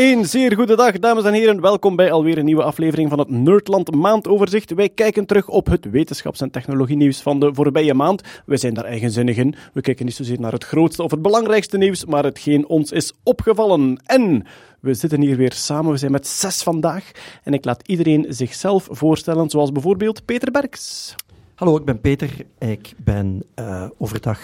Een zeer goede dag, dames en heren. Welkom bij alweer een nieuwe aflevering van het Nerdland Maandoverzicht. Wij kijken terug op het wetenschaps- en technologienieuws van de voorbije maand. Wij zijn daar eigenzinnig in. We kijken niet zozeer naar het grootste of het belangrijkste nieuws, maar hetgeen ons is opgevallen. En we zitten hier weer samen. We zijn met zes vandaag. En ik laat iedereen zichzelf voorstellen, zoals bijvoorbeeld Peter Berks. Hallo, ik ben Peter. Ik ben eh, overdag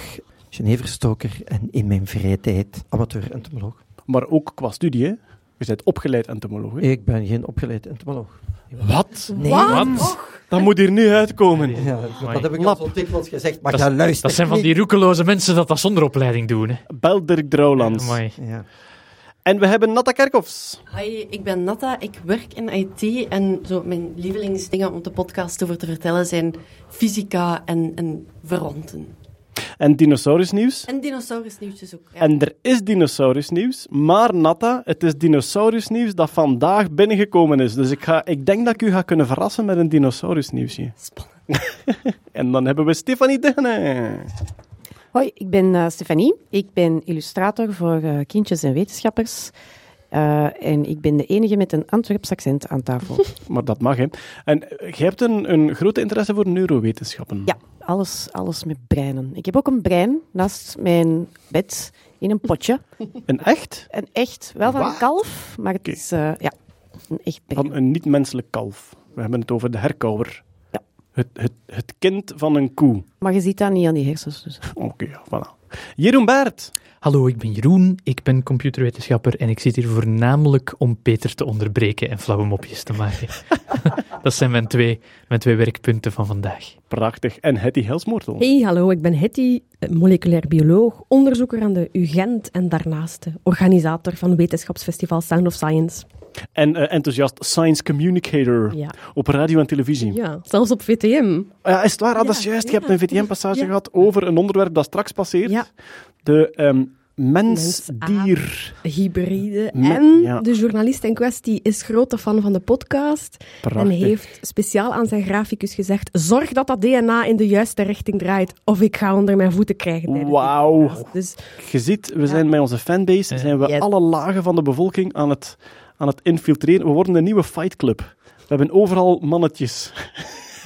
Geneverstoker en in mijn vrije tijd amateur-entomoloog. Maar ook qua studie, hè? Je bent opgeleid entomoloog. hè? Ik ben geen opgeleid entomoloog. Wat? Nee, Wat? Dat moet hier nu uitkomen. Ja, dat heb ik al Lap. zo dikwijls gezegd, maar Dat, ga is- luisteren. dat zijn van die roekeloze mensen dat dat zonder opleiding doen. Hè. Bel Dirk Drouwlands. Ja. En we hebben Natta Kerkhoffs. Hi, ik ben Natta. Ik werk in IT en zo mijn lievelingsdingen om de podcast over te vertellen zijn fysica en, en verwanten. En dinosaurusnieuws. En dinosaurusnieuwtjes ook. Ja. En er is dinosaurusnieuws, maar Natta, het is dinosaurusnieuws dat vandaag binnengekomen is. Dus ik, ga, ik denk dat ik u ga kunnen verrassen met een dinosaurusnieuwsje. Spannend. En dan hebben we Stefanie Degene. Hoi, ik ben eh, Stefanie. Ik ben illustrator voor eh, kindjes en wetenschappers. Eh, en ik ben de enige met een Antwerps accent aan tafel. Maar dat mag, hè. En eh, jij hebt een, een grote interesse voor neurowetenschappen. ja, alles, alles met breinen. Ik heb ook een brein naast mijn bed in een potje. Een echt? En echt, wel van Wat? een kalf, maar het is ja, een echt brein. Van een niet-menselijk kalf. We hebben het over de herkauwer. Ja. Het, het, het kind van een koe. Maar je ziet dat niet aan die hersens. Dus. Oké, voilà. Jeroen Baert. Hallo, ik ben Jeroen, ik ben computerwetenschapper en ik zit hier voornamelijk om Peter te onderbreken en flauwe mopjes te maken. dat zijn mijn twee, mijn twee werkpunten van vandaag. Prachtig. En Hetty Helsmoortel. Hey, hallo, ik ben Hetty, eh, moleculair bioloog, onderzoeker aan de UGent en daarnaast organisator van wetenschapsfestival Sound of Science. En eh, enthousiast science communicator Ja, op radio en televisie. ja zelfs op VTM. Ah Ja, is het waar? Ah, dat is Ja, juist. Je hebt een VTM-passage Ja. gehad over een onderwerp dat straks passeert. Ja. De ehm mens-dier. Hybride. Me- en ja. de journalist in kwestie is grote fan van de podcast en heeft speciaal aan zijn graficus gezegd: zorg dat dat DNA in de juiste richting draait, of ik ga onder mijn voeten krijgen. Wauw. podcast." Dus Je ziet, we zijn met onze fanbase, zijn we Yes. alle lagen van de bevolking aan het, aan het infiltreren. We worden een nieuwe fight club. We hebben overal mannetjes.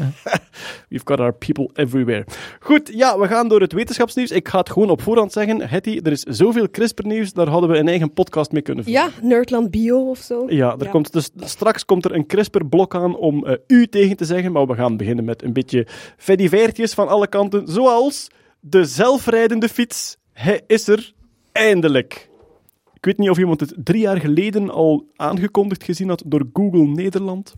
We've got our people everywhere. Goed, ja, we gaan door het wetenschapsnieuws. Ik ga het gewoon op voorhand zeggen. Hetty, er is zoveel CRISPR-nieuws, daar hadden we een eigen podcast mee kunnen vullen. ja, Nerdland Bio of zo. Ja, er Ja. Komt dus, straks komt er een CRISPR-blok aan om eh, u tegen te zeggen, maar we gaan beginnen met een beetje fediveertjes van alle kanten, zoals de zelfrijdende fiets. Hij is er eindelijk. Ik weet niet of iemand het drie jaar geleden al aangekondigd gezien had door Google Nederland.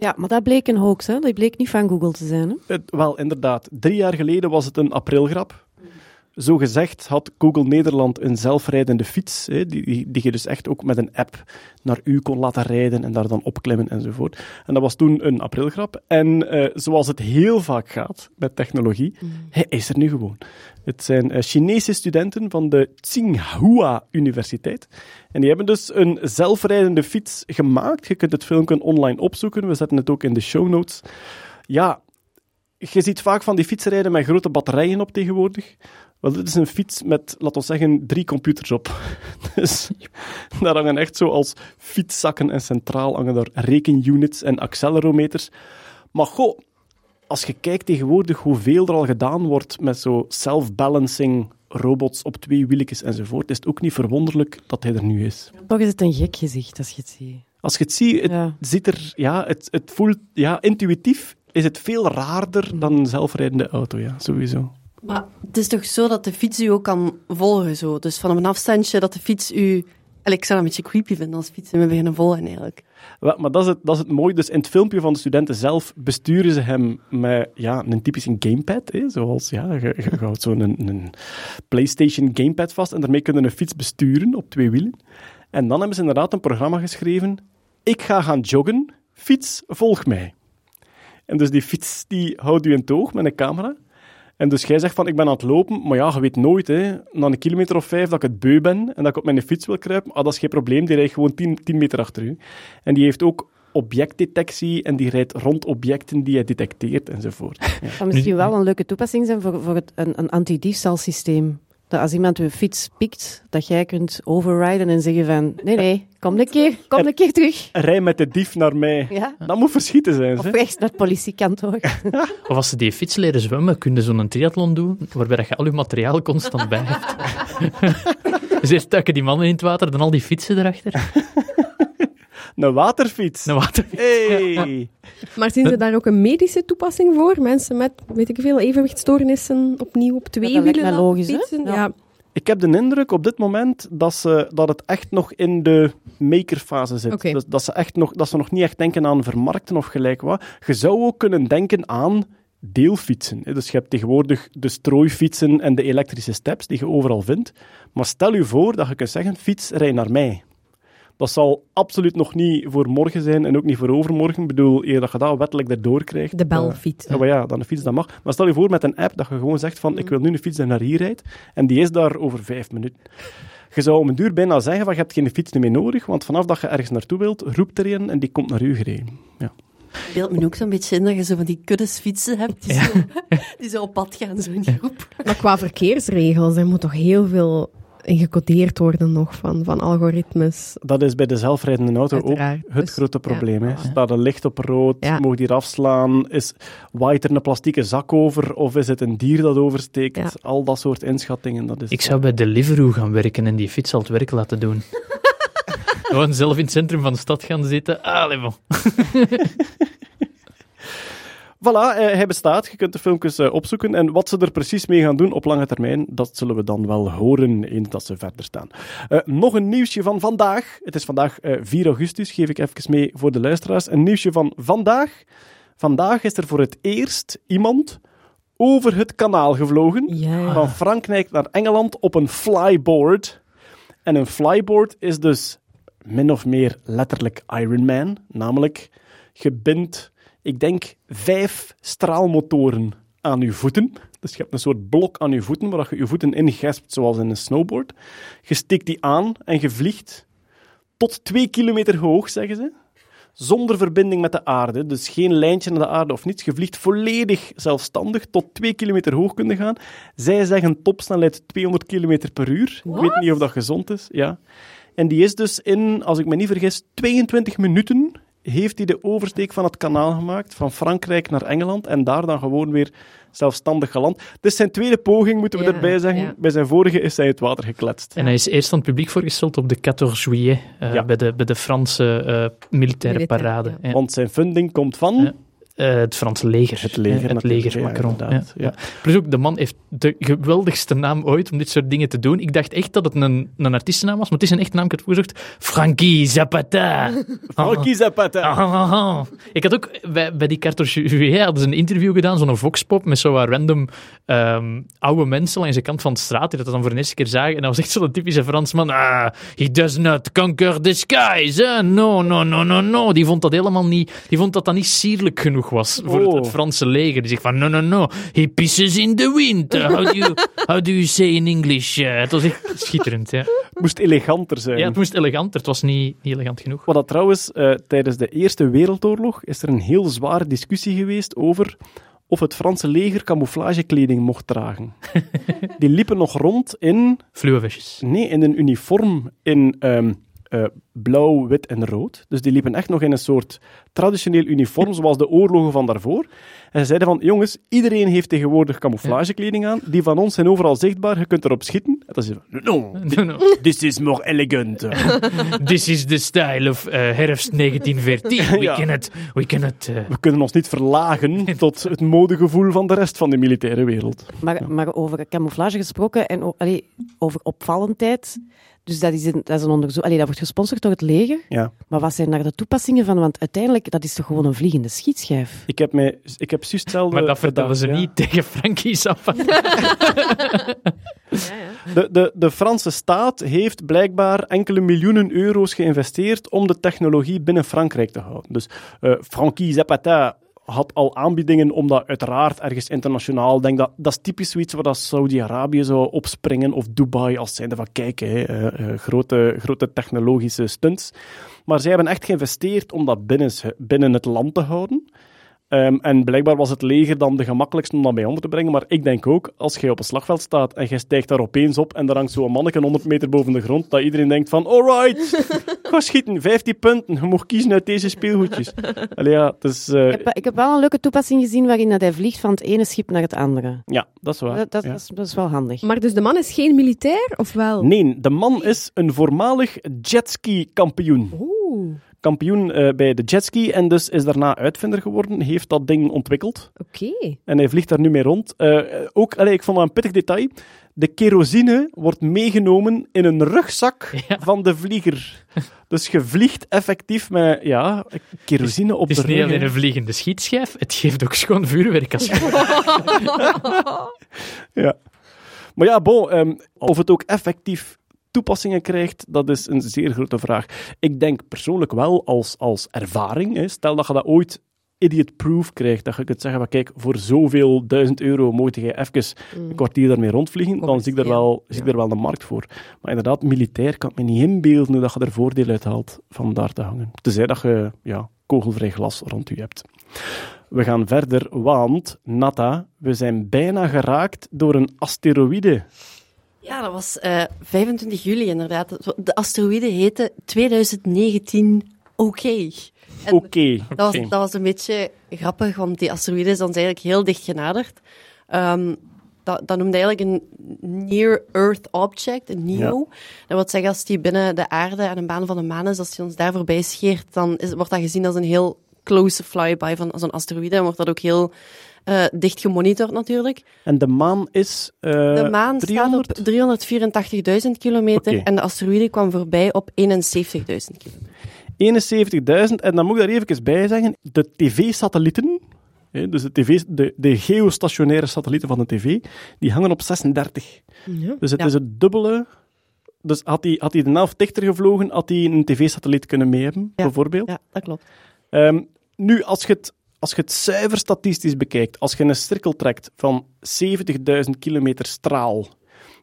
Ja, maar dat bleek een hoax, hè? Dat bleek niet van Google te zijn. Hè? Het- wel, inderdaad. Drie jaar geleden was het een aprilgrap. Zo gezegd had Google Nederland een zelfrijdende fiets, hè, die, die, die je dus echt ook met een app naar u kon laten rijden en daar dan opklimmen enzovoort. En dat was toen een aprilgrap. En eh, zoals het heel vaak gaat met technologie, hij is er nu gewoon. Het zijn eh, Chinese studenten van de Tsinghua Universiteit. En die hebben dus een zelfrijdende fiets gemaakt. Je kunt het filmpje online opzoeken. We zetten het ook in de show notes. Ja, je ziet vaak van die fietsen rijden met grote batterijen op tegenwoordig. Wel, dit is een fiets met, laten we zeggen, drie computers op. Dus daar hangen echt zo als fietszakken en centraal hangen daar rekenunits en accelerometers. Maar goh, als je kijkt tegenwoordig hoeveel er al gedaan wordt met zo self-balancing robots op twee wieltjes enzovoort, is het ook niet verwonderlijk dat hij er nu is. Toch is het een gek gezicht als je het ziet. Als je het ziet, het Ja. ziet er, ja, het, het voelt, ja, intuïtief is het veel raarder dan een zelfrijdende auto, ja, sowieso. Maar het is toch zo dat de fiets u ook kan volgen, zo. Dus van een afstandje dat de fiets u... Ik zou dat een beetje creepy vinden als fietsen me beginnen volgen, eigenlijk. Wel, Maar dat is, het, dat is het mooie. Dus in het filmpje van de studenten zelf besturen ze hem met ja, een typische gamepad. Hè, zoals, ja, je, houdt zo'n een, een PlayStation gamepad vast en daarmee kunnen een fiets besturen op twee wielen. En dan hebben ze inderdaad een programma geschreven. Ik ga gaan joggen, fiets, volg mij. En dus die fiets die houdt u in het oog met een camera. En dus jij zegt van, ik ben aan het lopen, maar ja, je weet nooit, hè, na een kilometer of vijf, dat ik het beu ben en dat ik op mijn fiets wil kruipen. Ah, dat is geen probleem, die rijdt gewoon 10, 10 meter achter u. En die heeft ook objectdetectie en die rijdt rond objecten die hij detecteert enzovoort. Ja. Dat zou misschien wel een leuke toepassing zijn voor, voor het, een, een anti-diefstalsysteem. Dat als iemand uw fiets pikt, dat jij kunt overriden en zeggen van nee, nee, kom een keer, kom een keer terug. Rij met de dief naar mij. Ja? Dat moet verschieten zijn, Of hè? rechts naar het politiekantoor. Of als ze die fiets leren zwemmen, kun je zo'n triathlon doen, waarbij dat je al je materiaal constant bij hebt. dus eerst duiken die mannen in het water, dan al die fietsen erachter. Een waterfiets. Een water... Hey. Maar zien ze daar ook een medische toepassing voor? Mensen met, weet ik veel, evenwichtstoornissen opnieuw op twee dat wielen logisch, fietsen? Ja. Ja. Ik heb de indruk op dit moment dat, ze, dat het echt nog in de makerfase zit. Oké. Dus dat, ze echt nog, dat ze nog niet echt denken aan vermarkten of gelijk wat. Je zou ook kunnen denken aan deelfietsen. Dus je hebt tegenwoordig de strooifietsen en de elektrische steps die je overal vindt. Maar stel je voor dat je kunt zeggen, fiets, rij naar mij. Dat zal absoluut nog niet voor morgen zijn en ook niet voor overmorgen. Ik bedoel, eer dat je dat wettelijk erdoor krijgt. De eh, belfiets. ja, maar ja, dan een fiets, dat mag. Maar stel je voor met een app dat je gewoon zegt van, ik wil nu een fiets die naar hier rijdt, en die is daar over vijf minuten. Je zou om een duur bijna zeggen van, je hebt geen fiets meer nodig, want vanaf dat je ergens naartoe wilt, roept er een en die komt naar u gereden. Ja. beeld me ook zo'n beetje in dat je zo van die kuddes fietsen hebt die, zo, die zo op pad gaan, zo in die groep. Maar qua verkeersregels, er moet toch heel veel gecodeerd worden nog van, van algoritmes. Dat is bij de zelfrijdende auto Uiteraard. ook het Dus, grote probleem. hè. Ja. Staat een licht op rood, Ja. mogen die er afslaan, is, waait er een plastieke zak over, of is het een dier dat oversteekt? Ja. Al dat soort inschattingen. Dat is, Ik zou bij Deliveroo gaan werken en die fiets al het werk laten doen. Gewoon zelf in het centrum van de stad gaan zitten. Allee, bon. Voilà, eh, hij bestaat. Je kunt de filmpjes eh, opzoeken. En wat ze er precies mee gaan doen op lange termijn, dat zullen we dan wel horen eens dat ze verder staan. Eh, nog een nieuwsje van vandaag. Het is vandaag eh, 4 augustus, geef ik even mee voor de luisteraars. Een nieuwsje van vandaag. Vandaag is er voor het eerst iemand over het kanaal gevlogen. Ja. Van Frankrijk naar Engeland op een flyboard. En een flyboard is dus min of meer letterlijk Iron Man. Namelijk, je bindt, ik denk, vijf straalmotoren aan je voeten. Dus je hebt een soort blok aan je voeten, waar je je voeten ingespt, zoals in een snowboard. Je steekt die aan en je vliegt tot twee kilometer hoog, zeggen ze. Zonder verbinding met de aarde. Dus geen lijntje naar de aarde of niets. Je vliegt volledig zelfstandig. Tot twee kilometer hoog kunnen gaan. Zij zeggen topsnelheid 200 kilometer per uur. Ik weet niet of dat gezond is. Ja. En die is dus in, als ik me niet vergis, 22 minuten heeft hij de oversteek van het kanaal gemaakt, van Frankrijk naar Engeland, en daar dan gewoon weer zelfstandig geland. Dus zijn tweede poging, moeten we Ja, erbij zeggen. ja. Bij zijn vorige is hij het water gekletst. En hij is eerst aan het publiek voorgesteld op de 14 juillet, eh, Ja. bij, de, bij de Franse eh, militaire Militair, parade. ja. Ja. Want zijn funding komt van... Eh, het Franse leger. Het leger Eh, het leger Macron. Ja. ja. Plus ook, de man heeft de geweldigste naam ooit om dit soort dingen te doen. Ik dacht echt dat het een, een artiestennaam was, maar het is een echte naam. Ik had opgezocht. Frankie Zapata. Frankie Zapata. Ah, ah, ah. Ik had ook bij, bij die Carter Juillet hadden ze een interview gedaan, zo'n voxpop met zo wat random ehm, oude mensen langs de kant van de straat die dat dan voor de eerste keer zagen. En dat was echt zo'n typische Fransman. Ah, he does not conquer the skies. eh? No, no, no, no, no. Die vond dat helemaal niet, die vond dat dat niet sierlijk genoeg was voor het, Oh. het Franse leger. Die zegt van, no, no, no. He pisses in the wind. How do you, how do you say in English? Eh, het was echt schitterend, ja. Het moest eleganter zijn. Ja, het moest eleganter. Het was niet, niet elegant genoeg. Wat dat trouwens, eh, tijdens de Eerste Wereldoorlog is er een heel zware discussie geweest over of het Franse leger camouflagekleding mocht dragen. Die liepen nog rond in, Fluwevestjes. nee, in een uniform in ehm, eh, blauw, wit en rood. Dus die liepen echt nog in een soort traditioneel uniform, zoals de oorlogen van daarvoor. En ze zeiden van, jongens, iedereen heeft tegenwoordig camouflagekleding aan. Die van ons zijn overal zichtbaar, je kunt erop schieten. En dan zei ze, no, No, no. this is more elegant. This is the style of eh, herfst 1914. We Ja. cannot, we cannot. eh, We kunnen ons niet verlagen tot het modegevoel van de rest van de militaire wereld. Maar, maar over camouflage gesproken en allee, over opvallendheid. Dus dat is een, dat is een onderzoek. Allee, dat wordt gesponsord door het leger. Ja. Maar wat zijn daar de toepassingen van? Want uiteindelijk, dat is toch gewoon een vliegende schietschijf? Ik heb, mij, ik heb juist hetzelfde maar dat vertellen gedacht, ze ja. niet tegen Frankie Zappa. De, de, de Franse staat heeft blijkbaar enkele miljoenen euro's geïnvesteerd om de technologie binnen Frankrijk te houden. Dus eh Frankie Zapata had al aanbiedingen om dat uiteraard ergens internationaal, denk dat, dat is typisch zoiets waar Saudi-Arabië zou opspringen, of Dubai, als zijnde van kijk, eh, eh, grote, grote technologische stunts. Maar zij hebben echt geïnvesteerd om dat binnen, binnen het land te houden. Ehm, en blijkbaar was het leger dan de gemakkelijkste om dat bij onder te brengen. Maar ik denk ook, als je op een slagveld staat en je stijgt daar opeens op en er hangt zo'n manneke 100 meter boven de grond, dat iedereen denkt van, alright, ga schieten, 15 punten, je mag kiezen uit deze speelgoedjes. Allee, ja, eh, Ik heb, ik heb wel een leuke toepassing gezien waarin dat hij vliegt van het ene schip naar het andere. ja, dat is waar. Dat, dat, ja. is, dat is wel handig. Maar dus de man is geen militair, of wel? Nee, de man is een voormalig jetski-kampioen. Oeh, Kampioen eh, bij de jetski en dus is daarna uitvinder geworden, heeft dat ding ontwikkeld. oké. En hij vliegt daar nu mee rond. Eh, ook, allee, ik vond dat een pittig detail. De kerosine wordt meegenomen in een rugzak Ja. van de vlieger. Dus je vliegt effectief met ja, kerosine op Het is de niet alleen een vliegende schietschijf, het geeft ook schoon vuurwerk als Ja. Maar ja, bon, ehm, of het ook effectief toepassingen krijgt, dat is een zeer grote vraag. Ik denk persoonlijk wel als, als ervaring. Hè, stel dat je dat ooit idiot-proof krijgt, dat je kunt zeggen, van, kijk, voor zoveel duizend euro moet jij even een kwartier daarmee rondvliegen, dan zie ik, er wel, zie ik er wel de markt voor. Maar inderdaad, militair kan ik me niet inbeelden hoe dat je er voordeel uit haalt van daar te hangen. Tenzij dat je ja, kogelvrij glas rond je hebt. We gaan verder, want, Nata, we zijn bijna geraakt door een asteroïde. Ja, dat was eh, 25 juli inderdaad. De asteroïde heette 2019 Oké. Dat, was, oké. dat was een beetje grappig, want die asteroïde is dan eigenlijk heel dicht genaderd. Ehm, dat, dat noemde eigenlijk een Near-Earth Object, een NEO. Dat wil zeggen, als die binnen de aarde en een baan van de maan is, als die ons daar voorbij scheert, dan is, wordt dat gezien als een heel close flyby van zo'n asteroïde. En wordt dat ook heel eh, dicht gemonitord natuurlijk. En de maan is eh De maan 300? staat op 384.000 kilometer en de asteroïde kwam voorbij op 71.000 kilometer. 71.000. En dan moet ik daar even bij zeggen, de tv-satellieten, hè, dus de, TV, de, de geostationaire satellieten van de tv, die hangen op 36. Ja. Dus het Ja. is het dubbele. Dus had hij had hij de helft dichter gevlogen, had hij een tv-satelliet kunnen mee hebben, Ja. bijvoorbeeld. Ja, dat klopt. Ehm, nu, als je, het, als je het zuiver statistisch bekijkt, als je een cirkel trekt van 70.000 kilometer straal,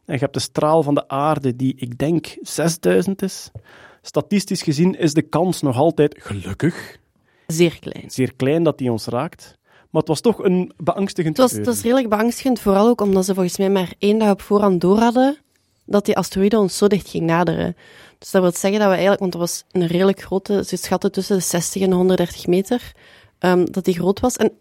en je hebt de straal van de aarde die, ik denk, 6000 is, statistisch gezien is de kans nog altijd, gelukkig, Zeer klein. zeer klein dat die ons raakt. Maar het was toch een beangstigend Het was, het was redelijk beangstigend, vooral ook omdat ze volgens mij maar één dag op voorhand door hadden dat die asteroïde ons zo dicht ging naderen. Dus dat wil zeggen dat we eigenlijk, want dat was een redelijk grote, ze schatten tussen de 60 en de 130 meter, ehm, dat die groot was. En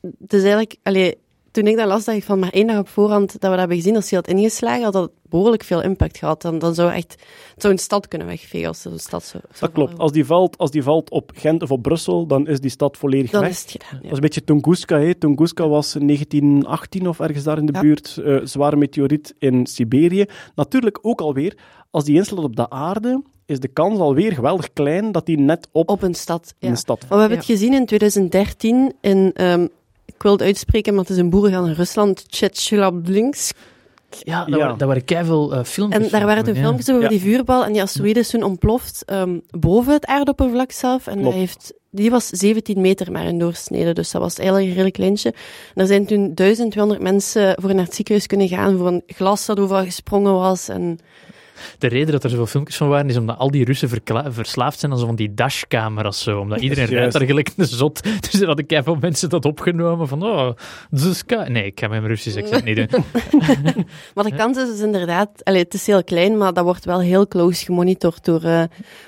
het is eigenlijk, allee, toen ik dat las, dacht ik van maar één dag op voorhand dat we dat hebben gezien, als hij had ingeslagen, had dat behoorlijk veel impact gehad. Dan, dan zou echt, het zou een stad kunnen wegvegen als zo'n stad zo. Dat klopt. Als die, valt, als die valt op Gent of op Brussel, dan is die stad volledig Dan weg. is het gedaan. Dat is een beetje Tunguska. Hè. Tunguska was in 1918 of ergens daar in de Ja. buurt. eh zware meteoriet in Siberië. Natuurlijk ook alweer, als die inslaat op de aarde, is de kans alweer geweldig klein dat die net op, Op een stad, ja. een stad Maar we hebben het gezien in 2013 in, ehm, ik wil het uitspreken, maar het is een boerengaan in Rusland, Tchetchelablinsk. Ja, dat, Ja. Waren, dat waren keiveel eh filmpjes. En daar waren toen ja. filmpjes over Ja. die vuurbal en die asteroïde is toen ontploft ehm, boven het aardoppervlak zelf. En hij heeft, die was 17 meter maar in doorsnede, dus dat was eigenlijk een redelijk kleintje. En er zijn toen 1200 mensen voor naar het ziekenhuis kunnen gaan voor een glas dat overal gesprongen was. En De reden dat er zoveel filmpjes van waren, is omdat al die Russen verslaafd zijn aan zo van die dashcamera's. Zo, omdat iedereen rijdt daar gelijk een zot. Dus er hadden keiveel mensen dat opgenomen van, oh, Zuska. Nee, ik ga mijn Russisch accent niet doen. Maar de kans is dus inderdaad, allee, het is heel klein, maar dat wordt wel heel close gemonitord door eh,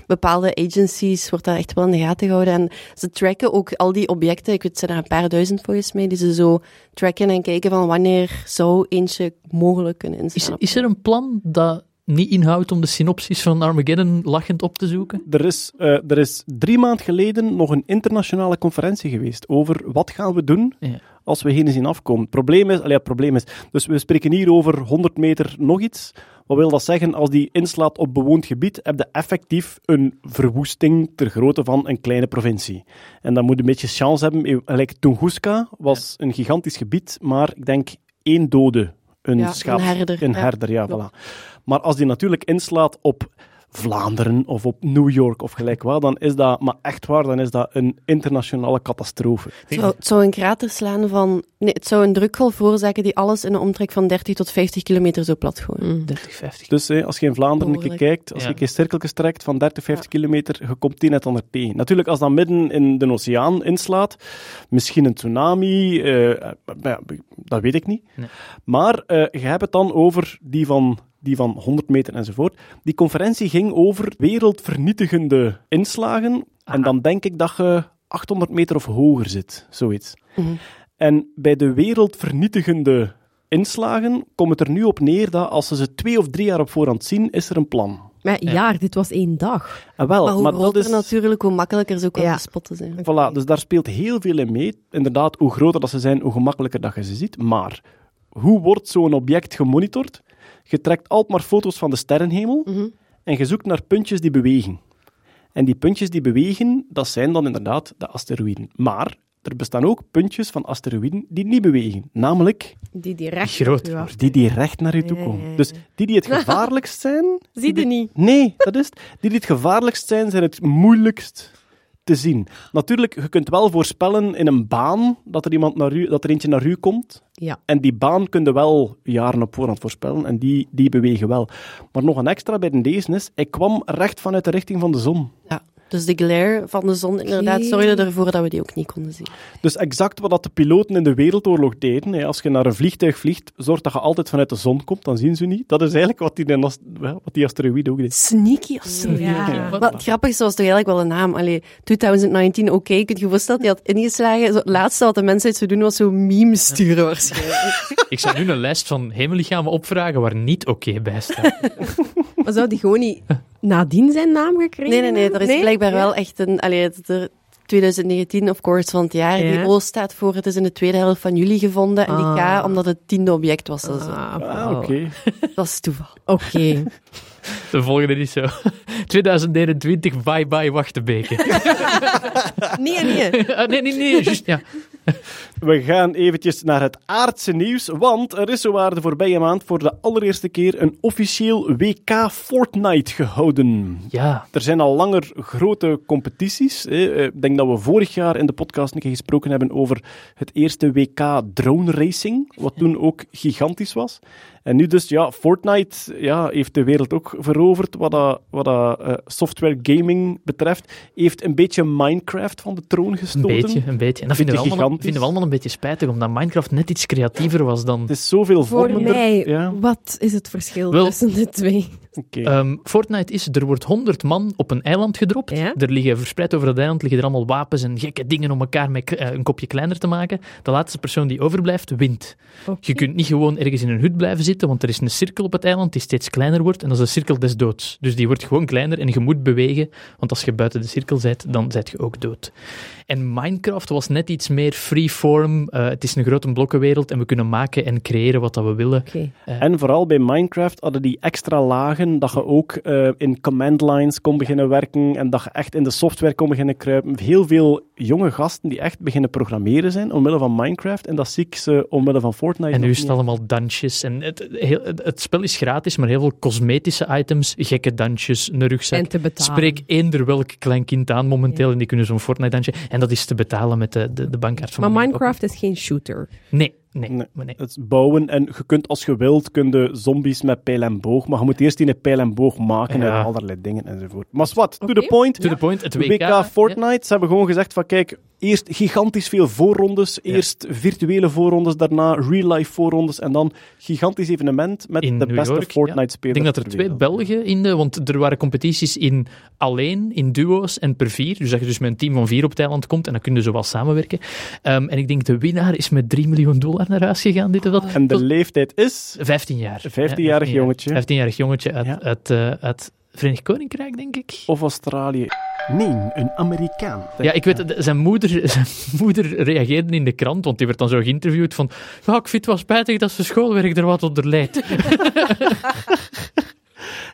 bepaalde agencies, wordt daar echt wel in de gaten gehouden. En ze tracken ook al die objecten, ik weet, het zijn er een paar duizend volgens mij, die ze zo tracken en kijken van wanneer zou eentje mogelijk kunnen Is, instaan. is er een plan dat niet inhoudt om de synopsis van Armageddon lachend op te zoeken? Er is, eh, er is drie maanden geleden nog een internationale conferentie geweest over wat gaan we doen Ja. als we heen zien afkomen. Het probleem is, allee, het probleem is, dus we spreken hier over 100 meter nog iets. Wat wil dat zeggen? Als die inslaat op bewoond gebied, heb je effectief een verwoesting ter grootte van een kleine provincie. En dan moet je een beetje chance hebben. Eh, Like Tunguska was een gigantisch gebied, maar ik denk één dode. Een Ja, schaap. een herder. Een Ja, herder, ja, voilà. Maar als die natuurlijk inslaat op Vlaanderen of op New York of gelijk wat, dan is dat, maar echt waar, dan is dat een internationale catastrofe. Het zou, het zou een krater slaan van... Nee, het zou een drukgolf veroorzaken die alles in een omtrek van 30 tot 50 kilometer zou platgooien. 30, 50. Dus hè, als je in Vlaanderen een keer Behoorlijk. kijkt, als Ja. je een keer cirkeltjes trekt van 30, 50 kilometer, je komt die net onder tegen. Natuurlijk, als dat midden in de oceaan inslaat, misschien een tsunami, eh, eh, ja, dat weet ik niet. Nee. Maar eh, je hebt het dan over die van, die van 100 meter enzovoort. Die conferentie ging over wereldvernietigende inslagen. En dan denk ik dat je 800 meter of hoger zit, zoiets. Mhm. En bij de wereldvernietigende inslagen komt het er nu op neer dat als ze ze twee of drie jaar op voorhand zien, is er een plan. Maar Ja. ja, dit was één dag. En wel, maar hoe maar dat groter is... natuurlijk, hoe makkelijker ze ook Ja. te spotten zijn. Voilà, dus daar speelt heel veel in mee. Inderdaad, hoe groter dat ze zijn, hoe gemakkelijker dat je ze ziet. Maar hoe wordt zo'n object gemonitord? Je trekt altijd maar foto's van de sterrenhemel Mhm. en je zoekt naar puntjes die bewegen. En die puntjes die bewegen, dat zijn dan inderdaad de asteroïden. Maar er bestaan ook puntjes van asteroïden die niet bewegen. Namelijk Die die recht Groot af- die die recht naar je toe komen. ja, ja. Dus die die het gevaarlijkst zijn... Zie je niet? Nee, dat is het. Die die het gevaarlijkst zijn, zijn het moeilijkst te zien. Natuurlijk, je kunt wel voorspellen in een baan dat er, iemand naar u, dat er eentje naar u komt. Ja. En die baan kun je wel jaren op voorhand voorspellen. En die, die bewegen wel. Maar nog een extra bij deze is, hij kwam recht vanuit de richting van de zon. Ja. Dus de glare van de zon inderdaad zorgde ervoor dat we die ook niet konden zien. Dus exact wat dat de piloten in de Wereldoorlog deden. Hè. Als je naar een vliegtuig vliegt, zorg dat je altijd vanuit de zon komt, dan zien ze niet. Dat is eigenlijk wat die, ja, wat die asteroïde ook deed. Sneaky asteroïde. Ja. Maar het grappigste was toch eigenlijk wel een naam. Allee, 2019, oké, kun je je voorstellen, die had ingeslagen. Het laatste wat de mensheid zou doen was zo memes sturen waarschijnlijk. Ik zou nu een lijst van hemellichamen opvragen waar niet oké bij staat. Maar zou die gewoon niet nadien zijn naam gekregen Nee, nee, nee, er hebben? is blijkbaar wel echt een... Allee, het- er, 2019, of course, van het jaar. Ja. Die O staat voor, het is in de tweede helft van juli gevonden. En die Ah. K, omdat het tiende object was. Dat, is- Ah, Ah, oké. dat is toeval. Oké. De volgende is zo. 2021, bye bye Wachtebeke. Nee, nee. Ah, nee, nee, nee, juist, ja. We gaan eventjes naar het aardse nieuws, want er is zowaar de voorbije maand voor de allereerste keer een officieel WK Fortnite gehouden. Ja, Er zijn al langer grote competities. Eh, Ik denk dat we vorig jaar in de podcast een keer gesproken hebben over het eerste WK drone racing, wat toen ook gigantisch was. En nu dus, ja, Fortnite ja, heeft de wereld ook veroverd wat dat, wat dat eh, software gaming betreft. Heeft een beetje Minecraft van de troon een gestoten. beetje, een beetje. En dat vinden we, allemaal, vinden we allemaal een beetje spijtig, omdat Minecraft net iets creatiever was dan... Het is zoveel Voor vormender. mij, Ja, wat is het verschil Wel- tussen de twee? oké. Ehm, Fortnite is, er wordt 100 man op een eiland gedropt. Ja. Er liggen verspreid over het eiland liggen er allemaal wapens en gekke dingen om elkaar met, eh, een kopje kleiner te maken. De laatste persoon die overblijft, wint. Je kunt niet gewoon ergens in een hut blijven zitten, want er is een cirkel op het eiland die steeds kleiner wordt. En dat is de cirkel des doods. Dus die wordt gewoon kleiner en je moet bewegen, want als je buiten de cirkel bent, dan zit je ook dood. En Minecraft was net iets meer freeform. Eh het is een grote blokkenwereld en we kunnen maken en creëren wat dat we willen. Oké. En vooral bij Minecraft hadden die extra lagen dat je ook eh, in command lines kon beginnen werken en dat je echt in de software kon beginnen kruipen. Heel veel jonge gasten die echt beginnen programmeren zijn omwille van Minecraft en dat zie ik ze omwille van Fortnite En nu is het allemaal dansjes. En het, heel, het, spel is gratis, maar heel veel cosmetische items, gekke dansjes, een rugzak. En te betalen. Spreek eender welk klein kind aan momenteel en die kunnen zo'n Fortnite-dansje. En dat is te betalen met de, de, de bankkaart van Maar Minecraft is geen shooter. Nee, nee, Nee. maar nee. Het bouwen en je kunt als je wilt, kun je zombies met pijl en boog, maar je moet eerst die een pijl en boog maken Ja. en allerlei dingen enzovoort. Maar wat, to the point. To the point, het De WK. WK, Fortnite, ze hebben gewoon gezegd van kijk, eerst gigantisch veel voorrondes, eerst virtuele voorrondes, daarna real-life voorrondes en dan gigantisch evenement met In de New beste York, ja. Fortnite-spelers. Ik denk dat er twee. Belgen in de... Want er waren competities in alleen, in duo's en per vier. Dus dat je dus met een team van vier op het eiland komt en dan kun je zo wel samenwerken. Ehm, en ik denk de winnaar is met 3 miljoen dollar naar huis gegaan, dit of dat. En de leeftijd is 15 jaar. 15-jarig Ja, jongetje. 15-jarig jongetje uit, Ja. uit, eh, uit Verenigd Koninkrijk, denk ik. of Australië. Nee, een Amerikaan. Ja, ik weet het. Zijn moeder, zijn moeder reageerde in de krant, want die werd dan zo geïnterviewd van ja, ik vind het wel spijtig dat ze schoolwerk er wat onder leidt.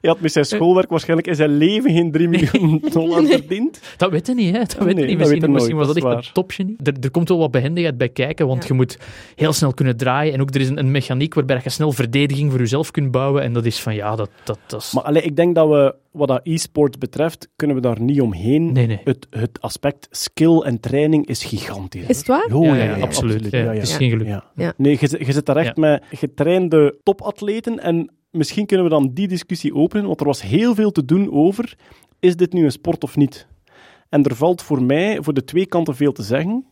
Hij had met zijn schoolwerk waarschijnlijk in zijn leven geen 3 miljoen dollar verdiend. Dat weet je niet, hè? Dat weet je Nee, niet. Misschien, je misschien nooit, was dat echt een topgenie. Er, er komt wel wat behendigheid bij kijken, want Ja. je moet heel snel kunnen draaien. En ook er is een, een mechaniek waarbij je snel verdediging voor jezelf kunt bouwen. En dat is van, ja, dat, dat, dat is... Maar allee, ik denk dat we, wat dat e-sport betreft, kunnen we daar niet omheen. Nee, nee. Het, het aspect skill en training is gigantisch. Is het waar? Oh, ja, ja, absoluut. Ja, Ja, ja. Het is geen geluk. Ja. Ja. Nee, je, je zit daar echt met getrainde topatleten en misschien kunnen we dan die discussie openen, want er was heel veel te doen over, is dit nu een sport of niet? En er valt voor mij, voor de twee kanten veel te zeggen.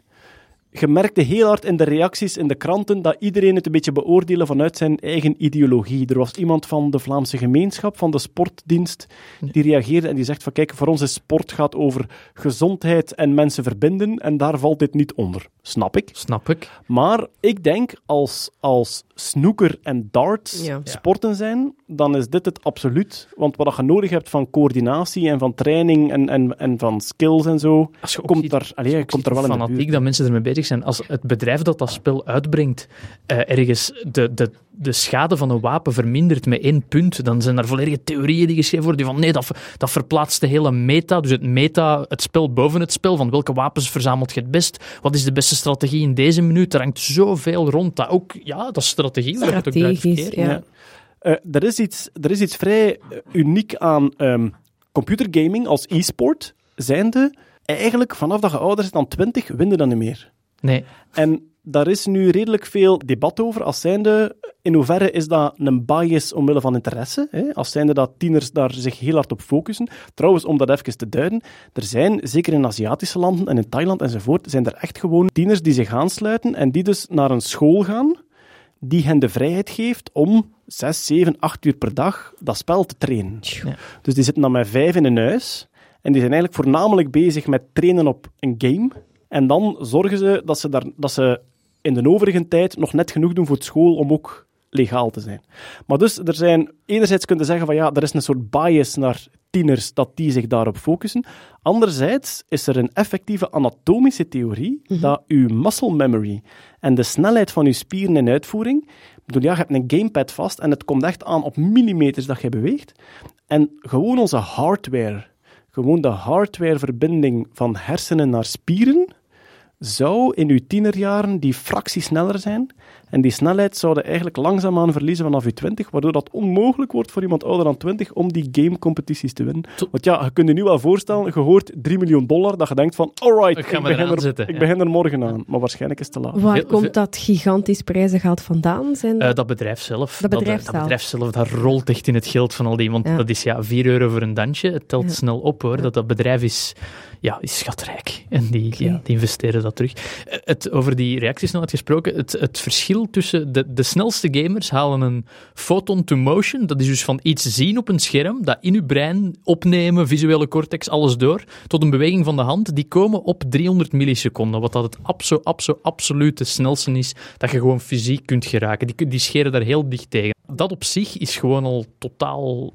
Je merkte heel hard in de reacties in de kranten dat iedereen het een beetje beoordeelde vanuit zijn eigen ideologie. Er was iemand van de Vlaamse gemeenschap, van de sportdienst, die reageerde en die zegt van kijk, voor ons is sport gaat over gezondheid en mensen verbinden en daar valt dit niet onder. Snap ik. Snap ik. Maar ik denk als, als snooker en darts Ja. sporten zijn, dan is dit het absoluut. Want wat je nodig hebt van coördinatie en van training en, en, en van skills en zo, komt, ziet- daar, allee, komt er wel in de fanatiek buurt. dat mensen ermee bezig zijn. Als het bedrijf dat dat spel uitbrengt eh, ergens de, de, de schade van een wapen vermindert met één punt, dan zijn er volledige theorieën die geschreven worden die van nee, dat, dat verplaatst de hele meta. Dus het meta, het spel boven het spel, van welke wapens verzamelt je het best? Wat is de beste strategie in deze minuut? Er hangt zoveel rond dat ook, ja, dat is strategie. waar je het ook draait Strategisch, verkeerd. ja. Eh, er, is iets, er is iets vrij eh, uniek aan ehm, computergaming als e-sport, zijnde eigenlijk vanaf dat je ouder bent dan 20, win je dan niet meer. Nee, En daar is nu redelijk veel debat over, als zijnde, in hoeverre is dat een bias omwille van interesse, hè? als zijnde dat tieners daar zich heel hard op focussen. Trouwens, om dat even te duiden, er zijn, zeker in Aziatische landen en in Thailand enzovoort, zijn er echt gewoon tieners die zich aansluiten en die dus naar een school gaan, die hen de vrijheid geeft om zes, zeven, acht uur per dag dat spel te trainen. Ja. Dus die zitten dan met vijf in een huis en die zijn eigenlijk voornamelijk bezig met trainen op een game. En dan zorgen ze dat ze, daar, dat ze in de overige tijd nog net genoeg doen voor het school om ook legaal te zijn. Maar dus, er zijn, enerzijds kunnen zeggen van ja, er is een soort bias naar tieners dat die zich daarop focussen. Anderzijds is er een effectieve anatomische theorie dat uw muscle memory en de snelheid van uw spieren in uitvoering, ik bedoel, ja, je hebt een gamepad vast en het komt echt aan op millimeters dat je beweegt. En gewoon onze hardware, gewoon de hardwareverbinding van hersenen naar spieren, zou in uw tienerjaren die fractie sneller zijn. En die snelheid zouden eigenlijk langzaamaan verliezen vanaf uw 20, waardoor dat onmogelijk wordt voor iemand ouder dan 20 om die gamecompetities te winnen. To- Want ja, je kunt je nu wel voorstellen, je hoort 3 miljoen dollar, dat je denkt van, alright, Ik begin, er, zetten, ik ja. begin er morgen aan. Maar waarschijnlijk is het te laat. Waar komt dat gigantisch prijzengeld vandaan? Zijn Eh, dat bedrijf zelf. Dat bedrijf dat, zelf. bedrijf zelf, dat rolt echt in het geld van al die. Want Ja. dat is ja 4 euro voor een dansje. Het telt Ja. snel op hoor. Ja. Dat dat bedrijf is, ja, is schatrijk. En die, die investeren dat terug. Eh, Het, over die reacties nog gesproken. Het, het verschil tussen de, de snelste gamers halen een photon to motion. Dat is dus van iets zien op een scherm. Dat in je brein opnemen, visuele cortex, alles door. Tot een beweging van de hand. Die komen op 300 milliseconden. Wat dat het abso, abso, absolute snelste is. Dat je gewoon fysiek kunt geraken. Die, die scheren daar heel dicht tegen. Dat op zich is gewoon al totaal,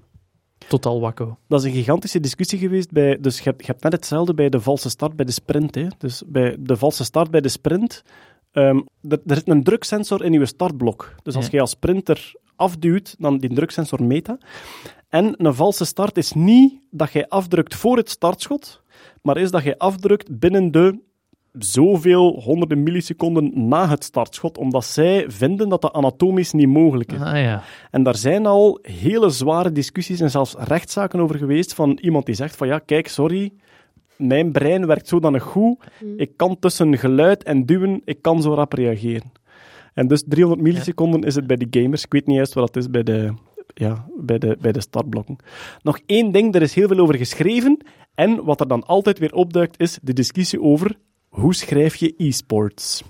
totaal wakko. Dat is een gigantische discussie geweest. Bij, dus je hebt, je hebt net hetzelfde bij de valse start bij de sprint. Hè. Dus bij de valse start bij de sprint, ehm, er, er zit een druksensor in je startblok. Dus als Ja. je als sprinter afduwt, dan die druksensor meet dat. En een valse start is niet dat jij afdrukt voor het startschot, maar is dat jij afdrukt binnen de zoveel honderden milliseconden na het startschot, omdat zij vinden dat dat anatomisch niet mogelijk is. Ah ja. En daar zijn al hele zware discussies en zelfs rechtszaken over geweest van iemand die zegt van ja, kijk, sorry, mijn brein werkt zodanig goed, ik kan tussen geluid en duwen, ik kan zo rap reageren. En dus 300 milliseconden is het bij de gamers. Ik weet niet juist wat dat is bij de, ja, bij de, bij de startblokken. Nog één ding, er is heel veel over geschreven. En wat er dan altijd weer opduikt, is de discussie over hoe schrijf je e-sports.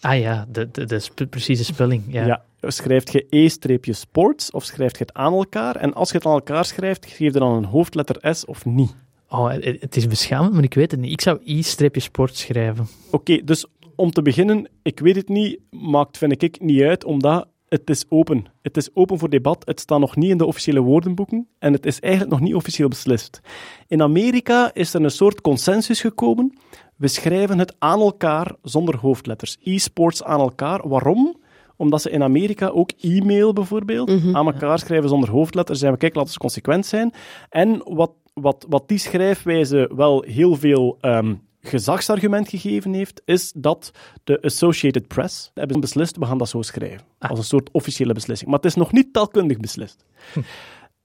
Ah ja, de, de, de sp- precieze spelling. Ja. Ja. Schrijft je E-sports of schrijft je het aan elkaar? En als je het aan elkaar schrijft, geef je dan een hoofdletter S of niet? Oh, het, is beschamend, maar ik weet het niet. Ik zou i-sport schrijven. Oké, dus om te beginnen, ik weet het niet, maakt vind ik niet uit, omdat het is open. Het is open voor debat, het staat nog niet in de officiële woordenboeken en het is eigenlijk nog niet officieel beslist. In Amerika is er een soort consensus gekomen. We schrijven het aan elkaar zonder hoofdletters. E-sports aan elkaar. Waarom? omdat ze in Amerika ook e-mail bijvoorbeeld aan elkaar schrijven zonder hoofdletters. Zijn we, kijk, laten we consequent zijn. En wat, wat, wat die schrijfwijze wel heel veel ehm, gezagsargument gegeven heeft, is dat de Associated Press hebben beslist, we gaan dat zo schrijven. Als een soort officiële beslissing. Maar het is nog niet taalkundig beslist.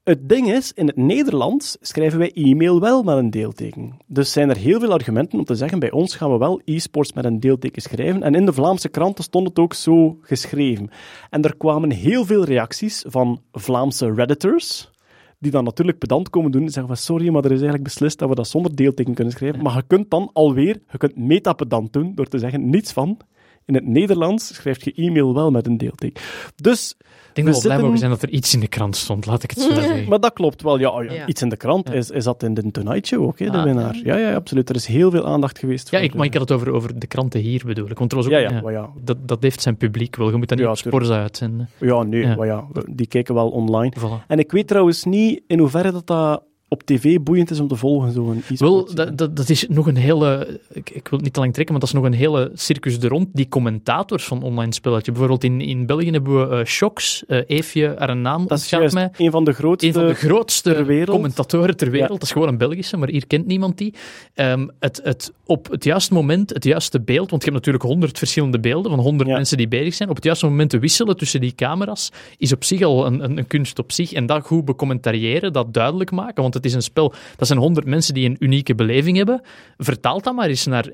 Het ding is, in het Nederlands schrijven wij e-mail wel met een deelteken. Dus zijn er heel veel argumenten om te zeggen, bij ons gaan we wel e-sports met een deelteken schrijven. En in de Vlaamse kranten stond het ook zo geschreven. En er kwamen heel veel reacties van Vlaamse redditors, die dan natuurlijk pedant komen doen en zeggen van sorry, maar er is eigenlijk beslist dat we dat zonder deelteken kunnen schrijven. Maar je kunt dan alweer, je kunt metapedant doen door te zeggen niets van. In het Nederlands schrijf je e-mail wel met een deelteken. Dus denk dat we blij mogen zijn dat er iets in de krant stond, laat ik het zo zeggen. maar dat klopt wel. Ja, ja. Iets in de krant is, is dat in de Tonight Show ook, hè, de Ah. winnaar. Ja, ja, absoluut. Er is heel veel aandacht geweest. Ja, voor ik, maar ik had het over, over de kranten hier bedoel ik. Want er was ook, Ja, ja, maar ja. Dat, dat heeft zijn publiek wel. Je moet dat niet Ja, op Sporza uitzenden. Ja, nee, Ja. maar ja, die kijken wel online. Voilà. En ik weet trouwens niet in hoeverre dat, dat op tv boeiend is om te volgen, zo'n e-sport. Wel, dat, dat, dat is nog een hele... Ik, ik wil het niet te lang trekken, maar dat is nog een hele circus er rond. Die commentators van online spelletje. Bijvoorbeeld in, in België hebben we eh Shocks, eh Eefje, haar een naam dat is ontgaat juist mij. een van de grootste... Een van de grootste ter wereld. commentatoren ter wereld. Ja. Dat is gewoon een Belgische, maar hier kent niemand die. Ehm, het, het, op het juiste moment, het juiste beeld, want je hebt natuurlijk honderd verschillende beelden van honderd Ja. mensen die bezig zijn. Op het juiste moment te wisselen tussen die camera's is op zich al een, een, een kunst op zich. En dat goed becommentariëren, dat duidelijk maken, want het is een spel, dat zijn honderd mensen die een unieke beleving hebben. Vertaal dat maar eens naar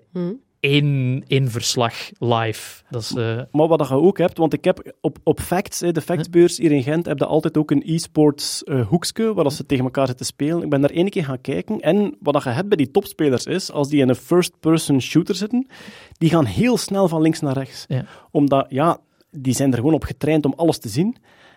één, één verslag live. Dat is... eh, Maar wat je ook hebt, want ik heb op, op Facts, hè, de Factsbeurs hier in Gent, heb je altijd ook een e-sports eh, hoekske, waar dat ze tegen elkaar zitten spelen. Ik ben daar één keer gaan kijken. En wat dat je hebt bij die topspelers is, als die in een first-person shooter zitten, die gaan heel snel van links naar rechts. Ja. Omdat, ja, die zijn er gewoon op getraind om alles te zien.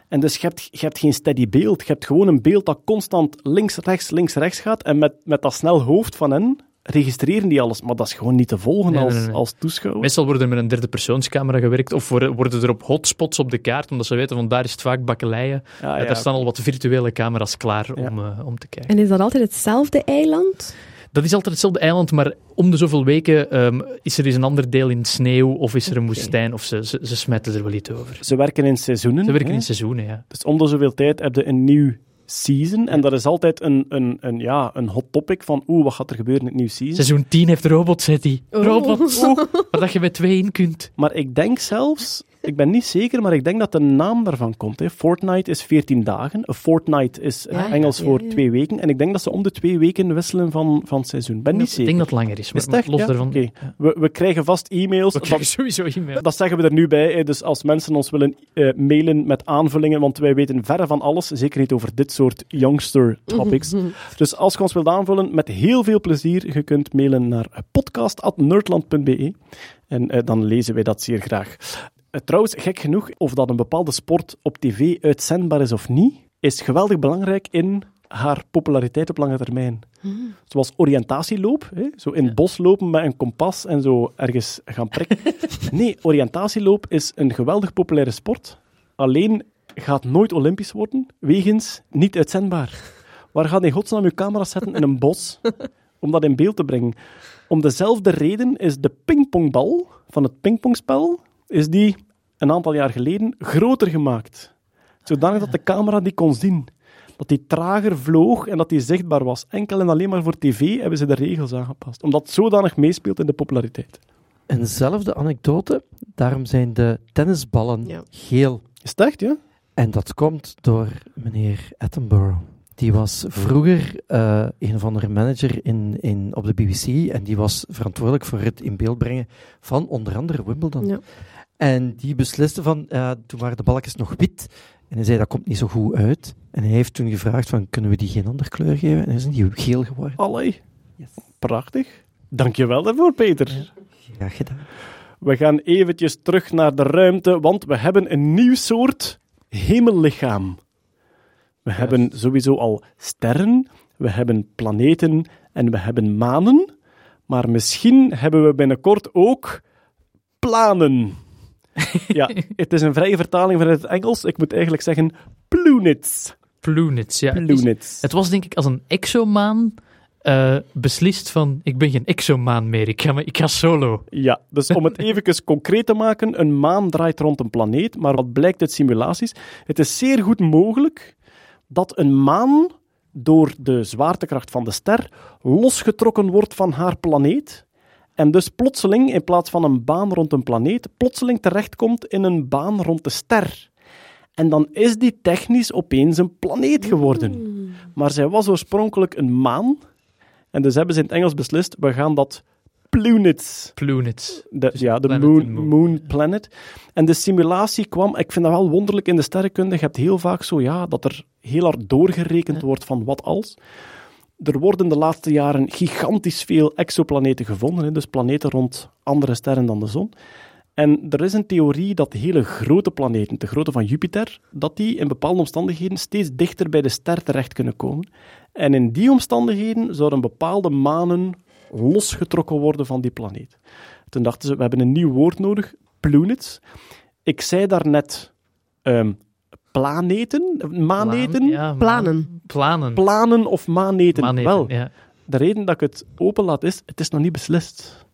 En dus je hebt, je hebt geen steady beeld. Je hebt gewoon een beeld dat constant links, rechts, links, rechts gaat. En met, met dat snel hoofd van hen registreren die alles. Maar dat is gewoon niet te volgen Nee, als, nee, nee. als toeschouwer. Meestal worden er met een derde persoonscamera gewerkt of worden worden er op hotspots op de kaart, omdat ze weten van daar is het vaak bakkeleien. Ja, Eh, ja, daar staan al wat virtuele camera's klaar Ja. om, eh, om te kijken. En is dat altijd hetzelfde eiland? Dat is altijd hetzelfde eiland, maar om de zoveel weken ehm, is er eens een ander deel in sneeuw of is er een woestijn of ze, ze, ze smijten er wel iets over. Ze werken in seizoenen. Ze werken hè. in seizoenen, ja. Dus om de zoveel tijd heb je een nieuw season. En dat is altijd een, een, een, ja, een hot topic van oeh, wat gaat er gebeuren in het nieuw season. Seizoen 10 heeft robots, zet die. Oh. Robots. Waar dat je met twee in kunt. Maar ik denk zelfs, ik ben niet zeker, maar ik denk dat de naam daarvan komt. Hè. Fortnite is 14 dagen. Een fortnight is eh, Ja, Engels ja, voor twee weken. En ik denk dat ze om de twee weken wisselen van, van seizoen. Ben niet Ik zeker. denk dat het langer is, maar, Is het los daarvan. Oké. Ja. We, we krijgen vast e-mails. We Dat- krijgen sowieso e-mail. Dat zeggen we er nu bij. hè. Dus als mensen ons willen eh, mailen met aanvullingen, want wij weten verre van alles, zeker niet over dit soort youngster topics. Dus als je ons wilt aanvullen, met heel veel plezier, je kunt mailen naar podcast.nerdland.be en eh, dan lezen wij dat zeer graag. Eh, trouwens, gek genoeg, of dat een bepaalde sport op tv uitzendbaar is of niet, is geweldig belangrijk in haar populariteit op lange termijn. Zoals oriëntatieloop, hè? zo in het bos lopen met een kompas en zo ergens gaan prikken. Nee, oriëntatieloop is een geweldig populaire sport. Alleen gaat nooit Olympisch worden, wegens niet uitzendbaar. Waar gaat in godsnaam uw camera zetten in een bos om dat in beeld te brengen? Om dezelfde reden is de pingpongbal van het pingpongspel is die een aantal jaar geleden groter gemaakt. Zodanig dat de camera die kon zien. Dat die trager vloog en dat die zichtbaar was. Enkel en alleen maar voor tv hebben ze de regels aangepast. Omdat het zodanig meespeelt in de populariteit. Eenzelfde anekdote, daarom zijn de tennisballen Ja. geel. Is het echt, ja? En dat komt door meneer Attenborough. Die was vroeger eh, een of andere manager in, in, op de BBC en die was verantwoordelijk voor het in beeld brengen van onder andere Wimbledon. Ja. En die besliste van, toen waren de balkjes nog wit. En hij zei, dat komt niet zo goed uit. En hij heeft toen gevraagd van, kunnen we die geen andere kleur geven? En zijn die geel geworden. Allee. Yes. Prachtig. Dankjewel daarvoor, Peter. Graag gedaan. We gaan eventjes terug naar de ruimte, want we hebben een nieuw soort hemellichaam. We hebben sowieso al sterren, we hebben planeten en we hebben manen. Maar misschien hebben we binnenkort ook planen. Ja, het is een vrije vertaling van het Engels. Ik moet eigenlijk zeggen planets. Planets, ja. Planets. Het was denk ik als een exomaan eh, beslist van, ik ben geen exomaan meer, ik ga, ik ga solo. Ja, dus om het even concreet te maken, een maan draait rond een planeet, maar wat blijkt uit simulaties? Het is zeer goed mogelijk dat een maan door de zwaartekracht van de ster losgetrokken wordt van haar planeet en dus plotseling, in plaats van een baan rond een planeet, plotseling terechtkomt in een baan rond de ster. En dan is die technisch opeens een planeet geworden. Maar zij was oorspronkelijk een maan. En dus hebben ze in het Engels beslist, we gaan dat Plunits Plunits. de, ja, de planet moon, en moon. moon Planet. En de simulatie kwam, ik vind dat wel wonderlijk in de sterrenkunde. Je hebt heel vaak zo, ja, dat er heel hard doorgerekend wordt van wat als. Er worden de laatste jaren gigantisch veel exoplaneten gevonden, hè, dus planeten rond andere sterren dan de zon. En er is een theorie dat hele grote planeten, de grootte van Jupiter, dat die in bepaalde omstandigheden steeds dichter bij de ster terecht kunnen komen. En in die omstandigheden zouden bepaalde manen losgetrokken worden van die planeet. Toen dachten ze, we hebben een nieuw woord nodig, plunits. Ik zei daarnet ehm planeten, Ja, maan- Planen. Planen. planen of maaneten. Maaneten, Wel, ja. de reden dat ik het open laat is, het is nog niet beslist.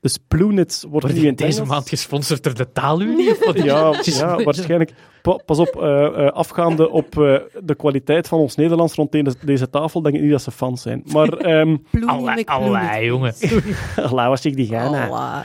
Dus plunits wordt Wordt nu in deze maand gesponsord door de taalunie? Ja, Het is- ja waarschijnlijk. Pa- Pas op, eh, eh, afgaande op eh, de kwaliteit van ons Nederlands rond deze, deze tafel, denk ik niet dat ze fans zijn. Maar, ehm Allee, allee, jongen. Allah, was ik die gaan. Allah.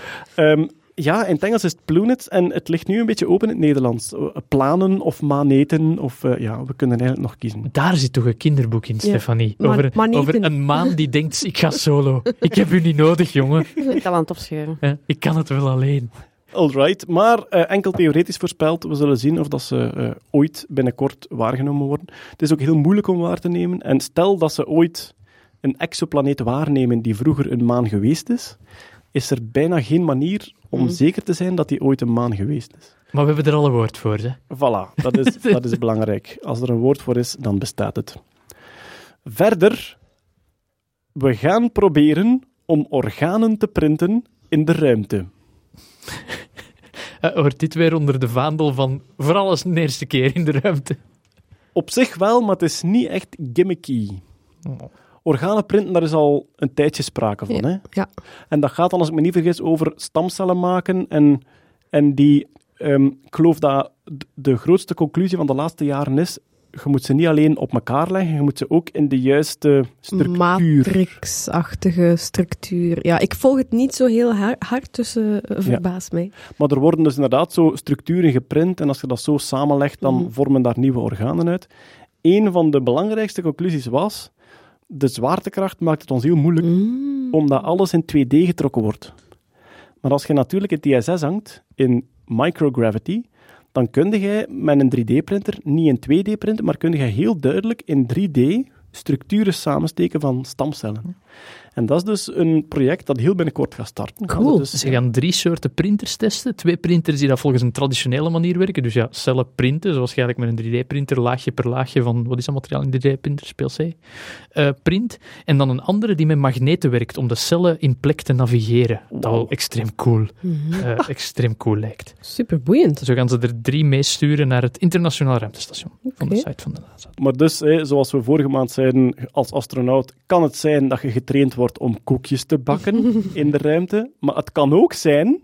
Ja, in het Engels is het plunits en het ligt nu een beetje open in het Nederlands. Eh, Planen of maneten, of eh, ja, we kunnen eigenlijk nog kiezen. Daar zit toch een kinderboek in, Stefanie? Over, over een maan die denkt, ik ga solo. Ik heb u niet nodig, jongen. Ik al aan het opscheuren. Ja, Ik kan het wel alleen. Alright, maar eh, enkel theoretisch voorspeld. We zullen zien of dat ze eh, ooit binnenkort waargenomen worden. Het is ook heel moeilijk om waar te nemen. En stel dat ze ooit een exoplaneet waarnemen die vroeger een maan geweest is, is er bijna geen manier om Mhm. zeker te zijn dat die ooit een maan geweest is. Maar we hebben er al een woord voor, hè? Voilà, dat is, dat is belangrijk. Als er een woord voor is, dan bestaat het. Verder, we gaan proberen om organen te printen in de ruimte. Eh, hoort dit weer onder de vaandel van voor alles een eerste keer in de ruimte? Op zich wel, maar het is niet echt gimmicky. Oh. Organen printen, daar is al een tijdje sprake van. Hè? Ja. En dat gaat dan, als ik me niet vergis, over stamcellen maken. En, en die, ehm, ik geloof dat de grootste conclusie van de laatste jaren is, je moet ze niet alleen op elkaar leggen, je moet ze ook in de juiste structuur... Matrix-achtige structuur. Ja, ik volg het niet zo heel har- hard, dus eh, verbaas mij. Maar er worden dus inderdaad zo structuren geprint en als je dat zo samenlegt, dan Mhm. vormen daar nieuwe organen uit. Een van de belangrijkste conclusies was, de zwaartekracht maakt het ons heel moeilijk Mm. omdat alles in 2D getrokken wordt. Maar als je natuurlijk in TSS hangt, in microgravity, dan kun je met een 3D-printer niet in 2D printen, maar kun je heel duidelijk in 3D structuren samensteken van stamcellen. En dat is dus een project dat heel binnenkort gaat starten. Cool. Dus, Ze gaan drie soorten printers testen. Twee printers die dat volgens een traditionele manier werken. Dus ja, cellen printen, zoals je eigenlijk met een 3D-printer laagje per laagje van, wat is dat materiaal in 3D-printers, PLC, eh, print. En dan een andere die met magneten werkt om de cellen in plek te navigeren. Dat wel extreem cool, Mhm. eh, extreem cool lijkt. Super boeiend. Zo gaan ze er drie meesturen naar het internationaal ruimtestation van de site van de NASA. Maar dus, hè, zoals we vorige maand zeiden, als astronaut kan het zijn dat je getraind wordt om koekjes te bakken in de ruimte. Maar het kan ook zijn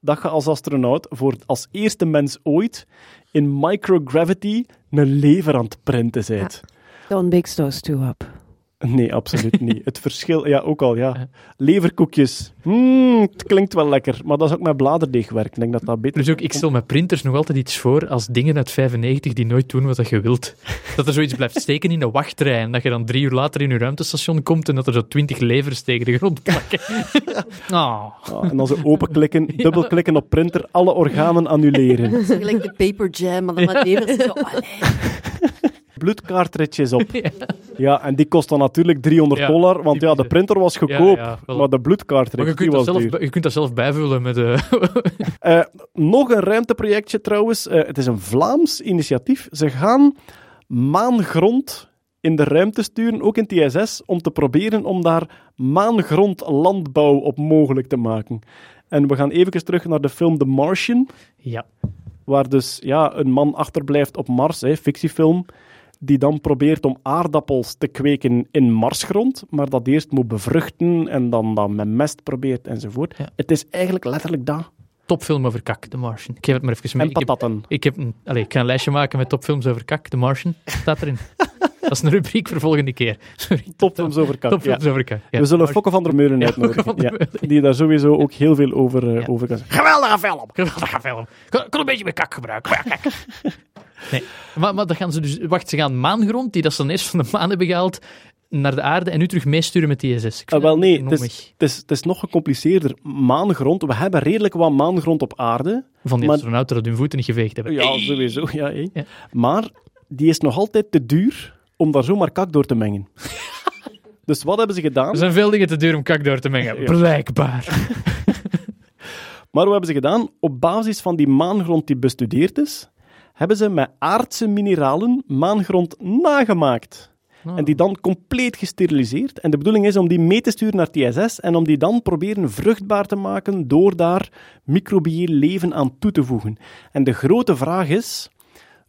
dat je als astronaut voor als eerste mens ooit in microgravity een lever aan het printen bent. Don't mix those two up. Nee, absoluut niet. Het verschil, ja, ook al, ja. Ja. Leverkoekjes. Mm, het klinkt wel lekker, maar dat is ook met bladerdeegwerk. Ik denk dat dat beter Dus ook, ik stel met printers nog altijd iets voor als dingen uit 95 die nooit doen wat dat je wilt. Dat er zoiets blijft steken in de wachtrij en dat je dan drie uur later in je ruimtestation komt en dat er zo twintig levers tegen de grond plakken. Ah. Ja, en dan zo openklikken, dubbelklikken op printer, alle organen annuleren. Gelijk de paper jam, maar dan met levers. Zo, allee. Bloedkaartretjes op. Ja. Ja, en die kost dan natuurlijk 300 Ja, dollar, want ja, de printer was goedkoop, Ja, ja, wel. maar de Maar bloedkaartret je die kunt, dat was zelf, duur. je kunt dat zelf bijvullen met... eh Eh, nog een ruimteprojectje trouwens. Eh, het is een Vlaams initiatief. Ze gaan maangrond in de ruimte sturen, ook in TSS, om te proberen om daar maangrondlandbouw op mogelijk te maken. En we gaan even terug naar de film The Martian, ja. waar dus ja, een man achterblijft op Mars, hè, fictiefilm, die dan probeert om aardappels te kweken in marsgrond, maar dat eerst moet bevruchten en dan, dan met mest probeert enzovoort. Ja. Het is eigenlijk letterlijk dat. Topfilm over kak, The Martian. Ik geef het maar even mee. En Ik heb, patatten. ik, heb een, allez, ik ga een lijstje maken met topfilms over kak, The Martian. Staat erin. dat is een rubriek voor volgende keer. Sorry. Topfilms over. Topfilms ja. over kak. Ja, We zullen. Fokke van der Meulen uitnodigen. Ja, die daar sowieso ook heel veel over, eh, over kan zeggen. Geweldige film. Geweldige film. Ik kan een beetje meer kak gebruiken. Nee. Maar, maar dan gaan ze dus... Wacht, ze gaan maangrond, die dat ze dan eerst van de maan hebben gehaald, naar de aarde en nu terug meesturen met die Ah, wel nee, het is, het, is, het is nog gecompliceerder. Maangrond, we hebben redelijk wat maangrond op aarde. Van die maar- astronauten dat hun voeten niet geveegd hebben. Ja, sowieso. Ja. Ja. Maar die is nog altijd te duur om daar zomaar kak door te mengen. dus wat hebben ze gedaan? Er zijn veel dingen te duur om kak door te mengen. Ja. Blijkbaar. Maar wat hebben ze gedaan? Op basis van die maangrond die bestudeerd is, hebben ze met aardse mineralen maangrond nagemaakt. Ah. En die dan compleet gesteriliseerd. En de bedoeling is om die mee te sturen naar het ISS en om die dan proberen vruchtbaar te maken door daar microbieel leven aan toe te voegen. En de grote vraag is,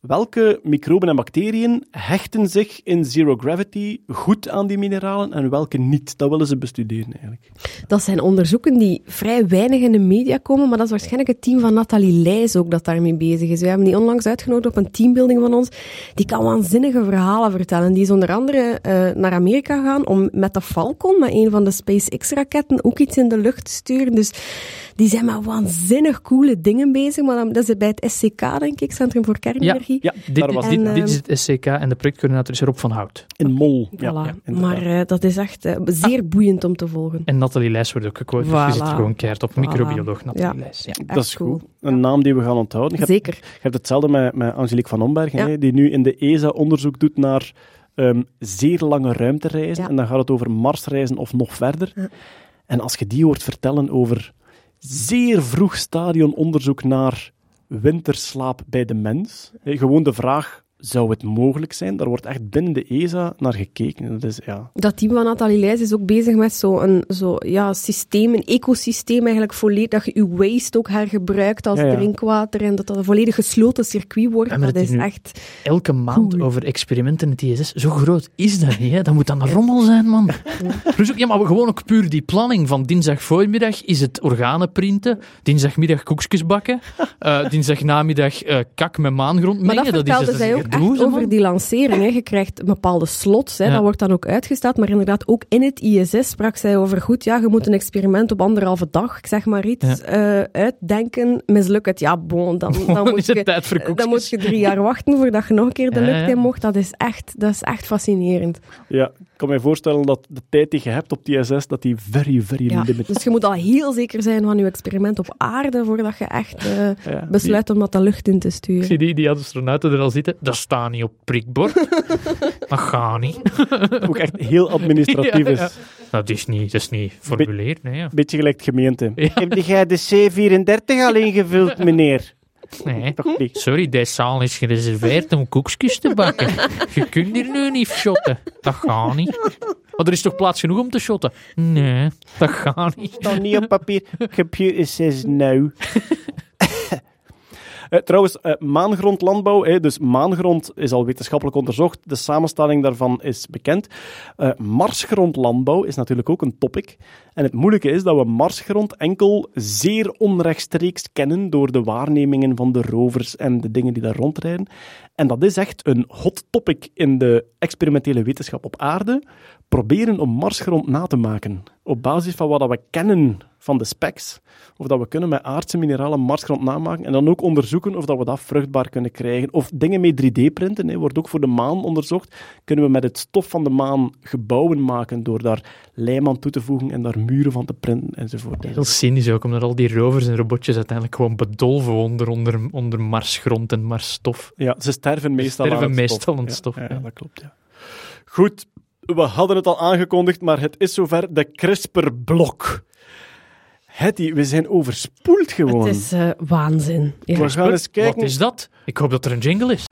welke microben en bacteriën hechten zich in zero gravity goed aan die mineralen en welke niet? Dat willen ze bestuderen eigenlijk. Dat zijn onderzoeken die vrij weinig in de media komen, maar dat is waarschijnlijk het team van Nathalie Leijs ook dat daarmee bezig is. We hebben die onlangs uitgenodigd op een teambuilding van ons. Die kan waanzinnige verhalen vertellen. Die is onder andere eh, naar Amerika gegaan om met de Falcon, met een van de SpaceX-raketten, ook iets in de lucht te sturen. Dus die zijn met waanzinnig coole dingen bezig. Maar dan- dat is bij het SCK, denk ik, Centrum voor Kernenergie. Ja, Dit, daar was dit, En, dit is het SCK en de projectcoördinator is Rob van Hout. in Mol. Voilà. Ja, maar eh, dat is echt eh, zeer boeiend om te volgen. En Nathalie Leijs wordt ook gequote. Dus je Voilà. zit gewoon keihard op Voilà. microbioloog Nathalie Ja. Leijs. Ja. dat is Echt cool. goed. Een naam die we gaan onthouden. Je hebt, Zeker. je hebt hetzelfde met, met Angelique van Ombergen, die nu in de ESA onderzoek doet naar ehm, zeer lange ruimtereizen. Ja. En dan gaat het over Marsreizen of nog verder. Ja. En als je die hoort vertellen over zeer vroeg stadion onderzoek naar winterslaap bij de mens, gewoon de vraag, zou het mogelijk zijn? Daar wordt echt binnen de ESA naar gekeken. Dat is, ja, Dat team van Nathalie Leijs is ook bezig met zo'n zo, ja, systeem, een ecosysteem eigenlijk volledig, dat je je waste ook hergebruikt als Ja, ja. drinkwater en dat dat een volledig gesloten circuit wordt. Ja, maar dat is echt... Elke maand Cool. over experimenten in het ISS. Zo groot is dat niet, hè? Dat moet dan een rommel zijn, man. Dus ook, ja, maar gewoon ook puur die planning van dinsdag voormiddag is het organen printen, dinsdagmiddag koekjes bakken, eh dinsdagnamiddag eh kak met maangrond Maar mengen. dat is, vertelde dat is zij ook echt over die lancering. Hè. Je krijgt bepaalde slots, hè. Ja. dat wordt dan ook uitgesteld. Maar inderdaad, ook in het ISS sprak zij over, goed, ja, je moet een experiment op anderhalve dag, ik zeg maar iets, eh, uitdenken. Mislukt het, ja, bon, dan, dan, moet is het je, dan moet je drie jaar wachten voordat je nog een keer de lucht ja. in mocht. Dat is echt, dat is echt fascinerend. ja, ik kan me voorstellen dat de tijd die je hebt op ISS, dat die very, very Ja. limited Dus je moet al heel zeker zijn van je experiment op aarde voordat je echt eh, Ja, besluit om dat de lucht in te Ik sturen. zie die, die astronauten er al zitten. Dat staat niet op prikbord. dat gaat niet. ook echt heel administratief Ja, is. ja. Dat is niet, dat is niet formuleerd. Nee, ja. Beetje gelijk de gemeente. Ja. Heb jij de C34 al ingevuld, meneer? nee. Toch niet? Sorry, deze zaal is gereserveerd om koekjes te bakken. Je kunt hier nu niet shotten. Dat gaat niet. Maar er is toch plaats genoeg om te shotten? Nee, dat gaat niet. Dan niet op papier. Computer says no. Eh, trouwens, eh, maangrondlandbouw, hè, dus maangrond is al wetenschappelijk onderzocht, de samenstelling daarvan is bekend. Eh, marsgrondlandbouw is natuurlijk ook een topic. En het moeilijke is dat we marsgrond enkel zeer onrechtstreeks kennen door de waarnemingen van de rovers en de dingen die daar rondrijden. En dat is echt een hot topic in de experimentele wetenschap op aarde. Proberen om marsgrond na te maken. Op basis van wat we kennen van de specs. Of dat we kunnen met aardse mineralen marsgrond namaken. En dan ook onderzoeken of dat we dat vruchtbaar kunnen krijgen. Of dingen met 3D-printen, hè, wordt ook voor de maan onderzocht. Kunnen we met het stof van de maan gebouwen maken door daar lijm aan toe te voegen en daar muren van te printen enzovoort. Heel cynisch ook, omdat al die rovers en robotjes uiteindelijk gewoon bedolven onder, onder, onder marsgrond en marsstof. Ja, ze sterven meestal sterven aan het meestal stof. aan het Ja, stof, Ja, ja. dat klopt, ja. Goed, we hadden het al aangekondigd, maar het is zover. De CRISPR-blok. Hetty, we zijn overspoeld gewoon. Het is eh, waanzin. Ja. We gaan eens kijken. Wat is dat? Ik hoop dat er een jingle is.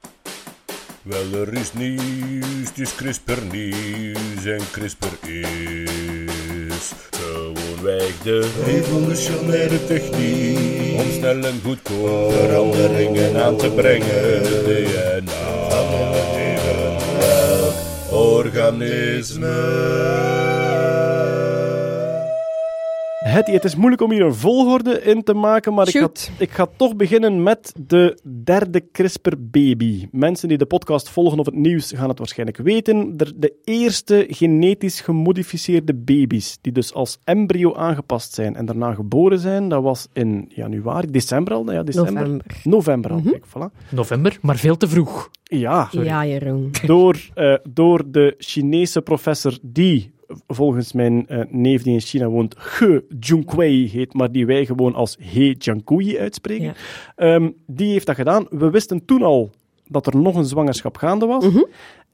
Wel, er is nieuws, het is CRISPR nieuws en CRISPR is gewoonweg de revolutionaire techniek om snel en goedkoop veranderingen aan te brengen. DNA organizme. Hetty, het is moeilijk om hier een volgorde in te maken, maar ik ga, ik ga toch beginnen met de derde CRISPR-baby. Mensen die de podcast volgen of het nieuws gaan het waarschijnlijk weten. De, de eerste genetisch gemodificeerde baby's, die dus als embryo aangepast zijn en daarna geboren zijn, dat was in januari, december al? Ja, december. November. November al, kijk, voilà. November, maar veel te vroeg. Ja, Ja, Jeroen. door, eh, door de Chinese professor die volgens mijn eh, neef die in China woont, Ge Junquei heet, maar die wij gewoon als He Jiankui uitspreken. Ja. Ehm, die heeft dat gedaan. We wisten toen al dat er nog een zwangerschap gaande was. Mhm.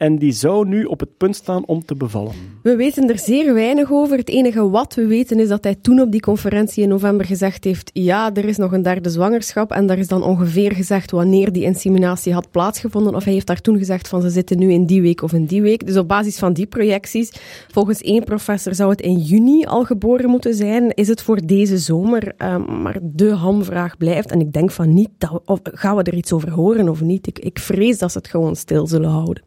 En die zou nu op het punt staan om te bevallen. We weten er zeer weinig over. Het enige wat we weten is dat hij toen op die conferentie in november gezegd heeft: ja, er is nog een derde zwangerschap. En daar is dan ongeveer gezegd wanneer die inseminatie had plaatsgevonden. Of hij heeft daar toen gezegd van ze zitten nu in die week of in die week. Dus op basis van die projecties, volgens één professor zou het in juni al geboren moeten zijn. Is het voor deze zomer? Ehm, maar de hamvraag blijft. En ik denk van niet, dat, of, gaan we er iets over horen of niet? Ik, ik vrees dat ze het gewoon stil zullen houden.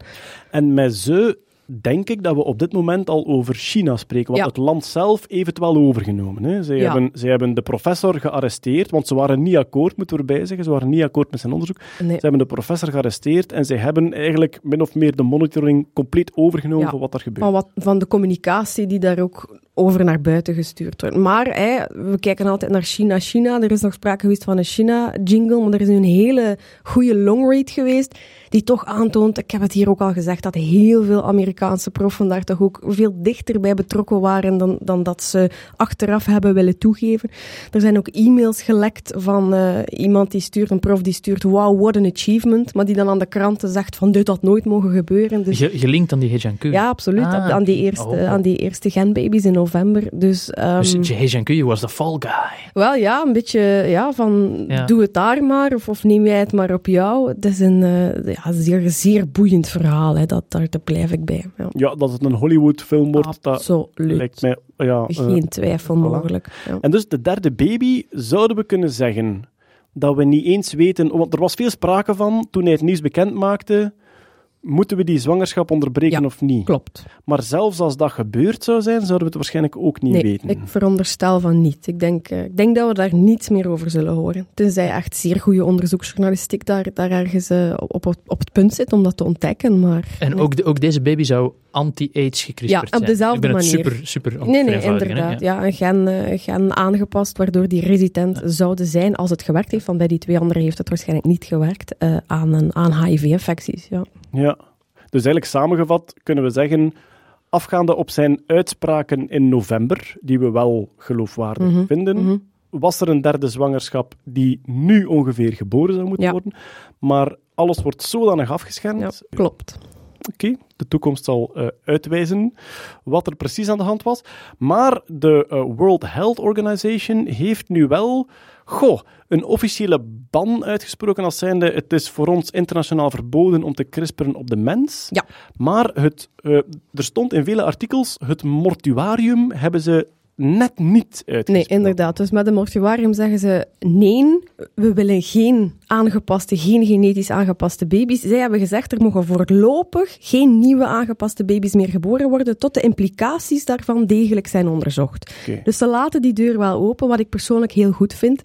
En met ze denk ik dat we op dit moment al over China spreken. Want Ja. het land zelf heeft het wel overgenomen. Hè. Zij, Ja. hebben, zij hebben de professor gearresteerd, want ze waren niet akkoord, moeten we erbij zeggen. Ze waren niet akkoord met zijn onderzoek. Nee. Ze hebben de professor gearresteerd en zij hebben eigenlijk min of meer de monitoring compleet overgenomen Ja. van wat er gebeurt. Van, wat, van de communicatie die daar ook over naar buiten gestuurd wordt. Maar hè, we kijken altijd naar China. China, er is nog sprake geweest van een China-jingle, maar er is nu een hele goede longrate geweest die toch aantoont, ik heb het hier ook al gezegd, dat heel veel Amerikaanse proffen daar toch ook veel dichter bij betrokken waren dan, dan dat ze achteraf hebben willen toegeven. Er zijn ook e-mails gelekt van eh, iemand die stuurt, een prof die stuurt, wow, what an achievement, maar die dan aan de kranten zegt van dit had nooit mogen gebeuren. Dus Ge- gelinkt aan die Hejiankui. ja, absoluut. Ah, aan, die eerste, Oh. aan die eerste genbaby's in november. Dus, ehm, Dus Hejiankui was the fall guy. wel ja, een beetje ja, van Ja. doe het daar maar of, of neem jij het maar op jou. Het is een eh, ja, zeer, zeer boeiend verhaal. Hè. Dat, daar, daar blijf ik bij. Ja. Ja, dat het een Hollywood-film wordt, dat Absoluut. lijkt mij... Ja, eh, Geen twijfel voilà. mogelijk. Ja. En dus de derde baby, zouden we kunnen zeggen dat we niet eens weten... Want er was veel sprake van, toen hij het nieuws bekend maakte, moeten we die zwangerschap onderbreken Ja, of niet? Klopt. Maar zelfs als dat gebeurd zou zijn, zouden we het waarschijnlijk ook niet nee, weten. ik veronderstel van niet. Ik denk, eh, ik denk dat we daar niets meer over zullen horen. Tenzij echt zeer goede onderzoeksjournalistiek daar, daar ergens eh, op, op, op het punt zit om dat te ontdekken. Maar En nee. ook, de- ook deze baby zou anti-AIDS gecrispt Ja, op zijn. dezelfde Ik ben het manier. super, super Nee, nee, vereenvoudigen, hè. inderdaad. Ja. een gen, eh, een gen aangepast waardoor die resistent zouden zijn als het gewerkt heeft. Want bij die twee anderen heeft het waarschijnlijk niet gewerkt eh, aan, een- aan HIV-infecties. Ja. Ja. Dus eigenlijk samengevat kunnen we zeggen, afgaande op zijn uitspraken in november, die we wel geloofwaardig Mhm, vinden, mhm. was er een derde zwangerschap die nu ongeveer geboren zou moeten Ja. worden. Maar alles wordt zodanig afgeschermd. ja, klopt. Oké, de toekomst zal eh, uitwijzen wat er precies aan de hand was. Maar de eh, World Health Organization heeft nu wel goh, een officiële ban uitgesproken als zijnde het is voor ons internationaal verboden om te crisperen op de mens. Ja. Maar het, eh, er stond in vele artikels, het mortuarium hebben ze net niet uitgesproken. Nee, inderdaad. Dus met een mortuarium zeggen ze nee, we willen geen aangepaste, geen genetisch aangepaste baby's. Zij hebben gezegd er mogen voorlopig geen nieuwe aangepaste baby's meer geboren worden tot de implicaties daarvan degelijk zijn onderzocht. Dus ze laten die deur wel open, wat ik persoonlijk heel goed vind.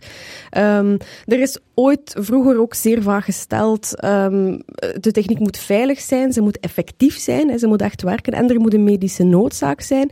Ehm, er is ooit vroeger ook zeer vaak gesteld, ehm, de techniek moet veilig zijn, ze moet effectief zijn, hè, ze moet echt werken en er moet een medische noodzaak zijn.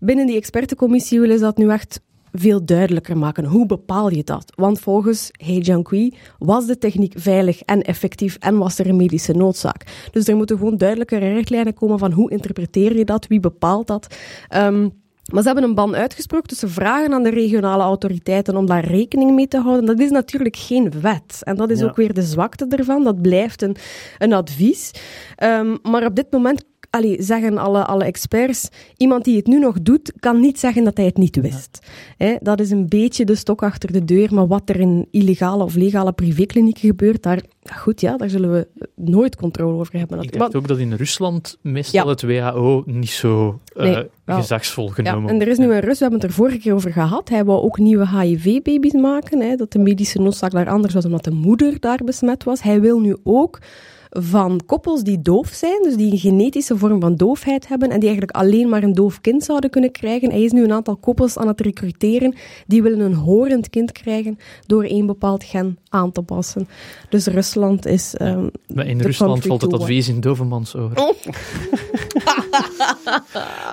Binnen die expertencommissie willen ze dat nu echt veel duidelijker maken. Hoe bepaal je dat? Want volgens He Jiankui was de techniek veilig en effectief en was er een medische noodzaak. Dus er moeten gewoon duidelijkere richtlijnen komen van hoe interpreteer je dat, wie bepaalt dat. Ehm, maar ze hebben een ban uitgesproken, dus ze vragen aan de regionale autoriteiten om daar rekening mee te houden. Dat is natuurlijk geen wet. En dat is Ja. ook weer de zwakte ervan. Dat blijft een, een advies. Ehm, maar op dit moment allee, zeggen alle, alle experts, iemand die het nu nog doet, kan niet zeggen dat hij het niet wist. Dat is een beetje de stok achter de deur, maar wat er in illegale of legale privéklinieken gebeurt, daar, ja, goed, ja, daar zullen we nooit controle over hebben. Ik natuurlijk. dacht ook dat in Rusland meestal Ja. het WHO niet zo eh, Nee, wel. gezagsvol Ja, genomen en er is nu een Rus, we hebben het er vorige keer over gehad. Hij wou ook nieuwe HIV-baby's maken. Hè, dat de medische noodzaak daar anders was, omdat de moeder daar besmet was. Hij wil nu ook van koppels die doof zijn, dus die een genetische vorm van doofheid hebben en die eigenlijk alleen maar een doof kind zouden kunnen krijgen. Hij is nu een aantal koppels aan het recruteren die willen een horend kind krijgen door één bepaald gen aan te passen. Dus Rusland is... ehm, Maar in Rusland valt het advies in Dovermans oor.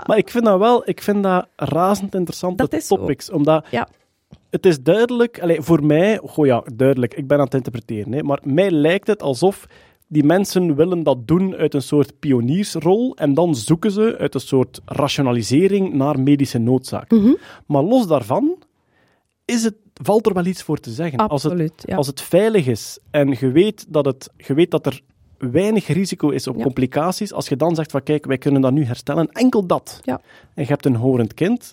Maar ik vind dat wel, ik vind dat razend interessante Dat is zo. topics. Omdat Ja. het is duidelijk, allee, voor mij, goh ja, duidelijk, ik ben aan het interpreteren, hè, maar mij lijkt het alsof die mensen willen dat doen uit een soort pioniersrol en dan zoeken ze uit een soort rationalisering naar medische noodzaak. Mhm. Maar los daarvan is het, valt er wel iets voor te zeggen. Als het, ja. als het veilig is en je weet dat, het, je weet dat er weinig risico is op Ja. complicaties, als je dan zegt van kijk, wij kunnen dat nu herstellen, enkel dat, Ja. en je hebt een horend kind,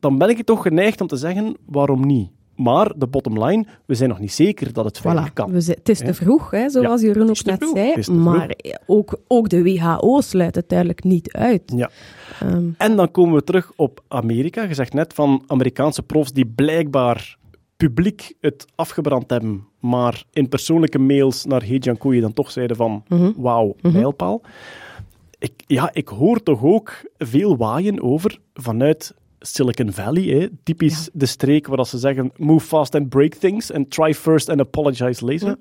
dan ben ik toch geneigd om te zeggen, waarom niet? Maar de bottom line, we zijn nog niet zeker dat het veilig Voilà. kan. We het is Ja. te vroeg, hè, zoals Jeroen het ook net zei. Maar ook, ook de WHO sluit het duidelijk niet uit. Ja. Ehm, En dan komen we terug op Amerika. Je zegt net van Amerikaanse profs die blijkbaar publiek het afgebrand hebben, maar in persoonlijke mails naar He dan toch zeiden van Mhm. wauw, mijlpaal. Ik, ja, ik hoor toch ook veel waaien over vanuit Silicon Valley, hè, typisch de streek waar dat ze zeggen move fast and break things and try first and apologize later.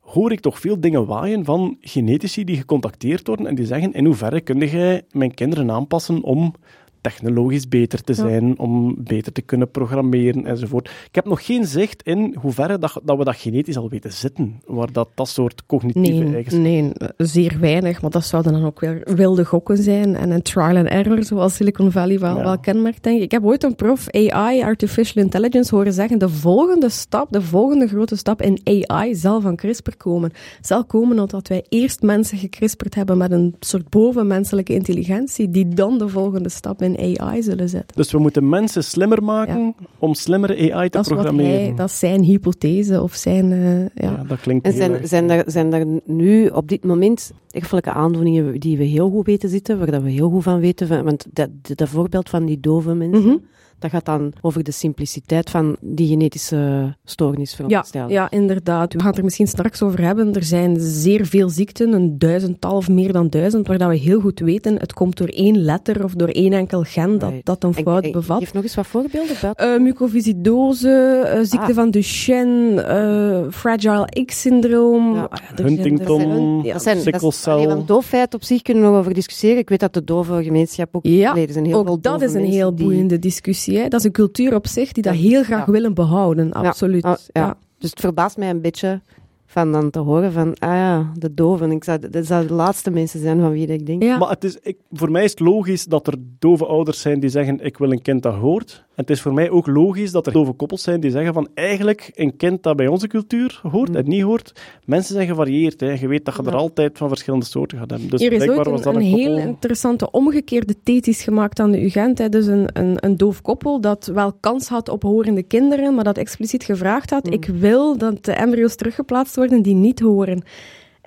Hoor ik toch veel dingen waaien van genetici die gecontacteerd worden en die zeggen in hoeverre kun jij mijn kinderen aanpassen om technologisch beter te zijn, om beter te kunnen programmeren enzovoort. Ik heb nog geen zicht in hoeverre dat, dat we dat genetisch al weten zitten, waar dat, dat soort cognitieve Nee, eigenschappen... nee, zeer weinig. Maar dat zouden dan ook weer wilde gokken zijn en een trial and error, zoals Silicon Valley wel, Ja. wel kenmerkt, denk ik. Ik heb ooit een prof AI, Artificial Intelligence, horen zeggen, de volgende stap, de volgende grote stap in AI zal van CRISPR komen. Zal komen omdat wij eerst mensen gecrisperd hebben met een soort bovenmenselijke intelligentie, die dan de volgende stap in AI zullen zetten. Dus we moeten mensen slimmer maken om slimmere AI te Dat programmeren. hij, dat is zijn hypothese of zijn... eh, ja. ja, dat klinkt En zijn, erg- zijn, er, zijn er nu op dit moment erfelijke aandoeningen die we heel goed weten zitten, waar dat we heel goed van weten? Van, want dat, dat, dat voorbeeld van die dove mensen, Mhm. Dat gaat dan over de simpliciteit van die genetische stoornis Ja, veronderstellen. ja, inderdaad. We gaan het er misschien straks over hebben. Er zijn zeer veel ziekten, een duizendtal of meer dan duizend, waar dat we heel goed weten, het komt door één letter of door één enkel gen dat, Right. dat een En- fout en bevat. Geef nog eens wat voorbeelden. buiten- Eh mucoviscidose, eh, ziekte Ah. van Duchenne, eh, Fragile X-syndroom. Ja. Ah, Huntington, ja. dat dat is- want doofheid op zich kunnen we nog over discussiëren. Ik weet dat de dove gemeenschap ook... Ja, er zijn heel veel Ook dat dove is een heel die- boeiende discussie. Hè? Dat is een cultuur op zich die dat heel graag Ja. willen behouden, absoluut. Ja. Ja. Dus het verbaast mij een beetje van dan te horen van, ah ja, de doven. Ik zou, dat zou de laatste mensen zijn van wie ik denk. Ja. Maar het is, ik, voor mij is het logisch dat er dove ouders zijn die zeggen ik wil een kind dat hoort. En het is voor mij ook logisch dat er dove koppels zijn die zeggen van eigenlijk een kind dat bij onze cultuur hoort en niet hoort. Mensen zijn gevarieerd. Hè. Je weet dat je er altijd van verschillende soorten gaat hebben. Dus Hier is blijkbaar ooit was dat een, een, een heel interessante omgekeerde thesis gemaakt aan de UGent. Hè. Dus een, een, een doof koppel dat wel kans had op horende kinderen, maar dat expliciet gevraagd had, ik wil dat de embryo's teruggeplaatst worden die niet horen.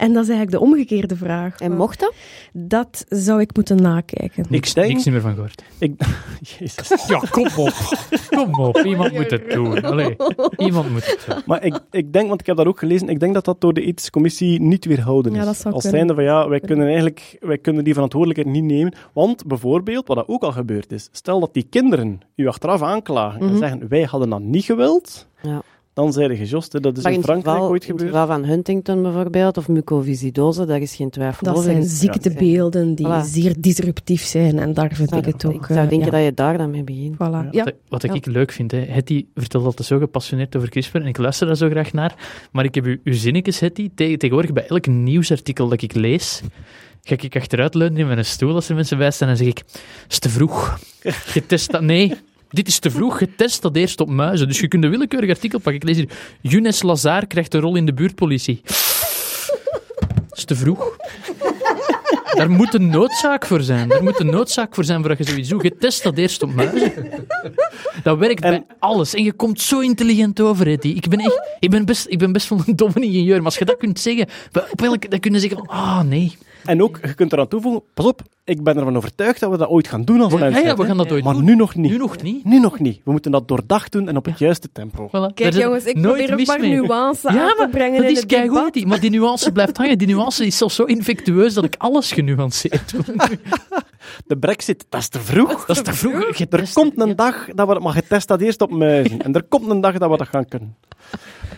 En dat is eigenlijk de omgekeerde vraag. En mocht dat? Dat zou ik moeten nakijken. Ik denk... Niks meer van gehoord. Ik, Jezus. Ja, kom op. Kom op. Iemand moet het doen. Allee, iemand moet het doen. Maar ik, ik denk, want ik heb dat ook gelezen, ik denk dat dat door de ethische commissie niet weerhouden is. Ja, dat zou Als zijnde van ja, wij kunnen eigenlijk wij kunnen die verantwoordelijkheid niet nemen. Want bijvoorbeeld, wat dat ook al gebeurd is, stel dat die kinderen u achteraf aanklagen en Mhm. zeggen wij hadden dat niet gewild, Ja. Dan zei de gejost, hè, dat is Maar in in Frankrijk geval, ooit in het gebeurd. geval van Huntington bijvoorbeeld, of mucoviscidose, daar is geen twijfel Dat over. zijn En- ziektebeelden die Voilà. zeer disruptief zijn en daar vind ik het ook... Ik zou eh, denken ja. dat je daar dan mee begint. Voilà. Ja. Wat, wat Ja. ik leuk vind, hè. Hetty vertelt altijd zo gepassioneerd over CRISPR en ik luister daar zo graag naar. Maar ik heb uw, uw zinnetjes, Hetty, te- tegenwoordig bij elk nieuwsartikel dat ik lees, ga ik achteruit leunen in mijn stoel als er mensen bij staan en zeg ik, is te vroeg. Getest dat, nee. Dit is te vroeg, getest dat eerst op muizen. Dus je kunt een willekeurig artikel pakken. Ik lees hier, Younes Lazar krijgt een rol in de buurtpolitie. is te vroeg. Daar moet een noodzaak voor zijn. Daar moet een noodzaak voor zijn voor dat je zoiets doet. Je test dat eerst op muizen. Dat werkt bij alles. En je komt zo intelligent over, Eddie. Ik ben, echt, ik ben, best, ik ben best wel een domme ingenieur. Maar als je dat kunt zeggen, op elke, dan kun je zeggen van, ah nee. En ook, je kunt eraan toevoegen, pas op, ik ben ervan overtuigd dat we dat ooit gaan doen als mensen. ja, we gaan dat ooit Maar doen. nu nog niet. Nu nog niet. Nu nog niet. We moeten dat doordacht doen en op het juiste tempo. Voilà. Kijk jongens, ik probeer maar mee. nuance aan Ja, te maar brengen dat in is het keigoed. debat. die- Maar die nuance blijft hangen. Die nuance is zelfs zo infectueus dat ik alles genuanceerd doe. De brexit, dat is te vroeg. Dat is te vroeg Er getest. komt een dag dat we het maar getest dat eerst op muizen. En er komt een dag dat we dat gaan kunnen.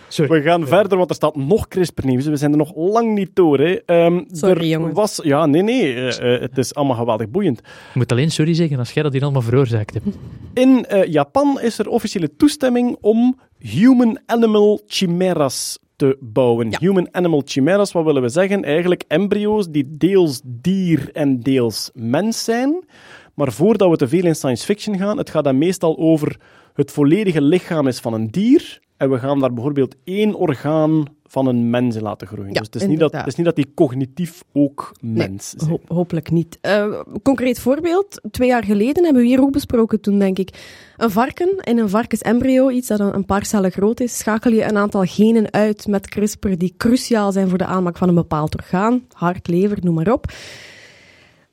Sorry. We gaan verder, want er staat nog CRISPR-nieuws. We zijn er nog lang niet door. Hè. Ehm, Sorry, er jongens. Was, ja, nee, nee. eh, eh, het is allemaal geweldig boeiend. Je moet alleen sorry zeggen als jij dat hier allemaal veroorzaakt hebt. In eh, Japan is er officiële toestemming om human-animal chimeras te bouwen. Human-animal chimeras, wat willen we zeggen? Eigenlijk embryo's die deels dier en deels mens zijn. Maar voordat we te veel in science fiction gaan, het gaat dan meestal over het volledige lichaam is van een dier. En we gaan daar bijvoorbeeld één orgaan van een mens in laten groeien. Ja, dus het is, niet dat, het is niet dat die cognitief ook mens. Ho- hopelijk niet. Eh, concreet voorbeeld. Twee jaar geleden hebben we hier ook besproken toen, denk ik. Een varken in een varkensembryo, iets dat een paar cellen groot is, schakel je een aantal genen uit met CRISPR die cruciaal zijn voor de aanmaak van een bepaald orgaan. Hart, lever, noem maar op.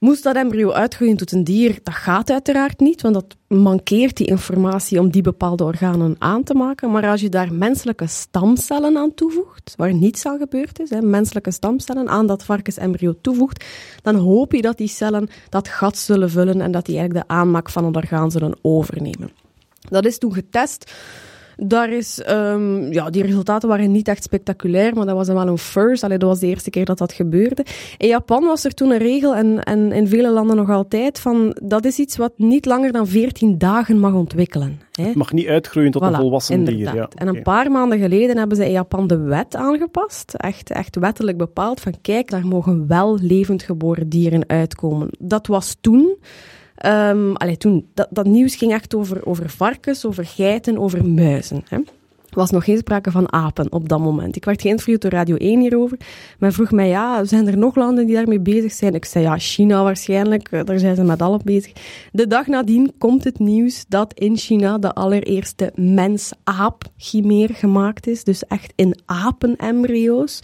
Moest dat embryo uitgroeien tot een dier, dat gaat uiteraard niet, want dat mankeert die informatie om die bepaalde organen aan te maken. Maar als je daar menselijke stamcellen aan toevoegt, waar niets aan gebeurd is, hè, menselijke stamcellen aan dat varkensembryo toevoegt, dan hoop je dat die cellen dat gat zullen vullen en dat die eigenlijk de aanmaak van het orgaan zullen overnemen. Dat is toen getest. Daar is, ehm, ja, die resultaten waren niet echt spectaculair, maar dat was dan wel een first. Allee, dat was de eerste keer dat dat gebeurde. In Japan was er toen een regel, en, en in vele landen nog altijd, van dat is iets wat niet langer dan 14 dagen mag ontwikkelen. Hè? Het mag niet uitgroeien tot een volwassen dier. Ja, En een paar maanden geleden hebben ze in Japan de wet aangepast. Echt, echt wettelijk bepaald van kijk, daar mogen wel levend geboren dieren uitkomen. Dat was toen. Ehm allee, toen dat, dat nieuws ging echt over, over varkens, over geiten, over muizen. Hè. Was nog geen sprake van apen op dat moment. Ik werd geïnterviewd door Radio 1 hierover. Men vroeg mij, ja, zijn er nog landen die daarmee bezig zijn? Ik zei, ja, China waarschijnlijk. Daar zijn ze met alle bezig. De dag nadien komt het nieuws dat in China de allereerste mens-aap-chimeer gemaakt is. Dus echt in apenembryo's.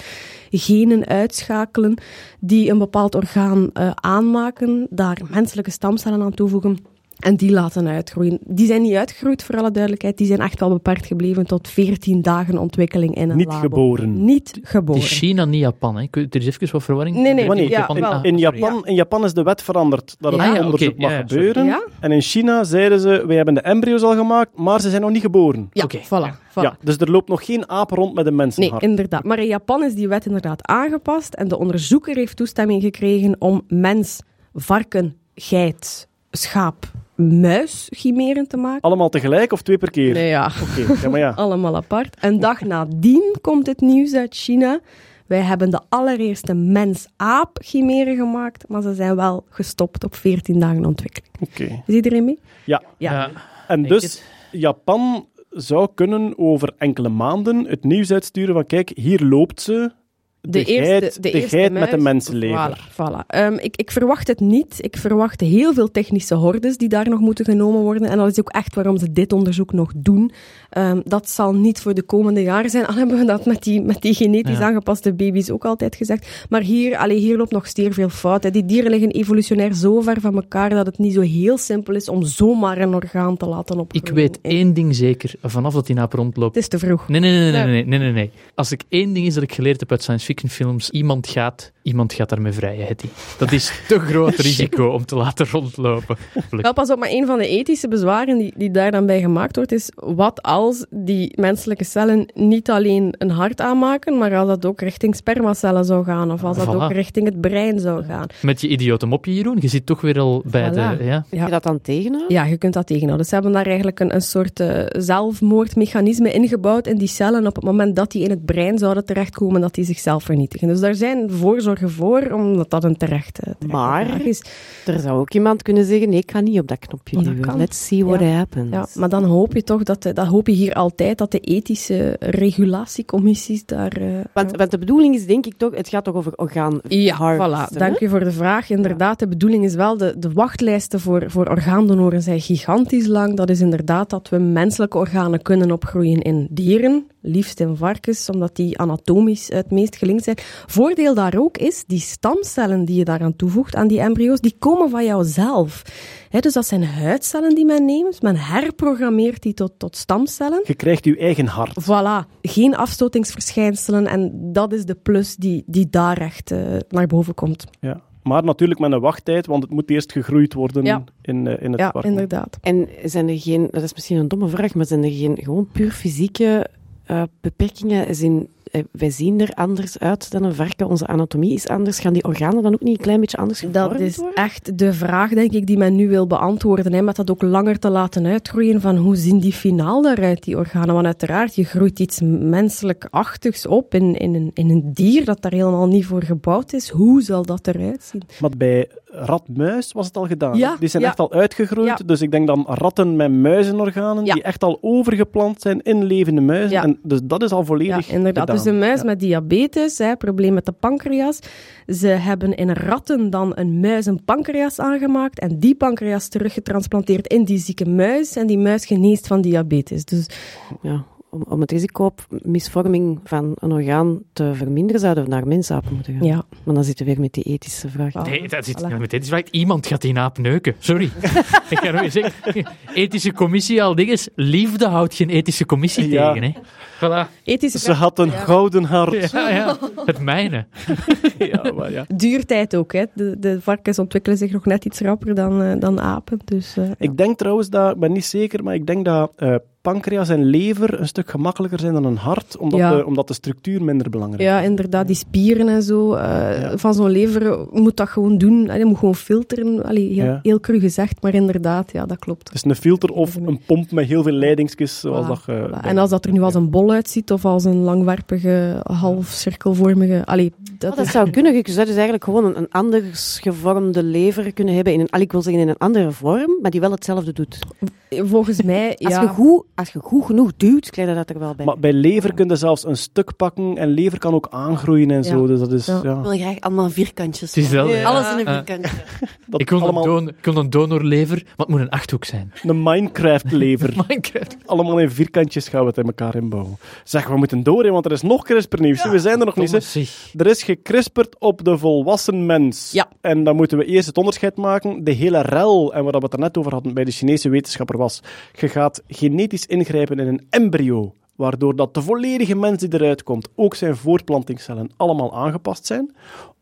Genen uitschakelen die een bepaald orgaan eh, aanmaken. Daar menselijke stamcellen aan toevoegen. En die laten uitgroeien. Die zijn niet uitgegroeid, voor alle duidelijkheid. Die zijn echt wel beperkt gebleven tot 14 dagen ontwikkeling in een Niet labo. geboren. Niet Het geboren. is China, niet Japan. Hè. Er is even wat verwarring. Nee, nee, Wanneer? ja, in, wel. in, sorry. Japan, in Japan is de wet veranderd dat het Ja, ja, onderzoek mag ja, gebeuren. Ja? En in China zeiden ze, wij hebben de embryo's al gemaakt, maar ze zijn nog niet geboren. Ja, Oké, voilà. voilà. Ja, dus er loopt nog geen aap rond met een Nee, mensenhart. inderdaad. Maar in Japan is die wet inderdaad aangepast. En de onderzoeker heeft toestemming gekregen om mens, varken, geit, schaap, muis chimeren te maken. Allemaal tegelijk of twee per keer? Nee, ja. Oké, ja, maar ja. Allemaal apart. Een dag nadien komt het nieuws uit China. Wij hebben de allereerste mens-aap chimeren gemaakt, maar ze zijn wel gestopt op 14 dagen ontwikkeling. Oké. Is iedereen mee? Ja. Ja. Ja. En dus het. Japan zou kunnen over enkele maanden het nieuws uitsturen van kijk, hier loopt ze, de, geit, de eerste geit met muis. een mensenlever. Voilà, voilà. Ehm, ik, ik verwacht het niet. Ik verwacht heel veel technische hordes die daar nog moeten genomen worden. En dat is ook echt waarom ze dit onderzoek nog doen. Ehm, dat zal niet voor de komende jaren zijn. Al hebben we dat met die, met die genetisch Ja. aangepaste baby's ook altijd gezegd. Maar hier, allee, hier loopt nog zeer veel fout. Hè. Die dieren liggen evolutionair zo ver van elkaar dat het niet zo heel simpel is om zomaar een orgaan te laten opgroeien. Ik weet één ding zeker, vanaf dat die aap rondloopt. Het is te vroeg. Nee, nee, nee, nee, nee, nee, nee, nee. Als ik één ding is dat ik geleerd heb uit science fiction films, iemand gaat, iemand gaat daarmee vrij, Hetty. Dat is te groot risico om te laten rondlopen. Wel, pas op, maar een van de ethische bezwaren die, die daar dan bij gemaakt wordt, is wat als die menselijke cellen niet alleen een hart aanmaken, maar als dat ook richting spermacellen zou gaan, of als dat Voilà. ook richting het brein zou gaan. Met je idiote mopje, Jeroen. Je zit toch weer al bij Voilà. de... Ja? Kun je dat dan tegenhouden? Ja, je kunt dat tegenhouden. Dus ze hebben daar eigenlijk een, een soort eh, zelfmoordmechanisme ingebouwd in die cellen op het moment dat die in het brein zouden terechtkomen, dat die zichzelf vernietigen. Dus daar zijn voor, omdat dat een terechte, terechte Maar- vraag is. Er zou ook iemand kunnen zeggen, nee, ik ga niet op dat knopje Dat kan. Let's see what Ja. happens. Ja, maar dan hoop je toch dat, dat hoop je hier altijd, dat de ethische regulatiecommissies daar... eh, Want, want de bedoeling is denk ik toch, het gaat toch over orgaan Ja, voilà. hè? Dank u voor de vraag. Inderdaad, de bedoeling is wel, de, de wachtlijsten voor, voor orgaandonoren zijn gigantisch lang. Dat is inderdaad dat we menselijke organen kunnen opgroeien in dieren, liefst in varkens, omdat die anatomisch het meest gelinkt zijn. Voordeel daar ook is, die stamcellen die je daaraan toevoegt, aan die embryo's, die komen van jouzelf. Hè, dus dat zijn huidcellen die men neemt, men herprogrammeert die tot, tot stamcellen. Je krijgt je eigen hart. Voilà, geen afstotingsverschijnselen en dat is de plus die, die daar echt eh, naar boven komt. Ja. Maar natuurlijk met een wachttijd, want het moet eerst gegroeid worden Ja. in, eh, in het Ja, park. inderdaad. En zijn er geen, dat is misschien een domme vraag, maar zijn er geen gewoon puur fysieke eh, beperkingen? Als in, wij zien er anders uit dan een varken, onze anatomie is anders. Gaan die organen dan ook niet een klein beetje anders gevormd Dat is worden? echt de vraag, denk ik, die men nu wil beantwoorden. Hè, met dat ook langer te laten uitgroeien van hoe zien die finaal daaruit, die organen. Want uiteraard, je groeit iets menselijk-achtigs op in, in, een, in een dier dat daar helemaal niet voor gebouwd is. Hoe zal dat eruit zien? Maar bij rat-muis was het al gedaan. Ja, die zijn ja. echt al uitgegroeid. Ja. Dus ik denk dan ratten met muizenorganen, Ja. die echt al overgeplant zijn in levende muizen. Ja. En dus dat is al Ja, volledig inderdaad. gedaan. Dus een muis Ja. met diabetes, hè, probleem met de pancreas. Ze hebben in ratten dan een muis een pancreas aangemaakt en die pancreas teruggetransplanteerd in die zieke muis en die muis geneest van diabetes. Dus Ja, om, om het risico op misvorming van een orgaan te verminderen, zouden we naar mensapen moeten gaan. ja, Maar dan zitten we weer met die ethische vraag. Nee, dat zit Voilà. met is waar iemand gaat die naap neuken. Sorry. ik nog eens zeggen. Ethische commissie al dinges. Liefde houdt geen ethische commissie Ja. tegen. Hè. Voilà. ethische Ze had een gouden hart. Ja, ja. Het mijne. Ja, maar ja. duurtijd ook. Hè. De, de varkens ontwikkelen zich nog net iets rapper dan, eh, dan apen. Dus, eh, ja. Ik denk trouwens dat, ik ben niet zeker, maar ik denk dat eh, pancreas en lever een stuk gemakkelijker zijn dan een hart, omdat, Ja. de, omdat de structuur minder belangrijk is. Ja, inderdaad, die spieren en zo. eh, Ja. Van zo'n lever moet dat gewoon doen. Je moet gewoon filteren. Allee, heel, Ja. heel cru gezegd, maar inderdaad, ja, dat klopt. Het is een filter of een pomp met heel veel leidingsjes, zoals Voilà, dat je... voilà. En als dat er nu als een bol uitziet, of als een langwerpige, half cirkelvormige... Allee, dat Oh, dat is... zou kunnen. Je zou dus eigenlijk gewoon een, een anders gevormde lever kunnen hebben. In een, al, ik wil zeggen in een andere vorm, maar die wel hetzelfde doet. Volgens mij, Als, ja... je, goed, als je goed genoeg duwt, krijg je dat er wel bij. Maar bij lever kun je zelfs een stuk pakken en lever kan ook aangroeien en zo. Dus dat is, Ja. ja. Ik wil graag allemaal vierkantjes. Het is wel, ja. Alles in een vierkantje. Dat Ik wil, allemaal een don, ik wil een donorlever, maar het moet een achthoek zijn. een Minecraft-lever. Minecraft. allemaal in vierkantjes gaan we het in elkaar inbouwen. Zeg, we moeten door, hè, want er is nog CRISPR-nieuws. We zijn er nog niet. zeg. Er is gecrisperd op de volwassen mens. Ja. En dan moeten we eerst het onderscheid maken. De hele rel, en waar we het er net over hadden bij de Chinese wetenschapper, was: je gaat genetisch ingrijpen in een embryo. Waardoor dat de volledige mens die eruit komt, ook zijn voortplantingscellen allemaal aangepast zijn.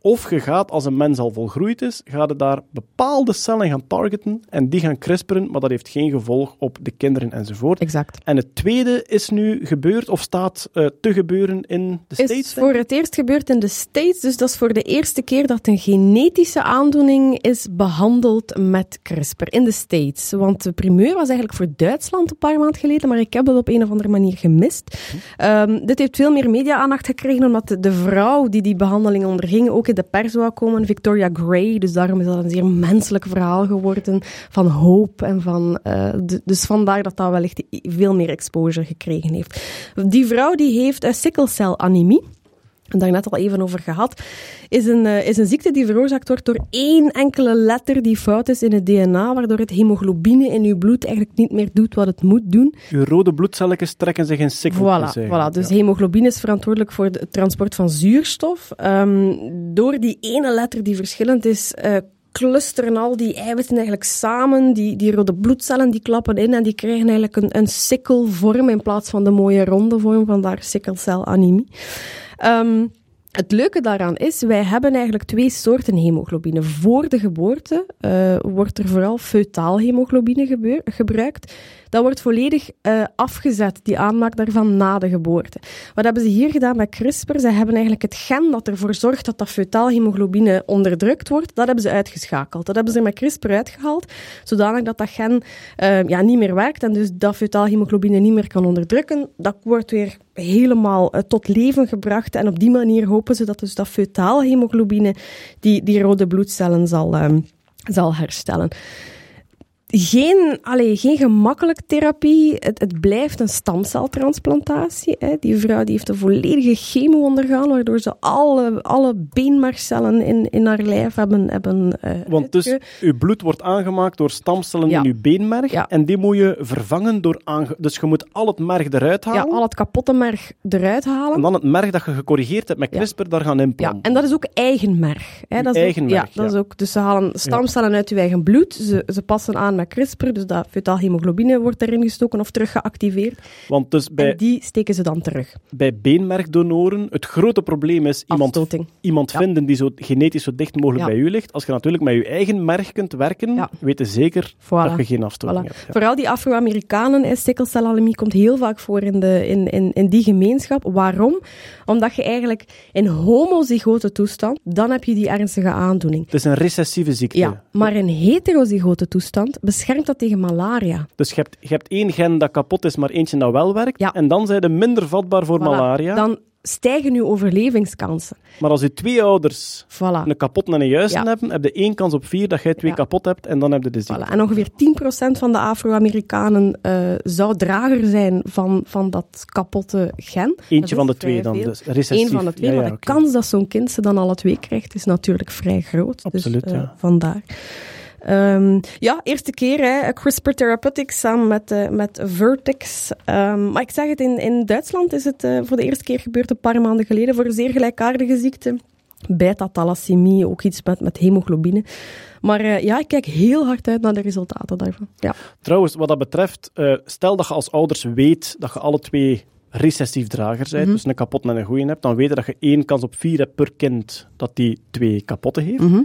Of je gaat, als een mens al volgroeid is, gaat je daar bepaalde cellen gaan targeten en die gaan crisperen, maar dat heeft geen gevolg op de kinderen enzovoort. Exact. En het tweede is nu gebeurd, of staat eh, te gebeuren in de States. is voor het eerst gebeurd in de States. Dus dat is voor de eerste keer dat een genetische aandoening is behandeld met CRISPR in de States. Want de primeur was eigenlijk voor Duitsland een paar maanden geleden, maar ik heb dat op een of andere manier gemist. Ehm, dit heeft veel meer media-aandacht gekregen, omdat de, de vrouw die die behandeling onderging ook de pers wou komen, Victoria Gray. Dus daarom is dat een zeer menselijk verhaal geworden van hoop en van... eh, dus vandaar dat dat wellicht veel meer exposure gekregen heeft. Die vrouw die heeft uh, sikkelcelanemie. En daar net al even over gehad, is een, eh, is een ziekte die veroorzaakt wordt door één enkele letter die fout is in het DNA, waardoor het hemoglobine in uw bloed eigenlijk niet meer doet wat het moet doen. Uw rode bloedcelletjes trekken zich in sikkeltjes. Voilà. Dus ja. hemoglobine is verantwoordelijk voor het transport van zuurstof. Ehm, door die ene letter die verschillend is, eh, clusteren al die eiwitten eigenlijk samen. Die, die rode bloedcellen die klappen in en die krijgen eigenlijk een, een sikkelvorm in plaats van de mooie ronde vorm, vandaar sikkelcelanemie. Ehm het leuke daaraan is, wij hebben eigenlijk twee soorten hemoglobine. Voor de geboorte eh, wordt er vooral feutaal hemoglobine gebruikt. Dat wordt volledig eh, afgezet, die aanmaak daarvan, na de geboorte. Wat hebben ze hier gedaan met CRISPR? Ze hebben eigenlijk het gen dat ervoor zorgt dat dat feutaal hemoglobine onderdrukt wordt, dat hebben ze uitgeschakeld. Dat hebben ze met CRISPR uitgehaald, zodanig dat dat gen eh, ja, niet meer werkt en dus dat feutaal hemoglobine niet meer kan onderdrukken. Dat wordt weer helemaal eh, tot leven gebracht en op die manier hopen ze dat dus dat feutaal hemoglobine die, die rode bloedcellen zal, zal herstellen geen, allee, geen gemakkelijke therapie. Het, het blijft een stamceltransplantatie. Hè. Die vrouw die heeft een volledige chemo ondergaan, waardoor ze alle, alle beenmarcellen in, in haar lijf hebben, hebben eh, Want dus, uw bloed wordt aangemaakt door stamcellen Ja. in uw beenmerg. Ja. En die moet je vervangen door... aange- Dus je moet al het merg eruit ja, halen. al het kapotte merg eruit halen. En dan het merg dat je gecorrigeerd hebt met Ja. CRISPR daar gaan Ja, implanten. en dat is ook eigen merg. Hè. Uw Dat is eigen ook, merg, ja, dat ja. is ook. Dus ze halen stamcellen uit je eigen bloed. Ze, ze passen aan met CRISPR, dus dat fetaal hemoglobine wordt erin gestoken of terug geactiveerd. Want dus bij, En die steken ze dan terug. bij beenmergdonoren, het grote probleem is iemand, Afstoting. iemand Ja. vinden die zo genetisch zo dicht mogelijk Ja. bij u ligt. Als je natuurlijk met je eigen merg kunt werken, Ja. weet je zeker Voilà. dat je geen afstoting Voilà. hebt. Ja. Vooral die Afro-Amerikanen, hè, sikkelcellanemie komt heel vaak voor in, de, in, in, in die gemeenschap. Waarom? Omdat je eigenlijk in homozygote toestand, dan heb je die ernstige aandoening. Het is een recessieve ziekte. Ja, maar in heterozygote toestand beschermt dat tegen malaria. Dus je hebt, je hebt één gen dat kapot is, maar eentje dat wel werkt. Ja. En dan zijn ze minder vatbaar voor Voilà. malaria. Dan stijgen je overlevingskansen. Maar als je twee ouders Voilà. een kapot en een juiste Ja. hebben, heb je één kans op vier dat jij twee Ja. kapot hebt en dan heb je de ziekte. Voilà. En ongeveer 10% van de Afro-Amerikanen eh, zou drager zijn van, van dat kapotte gen. Eentje van de twee dan. veel. Dus recessief. Eén van de twee, Ja, maar de kans dat zo'n kind ze dan alle twee krijgt, is natuurlijk vrij groot. Absoluut, dus, eh, ja. Vandaar. Ehm, ja, eerste keer, hè, CRISPR Therapeutics samen met, eh, met Vertex. Ehm, maar ik zeg het, in, in Duitsland is het eh, voor de eerste keer gebeurd een paar maanden geleden voor een zeer gelijkaardige ziekte. Beta-thalassemie, ook iets met, met hemoglobine. Maar eh, ja, ik kijk heel hard uit naar de resultaten daarvan. Ja. Trouwens, wat dat betreft, stel dat je als ouders weet dat je alle twee recessief drager bent, Mhm. dus een kapot en een goeie hebt, dan weet je dat je één kans op vier hebt per kind dat die twee kapotte heeft. Mhm.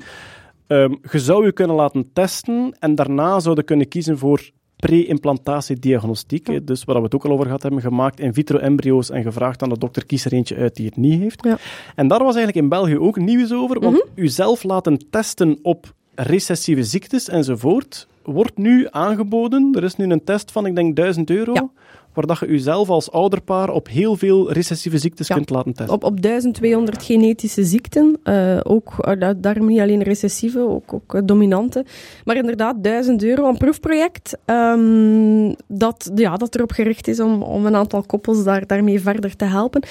Ehm, je zou je kunnen laten testen en daarna zou je kunnen kiezen voor pre-implantatiediagnostiek. Dus waar we het ook al over gehad hebben, gemaakt in vitro embryo's en gevraagd aan de dokter, kies er eentje uit die het niet heeft. Ja. En daar was eigenlijk in België ook nieuws over, want u zelf laten testen op recessieve ziektes enzovoort wordt nu aangeboden. Er is nu een test van, ik denk, 1000 euro, Ja. Waar dat je uzelf als ouderpaar op heel veel recessieve ziektes Ja. kunt laten testen. Op, op 1200 genetische ziekten, eh, ook uh, da- daarom niet alleen recessieve, ook, ook eh, dominante. Maar inderdaad, 1000 euro, een proefproject ehm, dat, ja, dat erop gericht is om, om een aantal koppels daar, daarmee verder te helpen.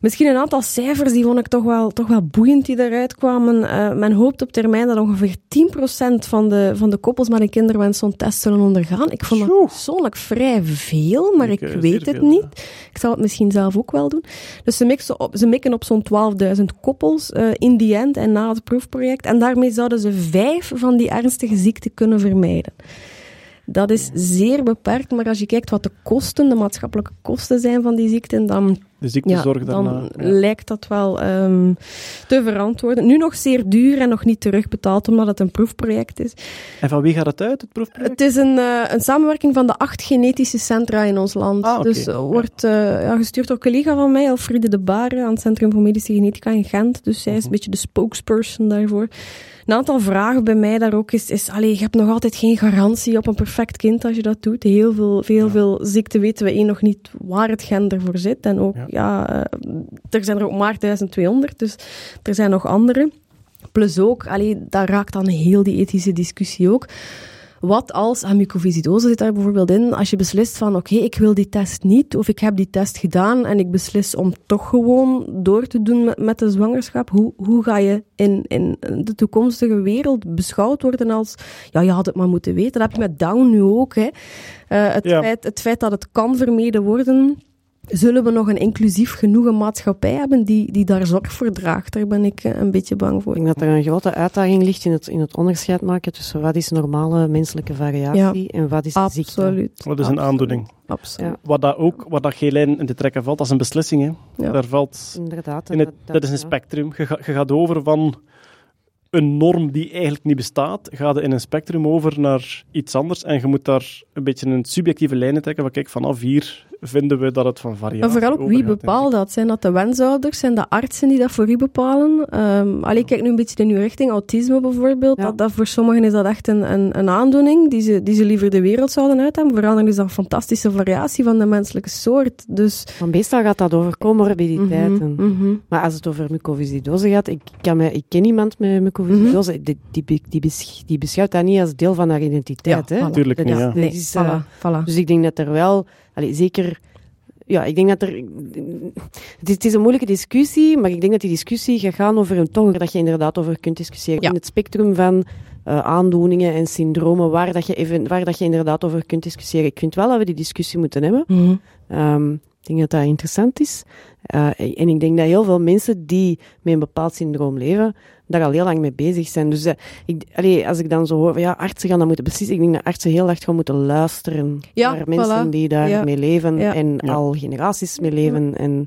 Misschien een aantal cijfers, die vond ik toch wel, toch wel boeiend die eruit kwamen. Eh, men hoopt op termijn dat ongeveer 10% van de, van de koppels met een kinderwens zo'n test zullen ondergaan. Ik vond dat persoonlijk vrij veel, maar Ik, weet het veel, niet. Ik zal het misschien zelf ook wel doen. Dus ze mikken op, ze mikken op zo'n 12.000 koppels eh, in die end en na het proefproject. En daarmee zouden ze vijf van die ernstige ziekten kunnen vermijden. Dat is zeer beperkt, maar als je kijkt wat de kosten, de maatschappelijke kosten zijn van die ziekten, dan, De ziektezorg ja, daarna. ja. lijkt dat wel ehm, te verantwoorden. Nu nog zeer duur en nog niet terugbetaald, omdat het een proefproject is. En van wie gaat het uit, het proefproject? Het is een, eh, een samenwerking van de acht genetische centra in ons land. Ah. Dus eh, wordt eh, ja, gestuurd door een collega van mij, Elfriede de Bare, aan het Centrum voor Medische Genetica in Gent. Dus zij is Mhm. een beetje de spokesperson daarvoor. Een aantal vragen bij mij daar ook is, is allee, je hebt nog altijd geen garantie op een perfect kind als je dat doet. Heel veel, veel, veel ziekten weten we één nog niet waar het gen ervoor zit. En ook, Ja. ja, eh, er zijn er ook maar 1200, dus er zijn nog andere. Plus ook, allee, daar raakt dan heel die ethische discussie ook. Wat als, en mucoviscidose zit daar bijvoorbeeld in, als je beslist van oké, ik wil die test niet, of ik heb die test gedaan en ik beslis om toch gewoon door te doen met, met de zwangerschap, hoe, hoe ga je in, in de toekomstige wereld beschouwd worden als, ja, je had het maar moeten weten. Dat heb je met Down nu ook. Hè. Eh, het, Ja. feit, het feit dat het kan vermeden worden, zullen we nog een inclusief genoegen maatschappij hebben die, die daar zorg voor draagt? Daar ben ik eh, een beetje bang voor. Ik denk dat er een grote uitdaging ligt in het, in het onderscheid maken tussen wat is normale menselijke variatie en wat is ziekte. Absoluut. Wat is een aandoening? Absoluut. Ja. Wat dat ook, wat dat geen lijn in te trekken valt, dat is een beslissing. Hè. Ja. Daar valt Inderdaad. in het, dat is een ja. spectrum. Je, ga- je gaat over van een norm die eigenlijk niet bestaat, ga je in een spectrum over naar iets anders en je moet daar een beetje een subjectieve lijn in trekken van kijk, vanaf hier vinden we dat het van variatie Maar vooral ook wie bepaalt dat? Zijn dat de wensouders? Zijn dat artsen die dat voor u bepalen? Ehm allee, ik kijk nu een beetje in uw richting, autisme bijvoorbeeld. Ja. Dat, dat voor sommigen is dat echt een, een, een aandoening die ze, die ze liever de wereld zouden uit hebben. Voor anderen is dat een fantastische variatie van de menselijke soort. Dus, Maar meestal gaat dat over comorbiditeiten. Mhm, mhm. Maar als het over mucoviscidose gaat, ik, kan me, ik ken iemand met mucoviscidose, die, die, die, die, besch- die beschouwt dat niet als deel van haar identiteit. Ja, hè? voilà. Tuurlijk Dat niet, ja. Nee, is, eh, voilà, voilà. Dus ik denk dat er wel, allee, zeker, ja, ik denk dat er, het is, een moeilijke discussie, maar ik denk dat die discussie gaat gaan over een toch dat je inderdaad over kunt discussiëren. Ja. In het spectrum van eh, aandoeningen en syndromen, waar, dat je even, waar dat je inderdaad over kunt discussiëren. Ik vind wel dat we die discussie moeten hebben. Mhm. Ehm, ik denk dat dat interessant is. Eh, en ik denk dat heel veel mensen die met een bepaald syndroom leven, daar al heel lang mee bezig zijn. Dus eh, ik, allee, als ik dan zo hoor, van, ja, artsen gaan dat moeten beslissen. Ik denk dat artsen heel erg gaan moeten luisteren Ja, naar mensen voilà. die daarmee Ja. mee leven Ja. en Ja. al generaties mee leven. En,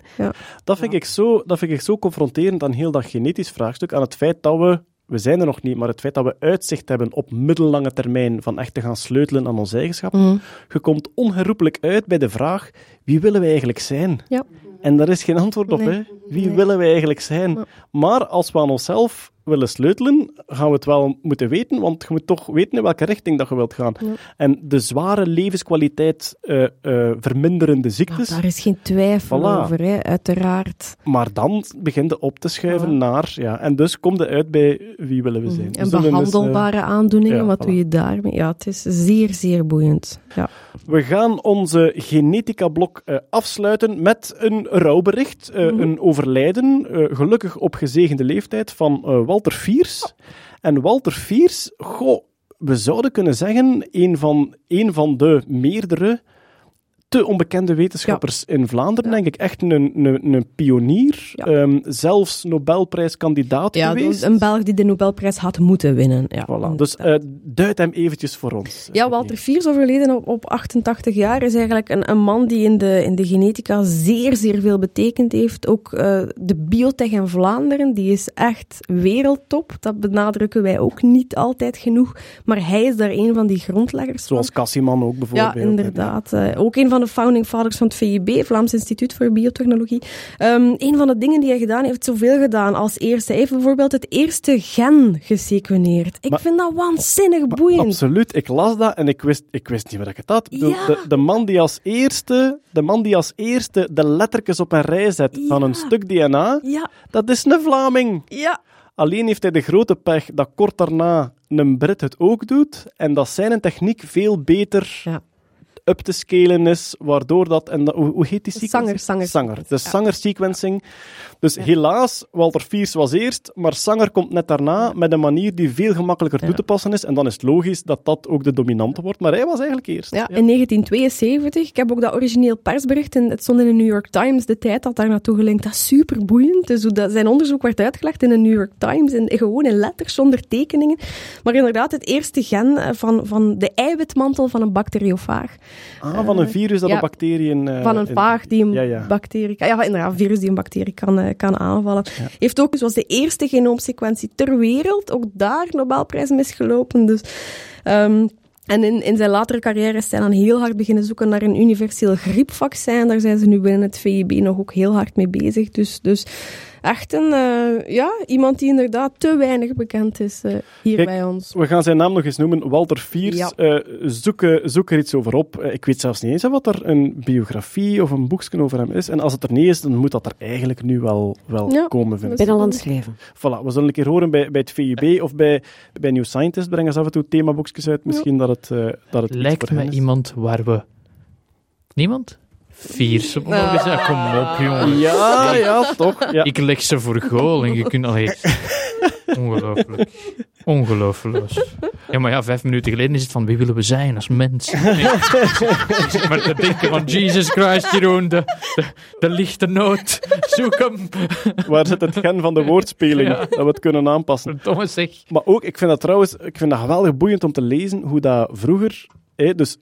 Dat vind, ik zo, dat vind ik zo confronterend aan heel dat genetisch vraagstuk, aan het feit dat we, we zijn er nog niet, maar het feit dat we uitzicht hebben op middellange termijn van echt te gaan sleutelen aan onze eigenschappen. Mhm. Je komt onherroepelijk uit bij de vraag, wie willen we eigenlijk zijn? Ja. En daar is geen antwoord op, Nee. hè. Wie Nee. willen we eigenlijk zijn? Maar als we aan onszelf willen sleutelen, gaan we het wel moeten weten, want je moet toch weten in welke richting dat je wilt gaan. Ja. En de zware levenskwaliteit eh, eh, verminderende Ja, ziektes, daar is geen twijfel Voilà. over, hè, uiteraard. maar dan begint je op te schuiven Ja. naar, ja, en dus kom je uit bij wie willen we zijn. Mhm. En We zullen dus, eh, behandelbare aandoeningen, wat voilà. doe je daarmee? Ja, het is zeer, zeer boeiend. Ja. We gaan onze genetica-blok afsluiten met een rouwbericht. Mhm. Een overlijden, gelukkig op gezegende leeftijd, van eh, Walter Fiers. En Walter Fiers, goh, we zouden kunnen zeggen, een van, een van de meerdere te onbekende wetenschappers in Vlaanderen, denk ik. Echt een, een, een pionier. Ja. Ehm, zelfs Nobelprijskandidaat Ja, geweest. dus een Belg die de Nobelprijs had moeten winnen. Ja, Voilà. Dus eh duid hem eventjes voor ons. Ja, Walter Fiers, overleden op, op 88 jaar, is eigenlijk een, een man die in de, in de genetica zeer, zeer veel betekend heeft. Ook eh, de biotech in Vlaanderen, die is echt wereldtop. Dat benadrukken wij ook niet altijd genoeg. Maar hij is daar een van die grondleggers van. Zoals Cassiman ook bijvoorbeeld. Ja, inderdaad. Eh, ook een van de founding fathers van het VIB, Vlaams Instituut voor Biotechnologie. Ehm een van de dingen die hij gedaan heeft, zoveel gedaan als eerste. Hij heeft bijvoorbeeld het eerste gen gesequeneerd. Ik Maar- vind dat waanzinnig boeiend. Absoluut, ik las dat en ik wist, ik wist niet wat ik het had. Ik bedoel, Ja. De, de, man die als eerste, de man die als eerste de lettertjes op een rij zet van een stuk DNA, Ja, dat is een Vlaming. ja. Alleen heeft hij de grote pech dat kort daarna een Brit het ook doet en dat zijn techniek veel beter Ja. Up te scalen is, waardoor dat... En dat, hoe, hoe heet die sequencing? Sanger, Sanger. De ja. Sanger sequencing. Dus helaas, Walter Fiers was eerst, maar Sanger komt net daarna met een manier die veel gemakkelijker toe te passen is. En dan is het logisch dat dat ook de dominante wordt. Maar hij was eigenlijk eerst. Ja, in 1972. Ik heb ook dat origineel persbericht, in, het stond in de New York Times, de tijd had daar naartoe gelinkt. Dat is super boeiend. Dus dat, zijn onderzoek werd uitgelegd in de New York Times, in, gewoon in letters, zonder tekeningen. Maar inderdaad, het eerste gen eh, van, van de eiwitmantel van een bacteriofaag. Ah, van een virus dat ja. een bacteriën... eh, van een vaag die een Ja, ja. bacterie ja, inderdaad, een virus die een bacterie kan, eh, kan aanvallen. Heeft ook, dus was de eerste genoomsequentie ter wereld, ook daar Nobelprijs misgelopen. Dus, ehm, en in, in zijn latere carrière is hij dan heel hard beginnen zoeken naar een universeel griepvaccin. Daar zijn ze nu binnen het VIB nog ook heel hard mee bezig. Dus, dus echt een, eh, ja, iemand die inderdaad te weinig bekend is eh, hier Kijk, bij ons. We gaan zijn naam nog eens noemen. Walter Fiers. Ja. Eh, zoek, zoek er iets over op. Ik weet zelfs niet eens wat er een biografie of een boekje over hem is. En als het er niet is, dan moet dat er eigenlijk nu wel, wel Ja, komen, vind ik. Binnenlands leven. Voilà, we zullen een keer horen bij, bij het VUB of bij, bij New Scientist. Brengen ze af en toe themaboekjes uit. Misschien dat het, dat het iets Lijkt voor me hen is. iemand waar we... Niemand? Vier, mogen zeggen. Kom op, jongen. Ja, ja, toch. Ja. Ik leg ze voor goal en je kunt... Allee, ongelooflijk. Ongelooflijk. Ja, maar ja, vijf minuten geleden is het van wie willen we zijn als mens? Nee. maar te denken van Jesus Christ, Jeroen, de, de, de lichte nood. Zoek hem. Waar zit het gen van de woordspeling? Ja. Dat we het kunnen aanpassen. Verdomme zeg. Maar ook, ik vind dat trouwens ik vind dat geweldig boeiend om te lezen hoe dat vroeger... Hè, dus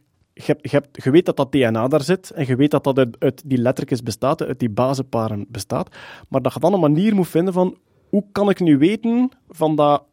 je, weet dat dat DNA daar zit en je weet dat dat uit, uit die lettertjes bestaat, uit die bazenparen bestaat. Maar dat je dan een manier moet vinden van hoe kan ik nu weten van dat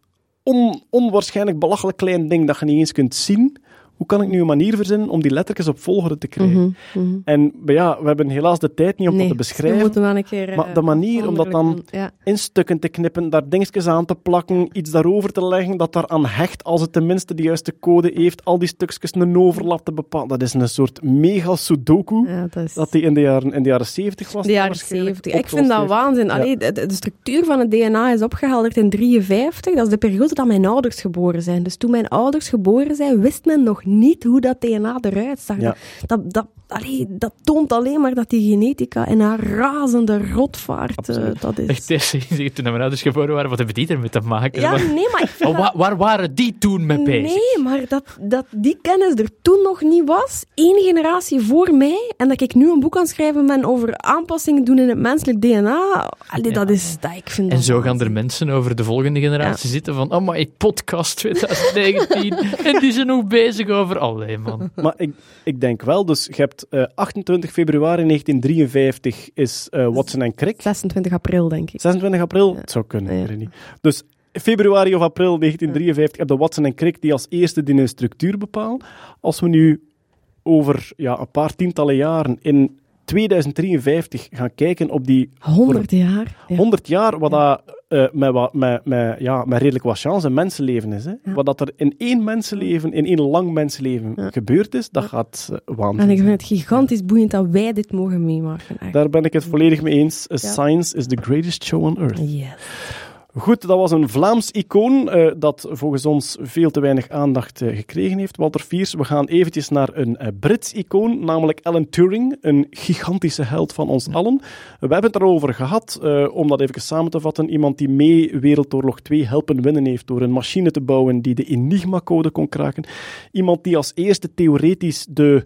on, onwaarschijnlijk belachelijk klein ding dat je niet eens kunt zien, hoe kan ik nu een manier verzinnen om die lettertjes op volgorde te krijgen? Mhm, mhm. En ja, we hebben helaas de tijd niet om Nee, dat te we beschrijven. moeten wel een keer... eh, Maar de manier om dat dan. Ja. in stukken te knippen, daar dingetjes aan te plakken, iets daarover te leggen, dat daar aan hecht als het tenminste de juiste code heeft, al die stukjes een overlap te bepalen. Dat is een soort mega sudoku Ja, dat is... dat die in de jaren, in de jaren 70 was. De jaren waarschijnlijk 70. Ik vind dat waanzin. Allee, de, de- de structuur van het DNA is opgehelderd in 53. Dat is de periode dat mijn ouders geboren zijn. Dus toen mijn ouders geboren zijn, wist men nog niet hoe dat DNA eruit zag. Ja. Dat, dat, allee, dat toont alleen maar dat die genetica in haar razende rotvaart... eh. Echt, dat is... eh, toen mijn ouders geboren waren, wat hebben die ermee te maken? Ja, nee, maar Oh, waar waren die toen mee bezig? Nee, maar dat, dat die kennis er toen nog niet was, één generatie voor mij, en dat ik nu een boek aan schrijven ben over aanpassingen doen in het menselijk DNA, allee, dat is dat ik vind En dat zo gaan er mensen over de volgende generatie zitten van, oh maar ik podcast 2019 en die zijn nog bezig over, allee man. Maar ik, ik denk wel, dus je hebt eh, 28 februari 1953 is eh, Watson en Crick. 26 april, denk ik. 26 april? Ja. Het zou kunnen, Ja. niet. Dus februari of april 1953 heb je Watson en Crick die als eerste die een structuur bepalen. Als we nu over ja, een paar tientallen jaren in 2053 gaan kijken op die 100 jaar. Ja. 100 jaar, wat dat, eh, met, wat, met, met, ja, met redelijk wat chance een mensenleven is. Hè? Ja. Wat dat er in één mensenleven, in één lang mensenleven gebeurd is, dat gaat uh, waanzin En ik vind het gigantisch boeiend dat wij dit mogen meemaken. echt. Daar ben ik het volledig mee eens. Science is the greatest show on earth. Yes. Goed, dat was een Vlaams icoon eh, dat volgens ons veel te weinig aandacht eh, gekregen heeft. Walter Fiers, we gaan eventjes naar een eh, Brits icoon, namelijk Alan Turing, een gigantische held van ons allen. We hebben het erover gehad, eh, om dat even samen te vatten. Iemand die mee Wereldoorlog 2 helpen winnen heeft door een machine te bouwen die de Enigma-code kon kraken. Iemand die als eerste theoretisch de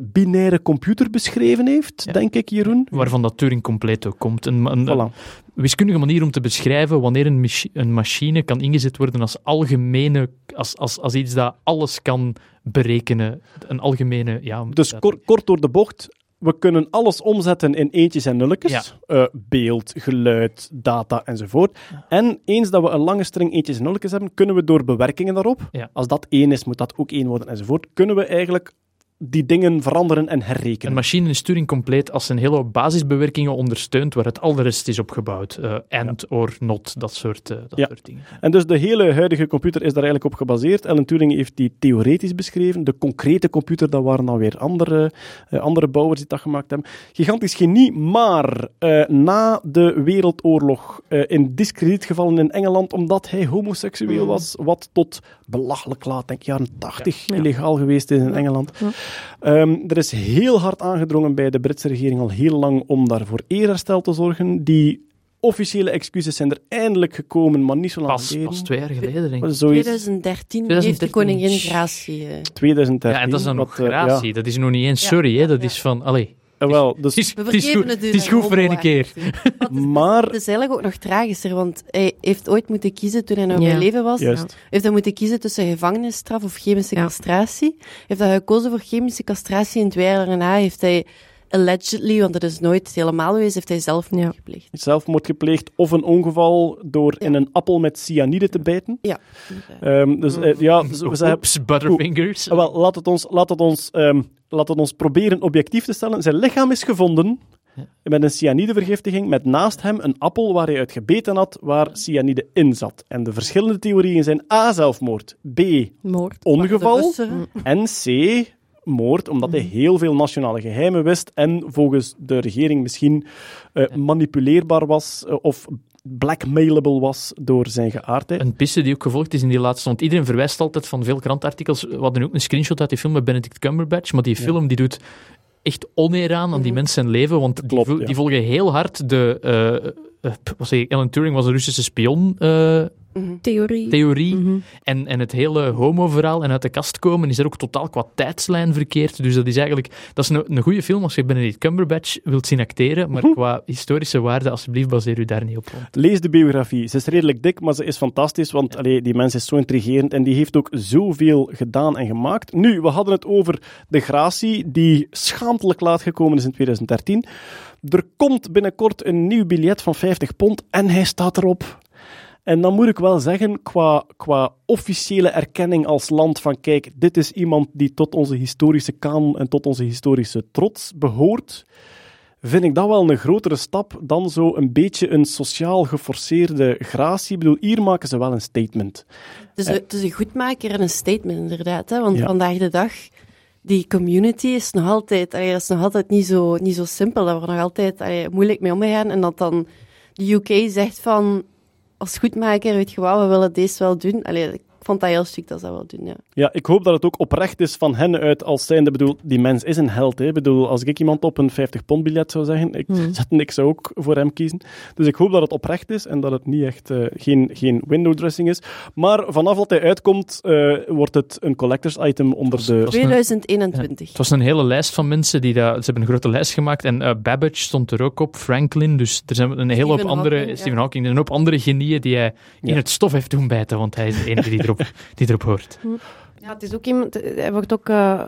binaire computer beschreven heeft, Ja. denk ik, Jeroen. Waarvan dat Turing compleet ook komt. Een, een, een Voilà. Wiskundige manier om te beschrijven wanneer een, machi- een machine kan ingezet worden als algemene, als, als, als iets dat alles kan berekenen. Een algemene, ja... Dus dat- kort, kort door de bocht, we kunnen alles omzetten in eentjes en nulletjes. Ja. Eh, beeld, geluid, data enzovoort. En eens dat we een lange string eentjes en nulletjes hebben, kunnen we door bewerkingen daarop, Ja. als dat één is, moet dat ook één worden enzovoort, kunnen we eigenlijk die dingen veranderen en Een herrekenen. machine is Turing compleet als een hele basisbewerkingen ondersteunt waar het al de rest is opgebouwd. Eh and or not, dat soort, eh, dat Ja. soort dingen. En dus de hele huidige computer is daar eigenlijk op gebaseerd. Alan Turing heeft die theoretisch beschreven. De concrete computer, dat waren dan weer andere, eh, andere bouwers die dat gemaakt hebben. Gigantisch genie, maar na de Wereldoorlog in discrediet gevallen in Engeland omdat hij homoseksueel was, wat tot belachelijk laat, denk ik, jaren 80 Ja. illegaal geweest is in Engeland. Ja. Ehm, er is heel hard aangedrongen bij de Britse regering al heel lang om daarvoor eerherstel te zorgen. Die officiële excuses zijn er eindelijk gekomen, maar niet zo lang Pas, geleden. pas twee jaar geleden, denk ik. Zoiets 2013 heeft de 2013. koningin gratie. eh. 2013. Ja, en dat is dan nog eh, gratie. ja. Dat is nog niet eens sorry, hè. dat Ja. is van, allee, Eh, wel, dus, het is, We het is goed, het u het is dat goed voor één keer. maar... Het is eigenlijk ook nog tragischer, want hij heeft ooit moeten kiezen toen hij nog Ja. bij leven was. Juist. Heeft hij moeten kiezen tussen gevangenisstraf of chemische Ja. castratie. Heeft hij gekozen voor chemische castratie en twee jaar daarna heeft hij allegedly, want dat is nooit helemaal geweest, heeft hij zelfmoord Ja. gepleegd. zelfmoord gepleegd of een ongeval door Ja. in een appel met cyanide te bijten. Ja. Ehm, dus eh, ja, ze, ze hebben- Oeps, Butterfingers. Ah, wel, laat het ons, laat het ons, ehm, laat het ons proberen objectief te stellen. Zijn lichaam is gevonden Ja. met een cyanidevergiftiging, met naast hem een appel waar hij uit gebeten had, waar cyanide in zat. En de verschillende theorieën zijn A, zelfmoord, B, Moord. ongeval, Russen, en C, moord, omdat hij heel veel nationale geheimen wist en volgens de regering misschien eh, manipuleerbaar was eh, of blackmailable was door zijn geaardheid. Een piste die ook gevolgd is in die laatste. Want iedereen verwijst altijd van veel krantartikels. We hadden ook een screenshot uit die film met Benedict Cumberbatch. Maar die film die doet echt oneer aan aan die mensen hun leven. Want die, Klopt, vol- ja. die volgen heel hard de. wat zeg ik, Alan Turing was een Russische spion. eh, mhm. Theorie. theorie. Mhm. En, en het hele homo-verhaal en uit de kast komen is er ook totaal qua tijdslijn verkeerd. Dus dat is eigenlijk dat is een, een goede film als je Benedict Cumberbatch wilt zien acteren. Maar qua historische waarde, alsjeblieft, baseer u daar niet op. want- Lees de biografie. Ze is redelijk dik, maar ze is fantastisch, want allee, die mens is zo intrigerend en die heeft ook zoveel gedaan en gemaakt. Nu, we hadden het over de gratie, die schaamtelijk laat gekomen is in 2013. Er komt binnenkort een nieuw biljet van 50 pond en hij staat erop. En dan moet ik wel zeggen, qua, qua officiële erkenning als land van kijk, dit is iemand die tot onze historische kanon en tot onze historische trots behoort, vind ik dat wel een grotere stap dan zo een beetje een sociaal geforceerde gratie. Ik bedoel, hier maken ze wel een statement. Het is, een, het is een goedmaker en een statement, inderdaad. Hè? Want Ja. vandaag de dag, die community is nog altijd, is nog altijd niet zo, niet zo simpel. Daar wordt nog altijd moeilijk mee omgegaan. En dat dan de UK zegt van, als goedmaker, weet je wat, we willen deze wel doen. Allee, vond dat heel chic dat ze dat wel doen, ja. Ja, ik hoop dat het ook oprecht is van hen uit als zijnde. Bedoel, die mens is een held. Hè. Ik bedoel, als ik iemand op een 50-pond biljet zou zeggen, ik, ik zou ook voor hem kiezen. Dus ik hoop dat het oprecht is en dat het niet echt eh, geen, geen window dressing is. Maar vanaf dat hij uitkomt, eh, wordt het een collectors item onder de... was een- 2021. Het was een hele lijst van mensen die dat... Ze hebben een grote lijst gemaakt en eh, Babbage stond er ook op, Franklin, dus er zijn een hele hoop andere... Hawking, ja. Stephen Hawking, en een hoop andere genieën die hij in Ja. het stof heeft doen bijten, want hij is de enige die erop, die erop hoort. Ja, het is ook iemand, hij wordt ook, eh,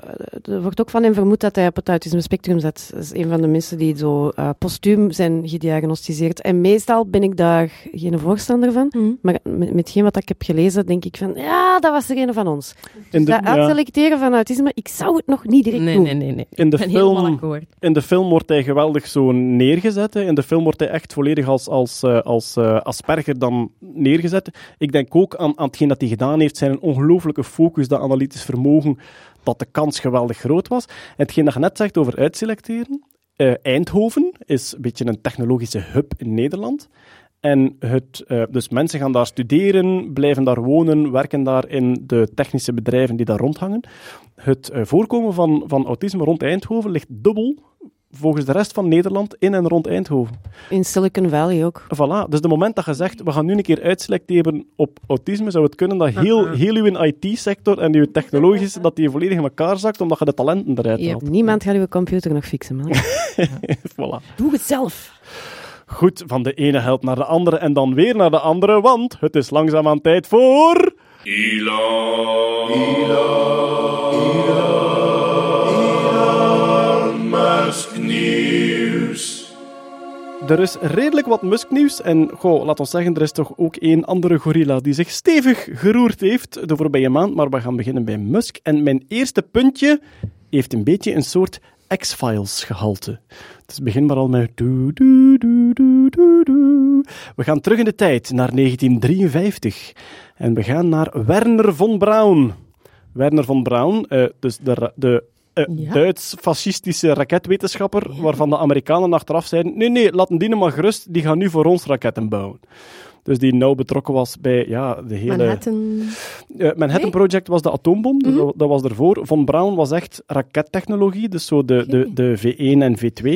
er wordt ook van hem vermoed dat hij op het autisme spectrum zit. Dat is een van de mensen die zo eh, postuum zijn gediagnosticeerd. En meestal ben ik daar geen voorstander van. Mhm. Maar met, met hetgeen wat ik heb gelezen, denk ik van, ja, dat was er een van ons. In de, dat ja, uitselecteren van autisme, ik zou het nog niet direct Nee, doen. nee, nee. nee. in de Ik ben helemaal film... In de film wordt hij geweldig zo neergezet. Hè. In de film wordt hij echt volledig als, als, eh, als eh, Asperger dan neergezet. Ik denk ook aan, aan hetgeen dat hij gedaan heeft, zijn een ongelooflijke focus, dat analytisch vermogen, dat de kans geweldig groot was. En hetgeen dat je net zegt over uitselecteren, eh, Eindhoven is een beetje een technologische hub in Nederland. En het, eh, dus mensen gaan daar studeren, blijven daar wonen, werken daar in de technische bedrijven die daar rondhangen. Het eh, voorkomen van, van autisme rond Eindhoven ligt dubbel volgens de rest van Nederland in en rond Eindhoven. In Silicon Valley ook. Voilà, dus de moment dat je zegt, we gaan nu een keer uitselecteren op autisme, zou het kunnen dat heel, heel uw IT-sector en uw technologische, dat die volledig in elkaar zakt, omdat je de talenten eruit Ja. haalt. Niemand gaat uw computer nog fixen, man. voilà. Doe het zelf. Goed, van de ene held naar de andere en dan weer naar de andere, want het is langzaamaan tijd voor... Elon. Elon Er is redelijk wat Musk-nieuws en goh, laat ons zeggen, er is toch ook één andere gorilla die zich stevig geroerd heeft de voorbije maand, maar we gaan beginnen bij Musk. En mijn eerste puntje heeft een beetje een soort X-Files gehalte. Dus begin maar al met. We gaan terug in de tijd, naar 1953. En we gaan naar Werner von Braun. Werner von Braun, eh, dus de, de Ja. Duits-fascistische raketwetenschapper, waarvan de Amerikanen achteraf zeiden, nee, nee, laten die maar gerust, die gaan nu voor ons raketten bouwen. Dus die nauw betrokken was bij ja, de hele... Manhattan. Eh, Manhattan Project was de atoombom, dat, dat was ervoor. Von Braun was echt rakettechnologie, dus zo de, de, de V1 en V2.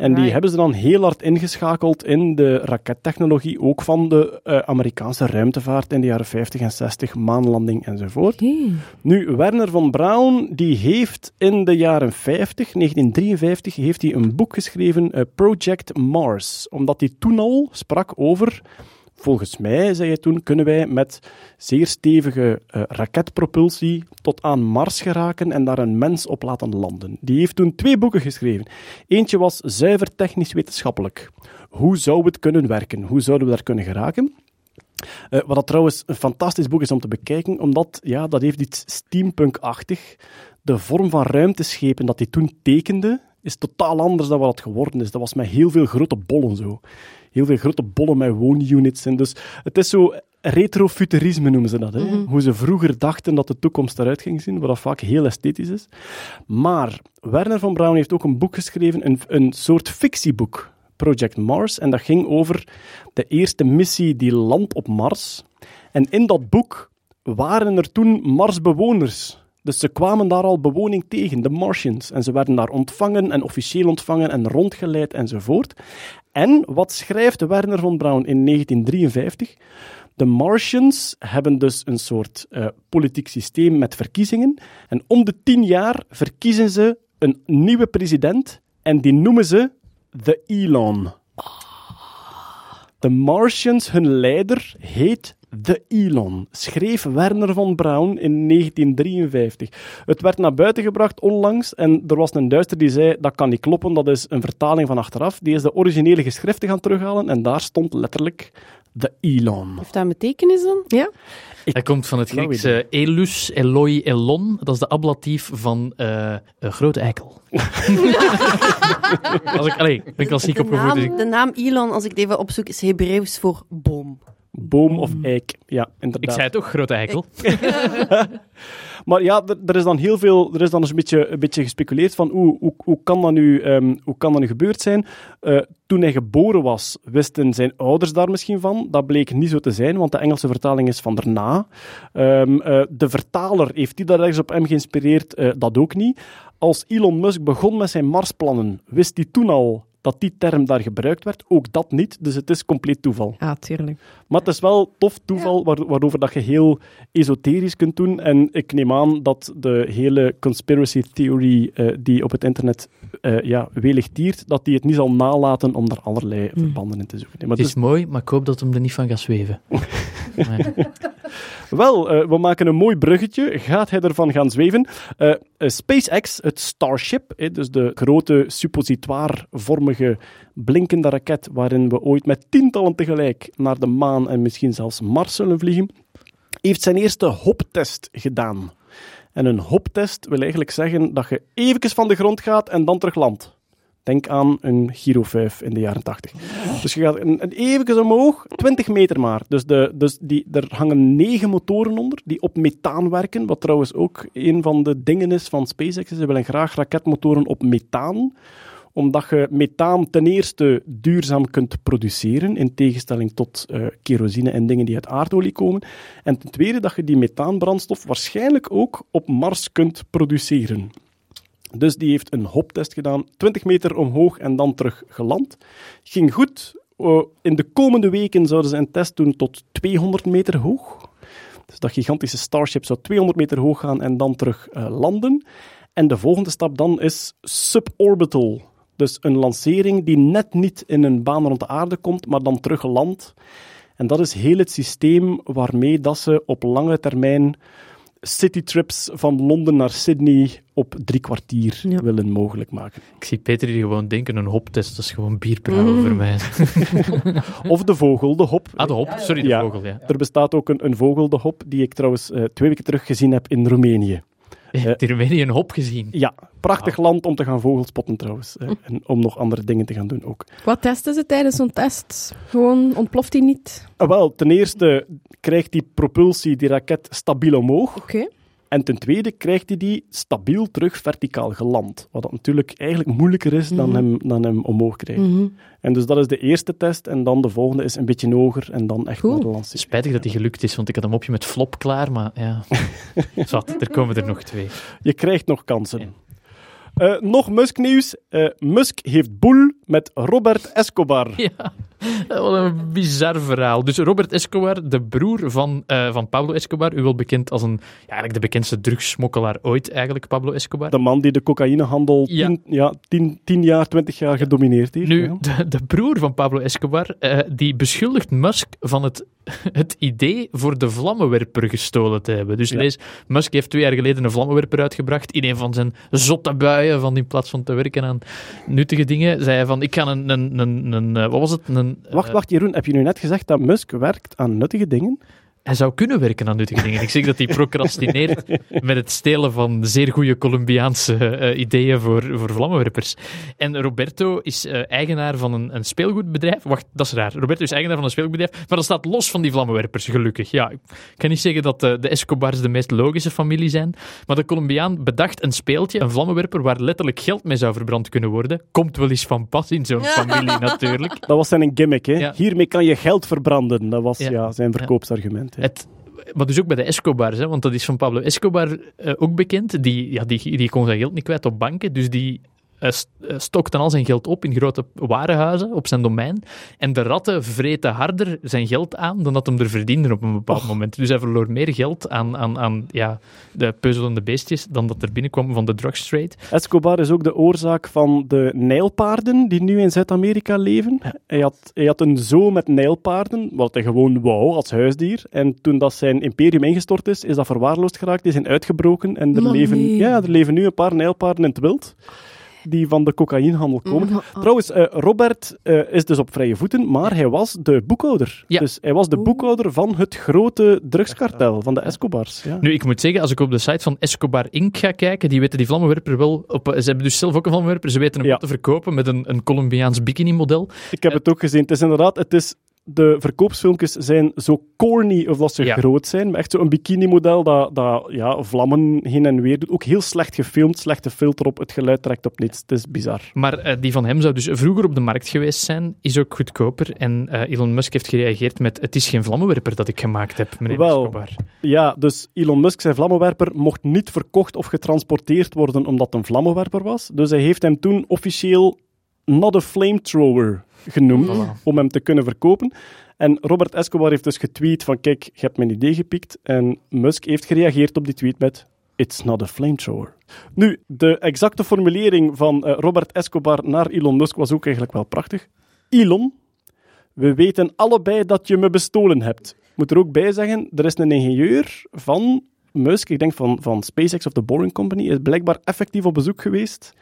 En die hebben ze dan heel hard ingeschakeld in de rakettechnologie, ook van de eh, Amerikaanse ruimtevaart in de jaren 50 en 60, maanlanding enzovoort. Nu, Werner von Braun, die heeft in de jaren 50, 1953, heeft hij een boek geschreven, eh, Project Mars, omdat hij toen al sprak over Volgens mij, zei hij toen, kunnen wij met zeer stevige eh, raketpropulsie tot aan Mars geraken en daar een mens op laten landen. Die heeft toen twee boeken geschreven. Eentje was zuiver technisch-wetenschappelijk. Hoe zou het kunnen werken? Hoe zouden we daar kunnen geraken? Eh, wat dat trouwens een fantastisch boek is om te bekijken, omdat ja, dat heeft iets steampunk-achtig. De vorm van ruimteschepen dat hij toen tekende, is totaal anders dan wat het geworden is. Dat was met heel veel grote bollen zo. Heel veel grote bollen met woonunits. En dus het is zo retrofuturisme noemen ze dat. Hè? Hoe ze vroeger dachten dat de toekomst eruit ging zien, wat dat vaak heel esthetisch is. Maar Werner von Braun heeft ook een boek geschreven, een, een soort fictieboek, Project Mars. En dat ging over de eerste missie die landt op Mars. En in dat boek waren er toen Marsbewoners. Dus ze kwamen daar al bewoning tegen, de Martians. En ze werden daar ontvangen en officieel ontvangen en rondgeleid enzovoort. En wat schrijft Werner von Braun in 1953? De Martians hebben dus een soort eh, politiek systeem met verkiezingen. En om de tien jaar verkiezen ze een nieuwe president en die noemen ze de Elon. De Martians, hun leider, heet The Elon, schreef Werner von Braun in 1953. Het werd naar buiten gebracht onlangs en er was een duister die zei dat kan niet kloppen, dat is een vertaling van achteraf. Die is de originele geschriften gaan terughalen en daar stond letterlijk The Elon. Heeft dat een betekenis dan? Ja. Hij komt van het Flauw Grieks eh, elus, eloi, elon. Dat is de ablatief van eh, een grote eikel. Als ik, allee, ik ben klassiek de, opgevoed. dus ik- de naam Elon, als ik het even opzoek, is Hebreeuws voor boom. Boom of eik, ja, inderdaad. ik zei toch, grote eikel. Maar ja, er, er is dan heel veel, er is dan eens een beetje, een beetje gespeculeerd van hoe, hoe, hoe, kan dat nu, ehm, hoe kan dat nu gebeurd zijn. Eh, toen hij geboren was, wisten zijn ouders daar misschien van. Dat bleek niet zo te zijn, want de Engelse vertaling is van daarna. Ehm, eh, de vertaler, heeft die daar ergens op hem geïnspireerd? Eh, dat ook niet. Als Elon Musk begon met zijn Marsplannen, wist hij toen al dat die term daar gebruikt werd? Ook dat niet, dus het is compleet toeval. Ja, tuurlijk. Maar het is wel tof toeval waar- waarover dat je heel esoterisch kunt doen. En ik neem aan dat de hele conspiracy theory eh, die op het internet eh ja, welig tiert, dat die het niet zal nalaten om daar allerlei verbanden in te zoeken. Nee, maar Het is mooi, maar ik hoop dat hem er niet van gaat zweven. Wel, eh, we maken een mooi bruggetje. Gaat hij ervan gaan zweven? SpaceX, het Starship, eh, dus de grote blinkende raket waarin we ooit met tientallen tegelijk naar de maan en misschien zelfs Mars zullen vliegen, heeft zijn eerste hoptest gedaan. En een hoptest wil eigenlijk zeggen dat je even van de grond gaat en dan terug landt. Denk aan een Giro 5 in de jaren 80. Dus je gaat een, een even omhoog, 20 meter maar. Dus, de, dus die, er hangen negen motoren onder die op methaan werken. Wat trouwens ook een van de dingen is van SpaceX. Ze willen graag raketmotoren op methaan omdat je methaan ten eerste duurzaam kunt produceren, in tegenstelling tot eh, kerosine en dingen die uit aardolie komen. En ten tweede dat je die methaanbrandstof waarschijnlijk ook op Mars kunt produceren. Dus die heeft een hoptest gedaan, 20 meter omhoog en dan terug geland. Ging goed. Eh, in de komende weken zouden ze een test doen tot 200 meter hoog. Dus dat gigantische Starship zou 200 meter hoog gaan en dan terug eh, landen. En de volgende stap dan is suborbital. Dus een lancering die net niet in een baan rond de aarde komt, maar dan terug landt. En dat is heel het systeem waarmee dat ze op lange termijn citytrips van Londen naar Sydney op drie kwartier Ja. willen mogelijk maken. ik zie Peter hier gewoon denken, een hoptest, dat is gewoon bierbrouwen voor mij. Of de vogel, de hop. Ah, de hop, sorry, de Ja. vogel, ja. Er bestaat ook een, een vogel, de hop, die ik trouwens eh, twee weken terug gezien heb in Roemenië. Je hebt in Roemenië een hop gezien. Ja, prachtig land om te gaan vogelspotten trouwens. eh, en om nog andere dingen te gaan doen ook. Wat testen ze tijdens zo'n test? Gewoon ontploft die niet? Ah, wel, ten eerste krijgt die propulsie, die raket, stabiel omhoog. Oké. En ten tweede krijgt hij die stabiel terug verticaal geland. Wat dat natuurlijk eigenlijk moeilijker is dan, Mhm. hem, dan hem omhoog krijgen. Mhm. En dus dat is de eerste test. En dan de volgende is een beetje hoger en dan echt Cool. naar de lancering. Spijtig dat die gelukt is, want ik had een mopje met flop klaar, maar ja. Zat, er komen er nog twee. Je krijgt nog kansen. Eh, nog Musk-nieuws. Eh, Musk heeft boel met Robert Escobar. Ja, wat een bizar verhaal. Dus Robert Escobar, de broer van, eh, van Pablo Escobar, u wel bekend als een, ja, eigenlijk de bekendste drugssmokkelaar ooit, eigenlijk, Pablo Escobar. De man die de cocaïnehandel Ja. tien, ja, tien, tien jaar, twintig jaar gedomineerd heeft. Nu, ja. de, de broer van Pablo Escobar, eh, die beschuldigt Musk van het, het idee voor de vlammenwerper gestolen te hebben. Dus lees, Musk heeft twee jaar geleden een vlammenwerper uitgebracht in een van zijn zotte buien, van in plaats van te werken aan nuttige dingen, zei hij van, ik kan een, een, een, een eh, wat was het? Een, Wacht, eh, wacht, Jeroen. Heb je nu net gezegd dat Musk werkt aan nuttige dingen? Hij zou kunnen werken aan nuttige dingen. Ik zeg dat hij procrastineert met het stelen van zeer goede Colombiaanse eh, ideeën voor, voor vlammenwerpers. En Roberto is eh, eigenaar van een, een speelgoedbedrijf. Wacht, dat is raar. Roberto is eigenaar van een speelgoedbedrijf, maar dat staat los van die vlammenwerpers, gelukkig. Ja, ik kan niet zeggen dat eh, de Escobars de meest logische familie zijn, maar de Colombiaan bedacht een speeltje, een vlammenwerper, waar letterlijk geld mee zou verbrand kunnen worden. Komt wel eens van pas in zo'n familie, natuurlijk. Dat was zijn gimmick, hè? Ja. Hiermee kan je geld verbranden. Dat was Ja. ja. zijn verkoopsargument. Het, maar dus ook bij de Escobars, hè, want dat is van Pablo Escobar eh, ook bekend. Die, ja, die, die kon zijn geld niet kwijt op banken, dus die eh, eh, stokte al zijn geld op in grote warenhuizen op zijn domein. En de ratten vreten harder zijn geld aan dan dat hem er verdiende op een bepaald moment. Dus hij verloor meer geld aan, aan, aan ja, de peuzelende beestjes dan dat er binnenkwam van de drugs trade. Escobar is ook de oorzaak van de nijlpaarden die nu in Zuid-Amerika leven. Hij, had, hij had een zoo met nijlpaarden, wat hij gewoon wou als huisdier. En toen dat zijn imperium ingestort is, is dat verwaarloosd geraakt. Die zijn uitgebroken en er, leven, nee. ja, er leven nu een paar nijlpaarden in het wild. Die van de cocaïnehandel komen. Mhm. Trouwens, eh, Robert eh, is dus op vrije voeten, maar hij was de boekhouder. Ja. Dus hij was de boekhouder van het grote drugskartel, van de Escobars. Ja. Nu, ik moet zeggen, als ik op de site van Escobar Inc. ga kijken, die weten die vlammenwerper wel... Op, ze hebben dus zelf ook een vlammenwerper, ze weten hem Ja. te verkopen met een, een Colombiaans bikini-model. Ik heb het ook gezien. Het is inderdaad, het is, de verkoopsfilmpjes zijn zo corny of dat ze Ja. groot zijn. Echt zo'n bikini-model dat, dat ja, vlammen heen en weer doet. Ook heel slecht gefilmd, slechte filter op, het geluid trekt op niets. Het is bizar. Maar eh, die van hem zou dus vroeger op de markt geweest zijn, is ook goedkoper. En eh, Elon Musk heeft gereageerd met: Het is geen vlammenwerper dat ik gemaakt heb, meneer Wel. Escobar. Ja, dus Elon Musk, zijn vlammenwerper, mocht niet verkocht of getransporteerd worden omdat het een vlammenwerper was. Dus hij heeft hem toen officieel not a flamethrower genoemd Voilà. om hem te kunnen verkopen. En Robert Escobar heeft dus getweet van kijk, je hebt mijn idee gepikt. En Musk heeft gereageerd op die tweet met It's not a flamethrower. Nu, de exacte formulering van eh, Robert Escobar naar Elon Musk was ook eigenlijk wel prachtig. Elon, we weten allebei dat je me bestolen hebt. Ik moet er ook bij zeggen, er is een ingenieur van Musk, ik denk van, van SpaceX of The Boring Company, is blijkbaar effectief op bezoek geweest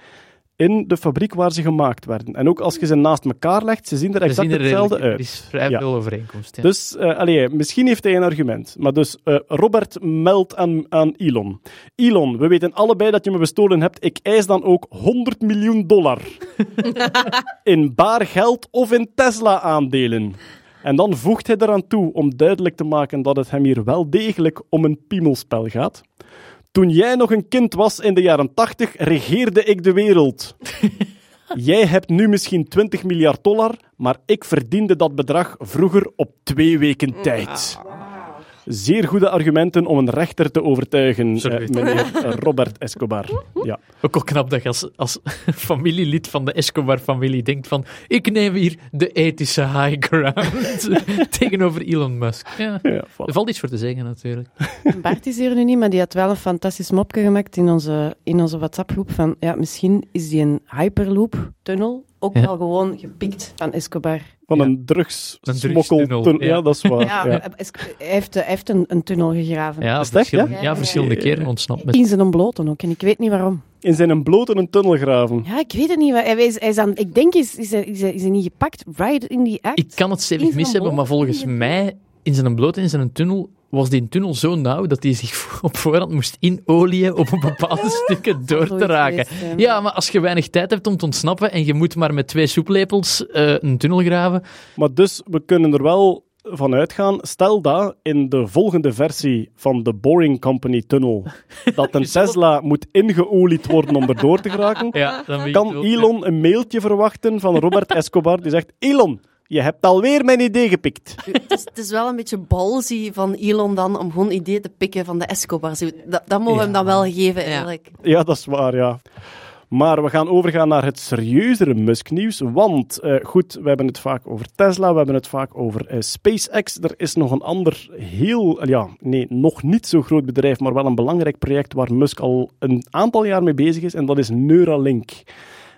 in de fabriek waar ze gemaakt werden. En ook als je ze naast elkaar legt, ze zien er exact zien er hetzelfde redelijk- uit. Er is vrij Ja. veel overeenkomst. Ja. Dus, eh allee, misschien heeft hij een argument. Maar dus, eh, Robert meldt aan, aan Elon. Elon, we weten allebei dat je me bestolen hebt. Ik eis dan ook 100 miljoen dollar. in baar geld of in Tesla-aandelen. En dan voegt hij eraan toe om duidelijk te maken dat het hem hier wel degelijk om een piemelspel gaat. Toen jij nog een kind was in de jaren 80, regeerde ik de wereld. Jij hebt nu misschien 20 miljard dollar, maar ik verdiende dat bedrag vroeger op twee weken tijd. Zeer goede argumenten om een rechter te overtuigen, eh, meneer Robert Escobar. Ja. Ook al knap dat je als, als familielid van de Escobar-familie denkt van ik neem hier de ethische high ground tegenover Elon Musk. Ja. Ja, Er valt iets voor te zeggen natuurlijk. Bart is hier nu niet, maar die had wel een fantastisch mopje gemaakt in onze, in onze WhatsApp-groep van ja, misschien is die een Hyperloop-tunnel ook Ja. wel gewoon gepikt van Escobar. Van Ja. een drugs Een smokkeltunnel. drugstunnel, Ja. ja. dat is waar. Ja, ja. Es- Hij, heeft, hij heeft een, een tunnel gegraven. Ja, Is het echt, verschillende, ja? ja, verschillende Ja. keren ontsnapt. Met... In zijn ontbloten ook, en ik weet niet waarom. In zijn blote een tunnel graven. Ja, ik weet het niet. waar- Hij is, hij is aan, ik denk, is, is, hij, is, hij, is hij niet gepakt? Right in die act? Ik kan het stevig zijn mis hebben, maar blote volgens mij in zijn bloot in zijn tunnel was die tunnel zo nauw dat hij zich op voorhand moest inolieën om op bepaalde stukken door te raken. geweest, ja. Maar als je weinig tijd hebt om te ontsnappen en je moet maar met twee soeplepels eh, een tunnel graven, Maar dus, we kunnen er wel van uitgaan. Stel dat in de volgende versie van de Boring Company tunnel dat een Tesla moet ingeolied worden om erdoor te geraken, ja, kan. Elon een mailtje verwachten van Robert Escobar die zegt Elon, je hebt alweer mijn idee gepikt. Het is, het is wel een beetje ballsy van Elon dan om gewoon ideeën te pikken van de Escobars. Dat, dat mogen we hem dan wel geven, eigenlijk. Ja, dat is waar, ja. Maar we gaan overgaan naar het serieuzere Musk-nieuws. Want, eh, goed, we hebben het vaak over Tesla, we hebben het vaak over eh, SpaceX. Er is nog een ander heel, ja, nee, nog niet zo groot bedrijf, maar wel een belangrijk project waar Musk al een aantal jaar mee bezig is. En dat is Neuralink.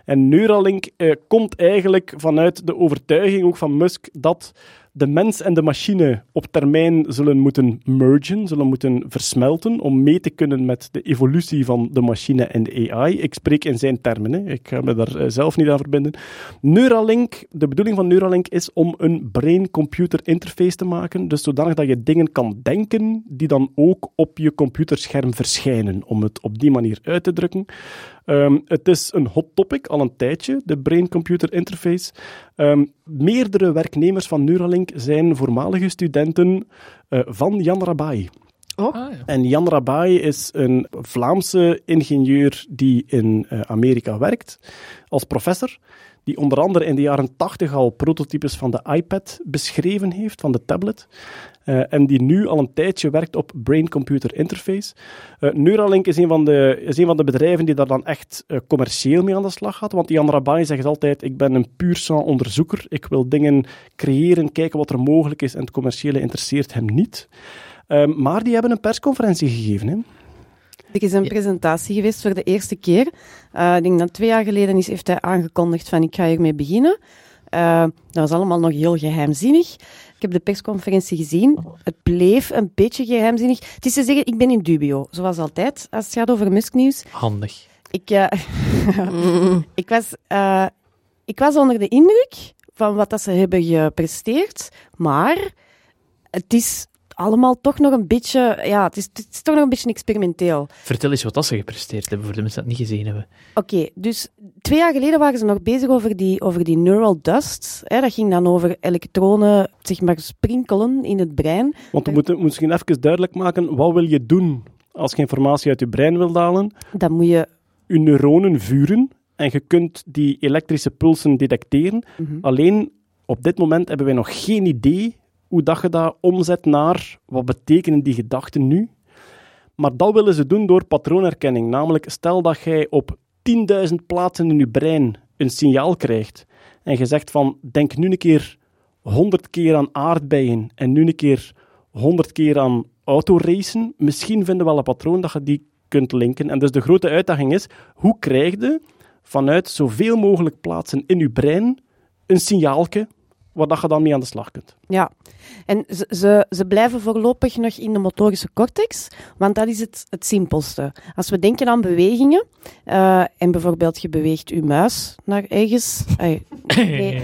En Neuralink eh, komt eigenlijk vanuit de overtuiging ook van Musk dat de mens en de machine op termijn zullen moeten mergen, zullen moeten versmelten om mee te kunnen met de evolutie van de machine en de AI. Ik spreek in zijn termen, hè. ik ga me daar eh, zelf niet aan verbinden. Neuralink, de bedoeling van Neuralink is om een brain-computer interface te maken, dus zodanig dat je dingen kan denken die dan ook op je computerscherm verschijnen, om het op die manier uit te drukken. Ehm, het is een hot topic al een tijdje, de brain-computer interface. Ehm, meerdere werknemers van Neuralink zijn voormalige studenten eh, van Jan Rabai. Ah, ja. En Jan Rabai is een Vlaamse ingenieur die in eh, Amerika werkt als professor. Die onder andere in de jaren 80 al prototypes van de iPad beschreven heeft, van de tablet. Eh, en die nu al een tijdje werkt op Brain-Computer Interface. Eh, Neuralink is een, van de, is een van de bedrijven die daar dan echt eh, commercieel mee aan de slag gaat. Want Jan Rabai zegt altijd, ik ben een puur sang onderzoeker. Ik wil dingen creëren, kijken wat er mogelijk is en het commerciële interesseert hem niet. Ehm, maar die hebben een persconferentie gegeven. Hè? Er is een presentatie geweest voor de eerste keer. Uh, ik denk dat twee jaar geleden is, heeft hij aangekondigd van ik ga hiermee beginnen. Uh, dat was allemaal nog heel geheimzinnig. Ik heb de persconferentie gezien. Het bleef een beetje geheimzinnig. Het is te zeggen, ik ben in dubio, zoals altijd, als het gaat over Musk-nieuws. Handig. Ik, uh, ik, was, ik was onder de indruk van wat dat ze hebben gepresteerd, maar het is allemaal toch nog een beetje, ja, het is, het is toch nog een beetje experimenteel. Vertel eens wat dat ze gepresteerd hebben, voor de mensen dat niet gezien hebben. Oké, dus twee jaar geleden waren ze nog bezig over die, over die neural dust. Hè, dat ging dan over elektronen, zeg maar, sprinkelen in het brein. Want we moeten misschien even duidelijk maken, wat wil je doen als je informatie uit je brein wil halen? Dan moet je... Je neuronen vuren en je kunt die elektrische pulsen detecteren. Mhm. Alleen, op dit moment hebben wij nog geen idee hoe dat je dat omzet naar wat betekenen die gedachten nu. Maar dat willen ze doen door patroonherkenning. Namelijk, stel dat jij op 10.000 plaatsen in je brein een signaal krijgt en je zegt van, denk nu een keer 100 keer aan aardbeien en nu een keer 100 keer aan autoracen, misschien vinden we wel een patroon dat je die kunt linken. En dus de grote uitdaging is, hoe krijg je vanuit zoveel mogelijk plaatsen in je brein een signaalke waar dat je dan mee aan de slag kunt. Ja, en ze, ze, ze blijven voorlopig nog in de motorische cortex, want dat is het, het simpelste. Als we denken aan bewegingen, uh, en bijvoorbeeld je beweegt je muis naar ergens... Ay, nee,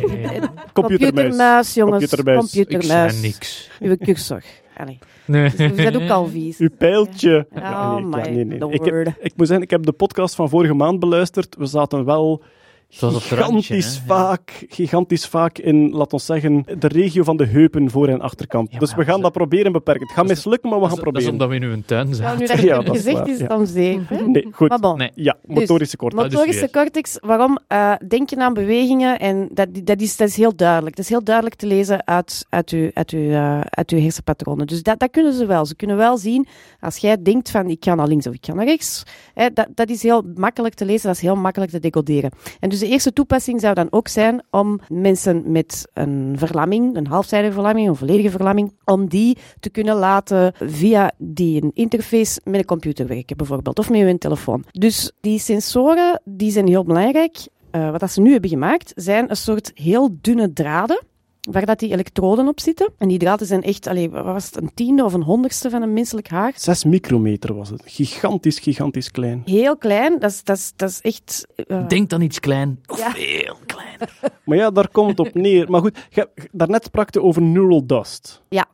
computermuis, jongens. Computermuis. computermuis. Ik zei niks. Uw cursor. Allee. Nee. Dus we zijn ook al vies. Uw pijltje. Oh Ja, nee, my ja, nee, nee. Ik, heb- ik moet zeggen, ik heb de podcast van vorige maand beluisterd. We zaten wel Randje, gigantisch, vaak, gigantisch vaak in, laat ons zeggen, de regio van de heupen voor en achterkant. Ja, dus we gaan dat proberen beperken. Het gaat mislukken, maar we Dat gaan is, dat is proberen. omdat we in uw tuin zijn. nu dat Ja, je het dat waar, is, ja. dan zeker. Nee, goed. Maar bon. Nee. Ja, motorische dus Motorische weer. cortex, waarom? Eh, denk je aan bewegingen en dat, dat, is, dat is heel duidelijk. Dat is heel duidelijk te lezen uit, uit, uw, uit, uw, eh, uit uw hersenpatronen. Dus dat, dat kunnen ze wel. Ze kunnen wel zien, als jij denkt van ik ga naar links of ik ga naar rechts, hè, dat, dat is heel makkelijk te lezen, dat is heel makkelijk te decoderen. En dus de eerste toepassing zou dan ook zijn om mensen met een verlamming, een halfzijdige verlamming, een volledige verlamming, om die te kunnen laten via die interface met een computer werken, bijvoorbeeld, of met hun telefoon. Dus die sensoren, die zijn heel belangrijk. Eh, wat ze nu hebben gemaakt, zijn een soort heel dunne draden, waar dat die elektroden op zitten. En die draden zijn echt, allee, wat was het, een tiende of een honderdste van een menselijk haar. 6 micrometer was het. Gigantisch, gigantisch klein. Heel klein, dat is, dat is, dat is echt... eh, Denk dan iets klein. Of Ja. veel kleiner. Maar ja, daar komt het op neer. Maar goed, je, daarnet sprak je over neural dust. Ja.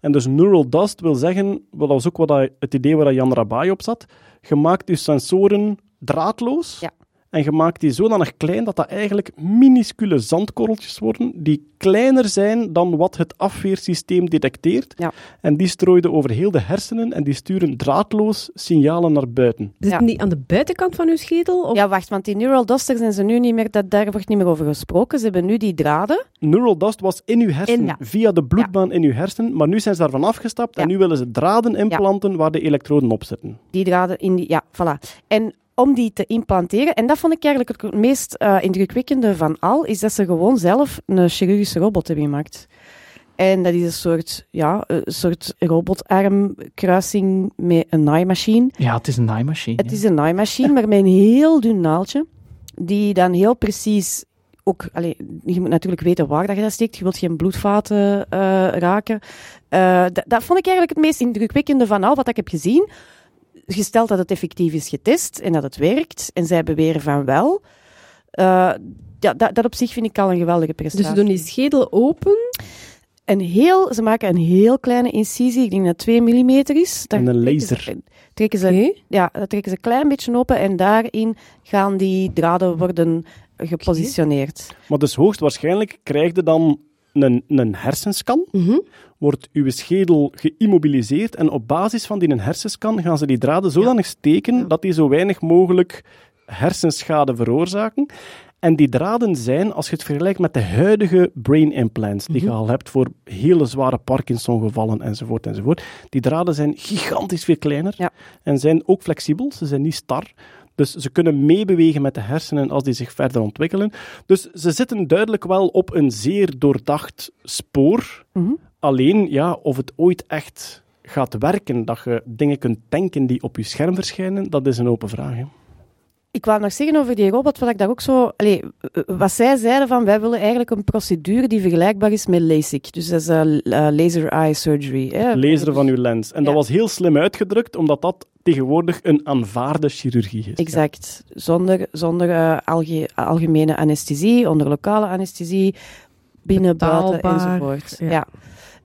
En dus neural dust wil zeggen, dat was ook wat hij- het idee waar Jan Rabai op zat, je maakt je sensoren draadloos Ja. En je maakt die zodanig klein dat dat eigenlijk minuscule zandkorreltjes worden, die kleiner zijn dan wat het afweersysteem detecteert. Ja. En die strooiden over heel de hersenen en die sturen draadloos signalen naar buiten. Zitten die aan de buitenkant van uw schedel? Of? Ja, wacht, want die neural duster zijn ze nu niet meer, dat, daar wordt niet meer over gesproken. Ze hebben nu die draden. Neural dust was in uw hersenen, In, ja. via de bloedbaan in uw hersenen, maar nu zijn ze daarvan afgestapt en Ja. nu willen ze draden implanten waar de elektroden op zitten. Die draden in die... Ja, voilà. En om die te implanteren, en dat vond ik eigenlijk het meest eh, indrukwekkende van al, is dat ze gewoon zelf een chirurgische robot hebben gemaakt. En dat is een soort, ja, een soort robotarmkruising met een naaimachine. Ja, het is een naaimachine. Het is een naaimachine, maar met een heel dun naaldje, die dan heel precies ook, je moet natuurlijk weten waar dat je dat steekt. Je wilt geen bloedvaten eh, raken. Eh, dat vond ik eigenlijk het meest indrukwekkende van al wat ik heb gezien. Gesteld dat het effectief is getest en dat het werkt, en zij beweren van wel. eh, ja, dat, dat op zich vind ik al een geweldige Dus prestatie. ze doen die schedel open. een heel, ze maken een heel kleine incisie, ik denk dat 2 mm is. Daar En een trekken ze- laser. Trekken ze, ja, dat trekken ze een klein beetje open en daarin gaan die draden worden gepositioneerd. Maar dus hoogstwaarschijnlijk krijg je dan een, een hersenscan, Mhm. wordt uw schedel geïmmobiliseerd en op basis van die hersenscan gaan ze die draden zodanig steken dat die zo weinig mogelijk hersenschade veroorzaken. En die draden zijn, als je het vergelijkt met de huidige brain implants die je al hebt voor hele zware Parkinson-gevallen enzovoort enzovoort, die draden zijn gigantisch veel kleiner Ja. en zijn ook flexibel, ze zijn niet star. Dus ze kunnen meebewegen met de hersenen als die zich verder ontwikkelen. Dus ze zitten duidelijk wel op een zeer doordacht spoor. Mhm. Alleen, ja, of het ooit echt gaat werken, dat je dingen kunt denken die op je scherm verschijnen, dat is een open vraag. hè. Ik wou nog zeggen over die robot, wat ik daar ook zo... Allee, eh, wat zij zeiden van, wij willen eigenlijk een procedure die vergelijkbaar is met LASIK. Dus dat is eh, eh, laser eye surgery. Hè. Laseren van uw lens. En dat was heel slim uitgedrukt, omdat dat tegenwoordig een aanvaarde chirurgie is. Exact. Zonder, zonder eh, alge- algemene anesthesie, onder lokale anesthesie, binnen, buiten enzovoort. ja. Ja.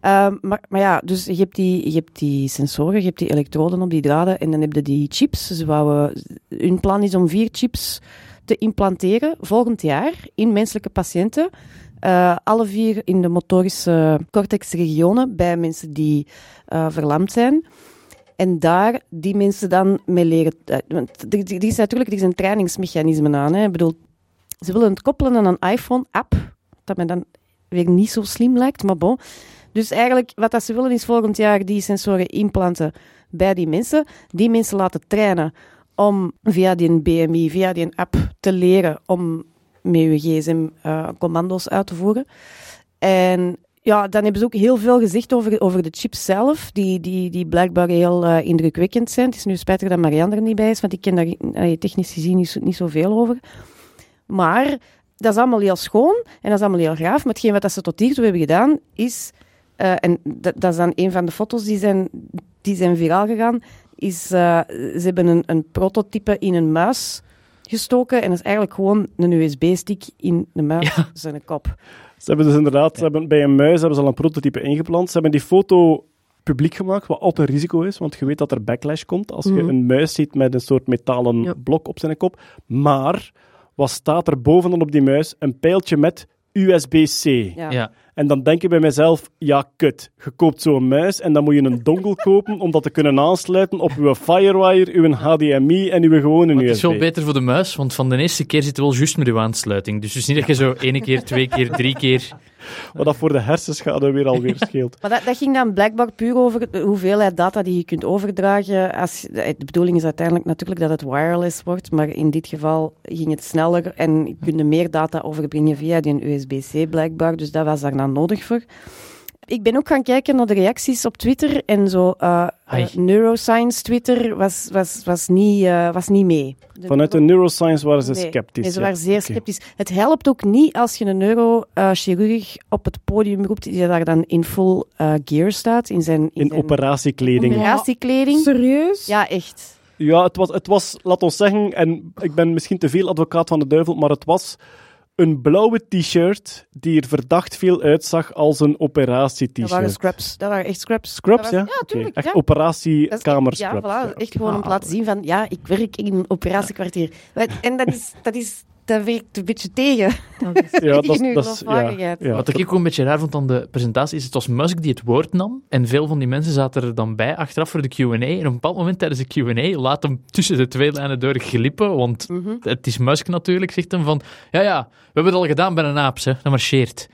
Ehm, maar, maar ja, dus je hebt, die, je hebt die sensoren, je hebt die elektroden op die draden en dan heb je die chips. Ze wouden, hun plan is om vier chips te implanteren volgend jaar in menselijke patiënten. Eh, alle vier in de motorische cortexregionen bij mensen die eh, verlamd zijn. En daar die mensen dan mee leren. eh, Want er, is natuurlijk er is een trainingsmechanisme aan. Hè. Ik bedoel, ze willen het koppelen aan een iPhone-app. Dat mij dan weer niet zo slim lijkt, maar bon. Dus eigenlijk, wat dat ze willen is volgend jaar die sensoren implanten bij die mensen. Die mensen laten trainen om via die BMI, via die app te leren om met je gsm eh, commando's uit te voeren. En ja, dan hebben ze ook heel veel gezegd over, over de chips zelf, die, die, die blijkbaar heel eh, indrukwekkend zijn. Het is nu spijtig dat Marianne er niet bij is, want ik ken daar technisch gezien niet, niet zoveel over. Maar dat is allemaal heel schoon en dat is allemaal heel gaaf. Maar hetgeen wat ze tot hiertoe hebben gedaan, is... eh, en dat, dat is dan een van de foto's die zijn, die zijn viraal gegaan, is eh, ze hebben een, een prototype in een muis gestoken en dat is eigenlijk gewoon een USB-stick in de muis zijn kop. Ze hebben dus inderdaad, ze hebben, bij een muis hebben ze al een prototype ingeplant. Ze hebben die foto publiek gemaakt, wat altijd een risico is, want je weet dat er backlash komt als je Mhm. een muis ziet met een soort metalen Ja. blok op zijn kop. Maar, wat staat er bovenaan op die muis? Een pijltje met USB-C. Ja. Ja. En dan denk ik bij mezelf, ja, kut. Je koopt zo'n muis en dan moet je een dongle kopen om dat te kunnen aansluiten op uw Firewire, uw HDMI en uw gewone USB. het is wel beter voor de muis, want van de eerste keer zit het wel juist met uw aansluiting. Dus het is niet dat je zo ene keer, twee keer, drie keer... Wat dat voor de hersenschade weer alweer scheelt. Maar dat, dat ging dan blijkbaar puur over de hoeveelheid data die je kunt overdragen. Als, de bedoeling is uiteindelijk natuurlijk dat het wireless wordt, maar in dit geval ging het sneller en je kunt meer data overbrengen via die USB-C blijkbaar. Dus dat was daar nodig voor. Ik ben ook gaan kijken naar de reacties op Twitter en zo. eh, eh, neuroscience Twitter was, was, was, niet, eh, was niet mee. De- Vanuit de neuroscience waren ze Nee, sceptisch. Nee, ze ja. waren zeer sceptisch. Het helpt ook niet als je een neurochirurg op het podium roept die daar dan in full eh, gear staat, in zijn, In zijn operatiekleding. operatiekleding. Serieus? Ja, echt. Ja, het was, het was, laat ons zeggen, en ik ben misschien te veel advocaat van de duivel, maar het was een blauwe t-shirt die er verdacht veel uitzag als een Dat waren operatie-t-shirt. scrubs. Dat waren echt. Scrubs, Dat ja? Ja, tuurlijk. Echt ja. operatiekamer Ja, voilà, echt gewoon om te laten zien van, ja, ik werk in een operatiekwartier. En dat is, dat is, dat werkt een beetje tegen. Ja, dat, is-. Ja. Wat ik ook een beetje raar vond aan de presentatie is, het was Musk die het woord nam en veel van die mensen zaten er dan bij achteraf voor de Q&A. En op een bepaald moment tijdens de Q&A laat hem tussen de twee lijnen door glippen, want Mhm. het is Musk natuurlijk, zegt hem van, ja ja, we hebben het al gedaan bij een aap, hè, dat marcheert.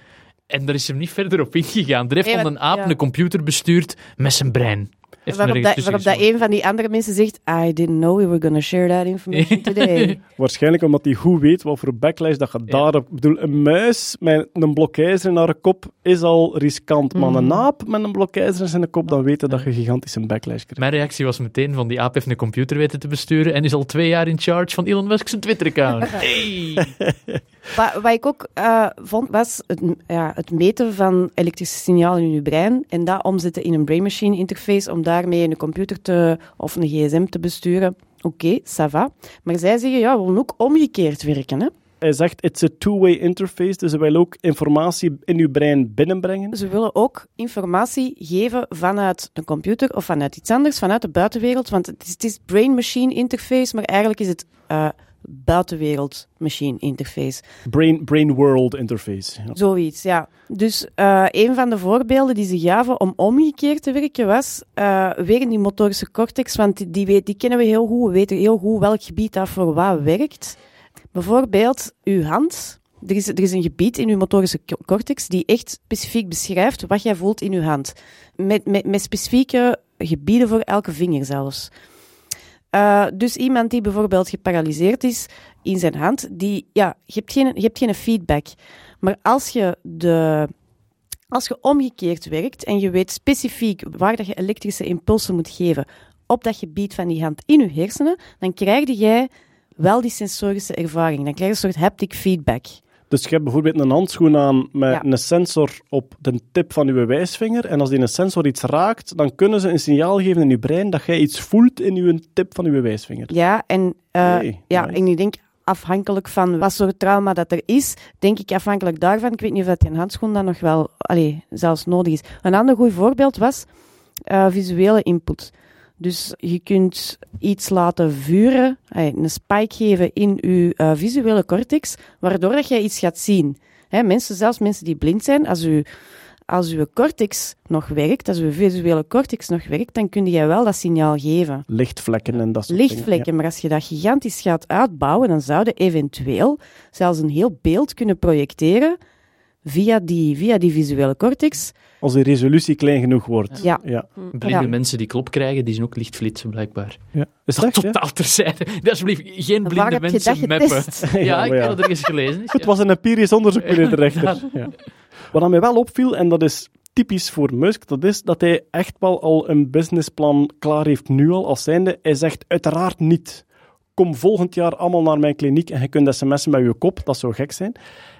En daar is hem niet verder op ingegaan. Er heeft Nee, van een aap ja. een computer bestuurd met zijn brein. Waarop, dat, waarop dat een van die andere mensen zegt, I didn't know we were going to share that information today. Waarschijnlijk omdat hij goed weet wat voor backlash dat je daarop... Ik bedoel, een muis met een blokijzer in haar kop is al riskant, maar een aap met een blokijzer in zijn kop, dan weten dat je gigantische backlash krijgt. Mijn reactie was meteen van die aap heeft een computer weten te besturen en is al twee jaar in charge van Elon Musk zijn Twitter-account. Hey! Wat, wat ik ook eh, vond, was het, ja, het meten van elektrische signalen in je brein en dat omzetten in een brain-machine interface om daarmee een computer te, of een gsm te besturen. Oké, ça va. Maar zij zeggen, ja, we willen ook omgekeerd werken. Hè? Hij zegt, it's a two-way interface, dus hij wil ook informatie in je brein binnenbrengen. Ze willen ook informatie geven vanuit een computer of vanuit iets anders, vanuit de buitenwereld. Want het is, is brain-machine interface, maar eigenlijk is het eh, buitenwereld-machine interface. Brain, brain world interface. Ja. Zoiets, ja. Dus eh, een van de voorbeelden die ze gaven om omgekeerd te werken was eh weer in die motorische cortex, want die, die, weet, die kennen we heel goed. We weten heel goed welk gebied dat voor wat werkt. Bijvoorbeeld uw hand. Er is, er is een gebied in uw motorische co- cortex die echt specifiek beschrijft wat jij voelt in uw hand. Met, met, met specifieke gebieden voor elke vinger zelfs. Eh, dus iemand die bijvoorbeeld geparalyseerd is in zijn hand, die, ja, je hebt geen, je hebt geen feedback. Maar als je, de, als je omgekeerd werkt en je weet specifiek waar dat je elektrische impulsen moet geven op dat gebied van die hand in je hersenen, dan krijg jij wel die sensorische ervaring. Dan krijg je een soort haptic feedback. Dus je hebt bijvoorbeeld een handschoen aan met Ja. een sensor op de tip van je wijsvinger. En als die een sensor iets raakt, dan kunnen ze een signaal geven in je brein dat jij iets voelt in je tip van je wijsvinger. Ja, en, Hey, ja, nice. en ik denk afhankelijk van wat soort trauma dat er is, denk ik afhankelijk daarvan, ik weet niet of dat die handschoen dan nog wel, allee, zelfs nodig is. Een ander goed voorbeeld was eh, visuele input. Dus je kunt iets laten vuren, een spike geven in je eh, visuele cortex, waardoor dat je iets gaat zien. Hè, mensen, zelfs mensen die blind zijn, als u als uw cortex nog werkt, als uw visuele cortex nog werkt, dan kun je wel dat signaal geven Lichtvlekken en dat soort lichtvlekken. dingen. Maar als je dat gigantisch gaat uitbouwen, dan zou je eventueel zelfs een heel beeld kunnen projecteren via die, via die visuele cortex. Als de resolutie klein genoeg wordt. Ja. Ja. Blinde Ja. mensen die klop krijgen, die zijn ook lichtflitsen, blijkbaar. ja. Is Dat echt, totaal terzijde. Alsjeblieft, geen Waar blinde heb je mensen dat meppen. Ja, Ja, ik heb dat ergens gelezen. Het was een empirisch onderzoek, meneer de rechter. Ja. Wat aan mij wel opviel, en dat is typisch voor Musk, dat is dat hij echt wel al een businessplan klaar heeft nu al, als zijnde, hij zegt uiteraard niet, kom volgend jaar allemaal naar mijn kliniek en je kunt sms'en met je kop, dat zou gek zijn.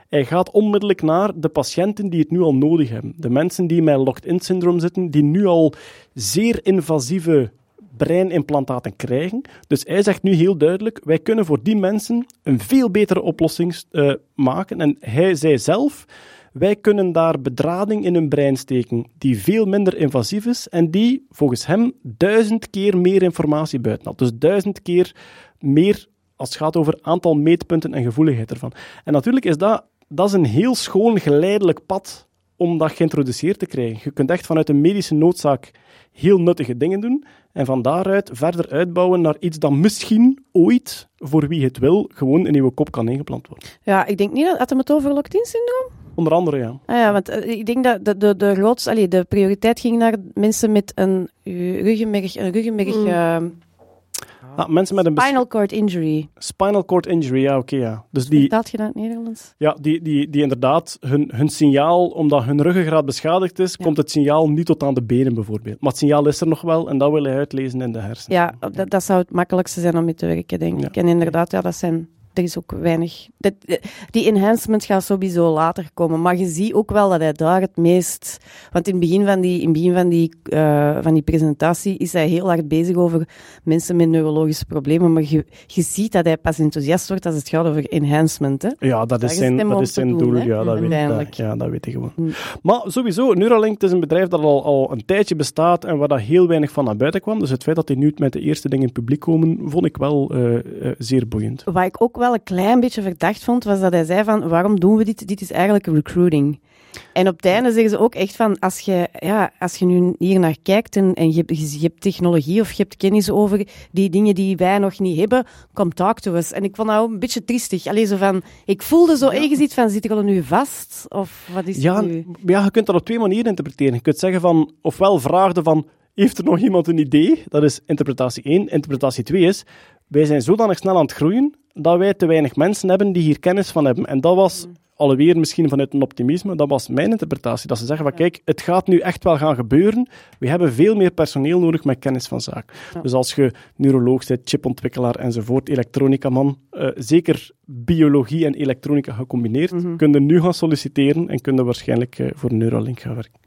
Hij gaat onmiddellijk naar de patiënten die het nu al nodig hebben. De mensen die met locked-in-syndroom zitten, die nu al zeer invasieve breinimplantaten krijgen. Dus hij zegt nu heel duidelijk, wij kunnen voor die mensen een veel betere oplossing eh, maken. En hij zei zelf, wij kunnen daar bedrading in hun brein steken die veel minder invasief is en die volgens hem duizend keer meer informatie buitenhaalt. Dus duizend keer meer als het gaat over aantal meetpunten en gevoeligheid ervan. En natuurlijk is dat, dat is een heel schoon geleidelijk pad om dat geïntroduceerd te krijgen. Je kunt echt vanuit een medische noodzaak heel nuttige dingen doen en van daaruit verder uitbouwen naar iets dat misschien ooit, voor wie het wil, gewoon in uw kop kan ingeplant worden. Ja, ik denk niet dat had hem het over syndroom. Onder andere, ja. Ah ja, want eh, ik denk dat de, de, de, grootste, allee, de prioriteit ging naar mensen met een ruggenmerg, een ruggenmerg Mm. eh, Ah, mensen met een spinal cord injury. spinal cord injury, ja, oké, ja. Dus die, Vertaalt je dat in het Nederlands? ja, die, die, die inderdaad, hun, hun signaal, omdat hun ruggengraat beschadigd is, Ja. komt het signaal niet tot aan de benen bijvoorbeeld. Maar het signaal is er nog wel en dat wil hij uitlezen in de hersenen. Ja, dat, dat zou het makkelijkste zijn om mee te werken, denk Ja. ik. En inderdaad, ja, dat zijn, er is ook weinig... Dat, die enhancement gaat sowieso later komen, maar je ziet ook wel dat hij daar het meest... Want in het begin van die, in het begin van die, eh, van die presentatie is hij heel hard bezig over mensen met neurologische problemen, maar je, je ziet dat hij pas enthousiast wordt als het gaat over enhancement. Hè? Ja, dat Daar is zijn, dat is zijn doel. hè, Ja, dat weet, dat, ja, dat weet hij gewoon. Mm. Maar sowieso, Neuralink is een bedrijf dat al, al een tijdje bestaat en waar dat heel weinig van naar buiten kwam. Dus het feit dat die nu met de eerste dingen in publiek komen, vond ik wel eh, eh, zeer boeiend. Wat ik ook wel een klein beetje verdacht vond, was dat hij zei van, waarom doen we dit? Dit is eigenlijk recruiting. En op het einde zeggen ze ook echt van, als je, ja, als je nu hier naar kijkt en, en je, hebt, je hebt technologie of je hebt kennis over die dingen die wij nog niet hebben, kom talk to us. En ik vond dat ook een beetje triestig. Allee, zo van, ik voelde zo ergens iets van, zit ik al nu vast? Of wat is Ja, het nu? ja, je kunt dat op twee manieren interpreteren. Je kunt zeggen van, ofwel vraagde van, heeft er nog iemand een idee? Dat is interpretatie 1. Interpretatie 2 is, wij zijn zodanig snel aan het groeien, dat wij te weinig mensen hebben die hier kennis van hebben. En dat was, alweer misschien vanuit een optimisme, dat was mijn interpretatie. Dat ze zeggen van, kijk, het gaat nu echt wel gaan gebeuren. We hebben veel meer personeel nodig met kennis van zaken. Ja. Dus als je neuroloog bent, chipontwikkelaar enzovoort, elektronica-man, eh, zeker biologie en elektronica gecombineerd, Mhm. kun je nu gaan solliciteren en kun je waarschijnlijk eh, voor Neuralink gaan werken.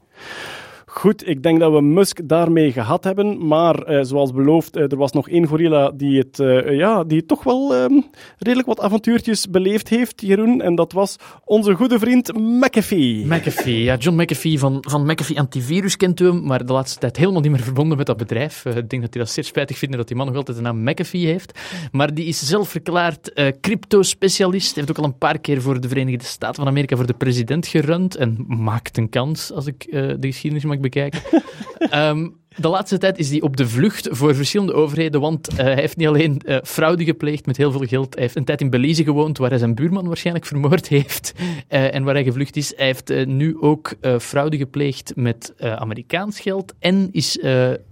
Goed, ik denk dat we Musk daarmee gehad hebben, maar eh, zoals beloofd, eh, er was nog één gorilla die het, eh, ja, die toch wel ehm, redelijk wat avontuurtjes beleefd heeft, Jeroen, en dat was onze goede vriend McAfee. McAfee, ja, John McAfee van, van McAfee Antivirus kent u hem, maar de laatste tijd helemaal niet meer verbonden met dat bedrijf. Ik denk dat hij dat zeer spijtig vindt dat die man nog altijd de naam McAfee heeft. Maar die is zelf verklaard crypto-specialist. Heeft ook al een paar keer voor de Verenigde Staten van Amerika voor de president gerund en maakt een kans, als ik de geschiedenis mag bekijken. Ehm, de laatste tijd is hij op de vlucht voor verschillende overheden, want eh, hij heeft niet alleen eh, fraude gepleegd met heel veel geld, hij heeft een tijd in Belize gewoond, waar hij zijn buurman waarschijnlijk vermoord heeft eh, en waar hij gevlucht is. Hij heeft nu ook fraude gepleegd met Amerikaans geld en is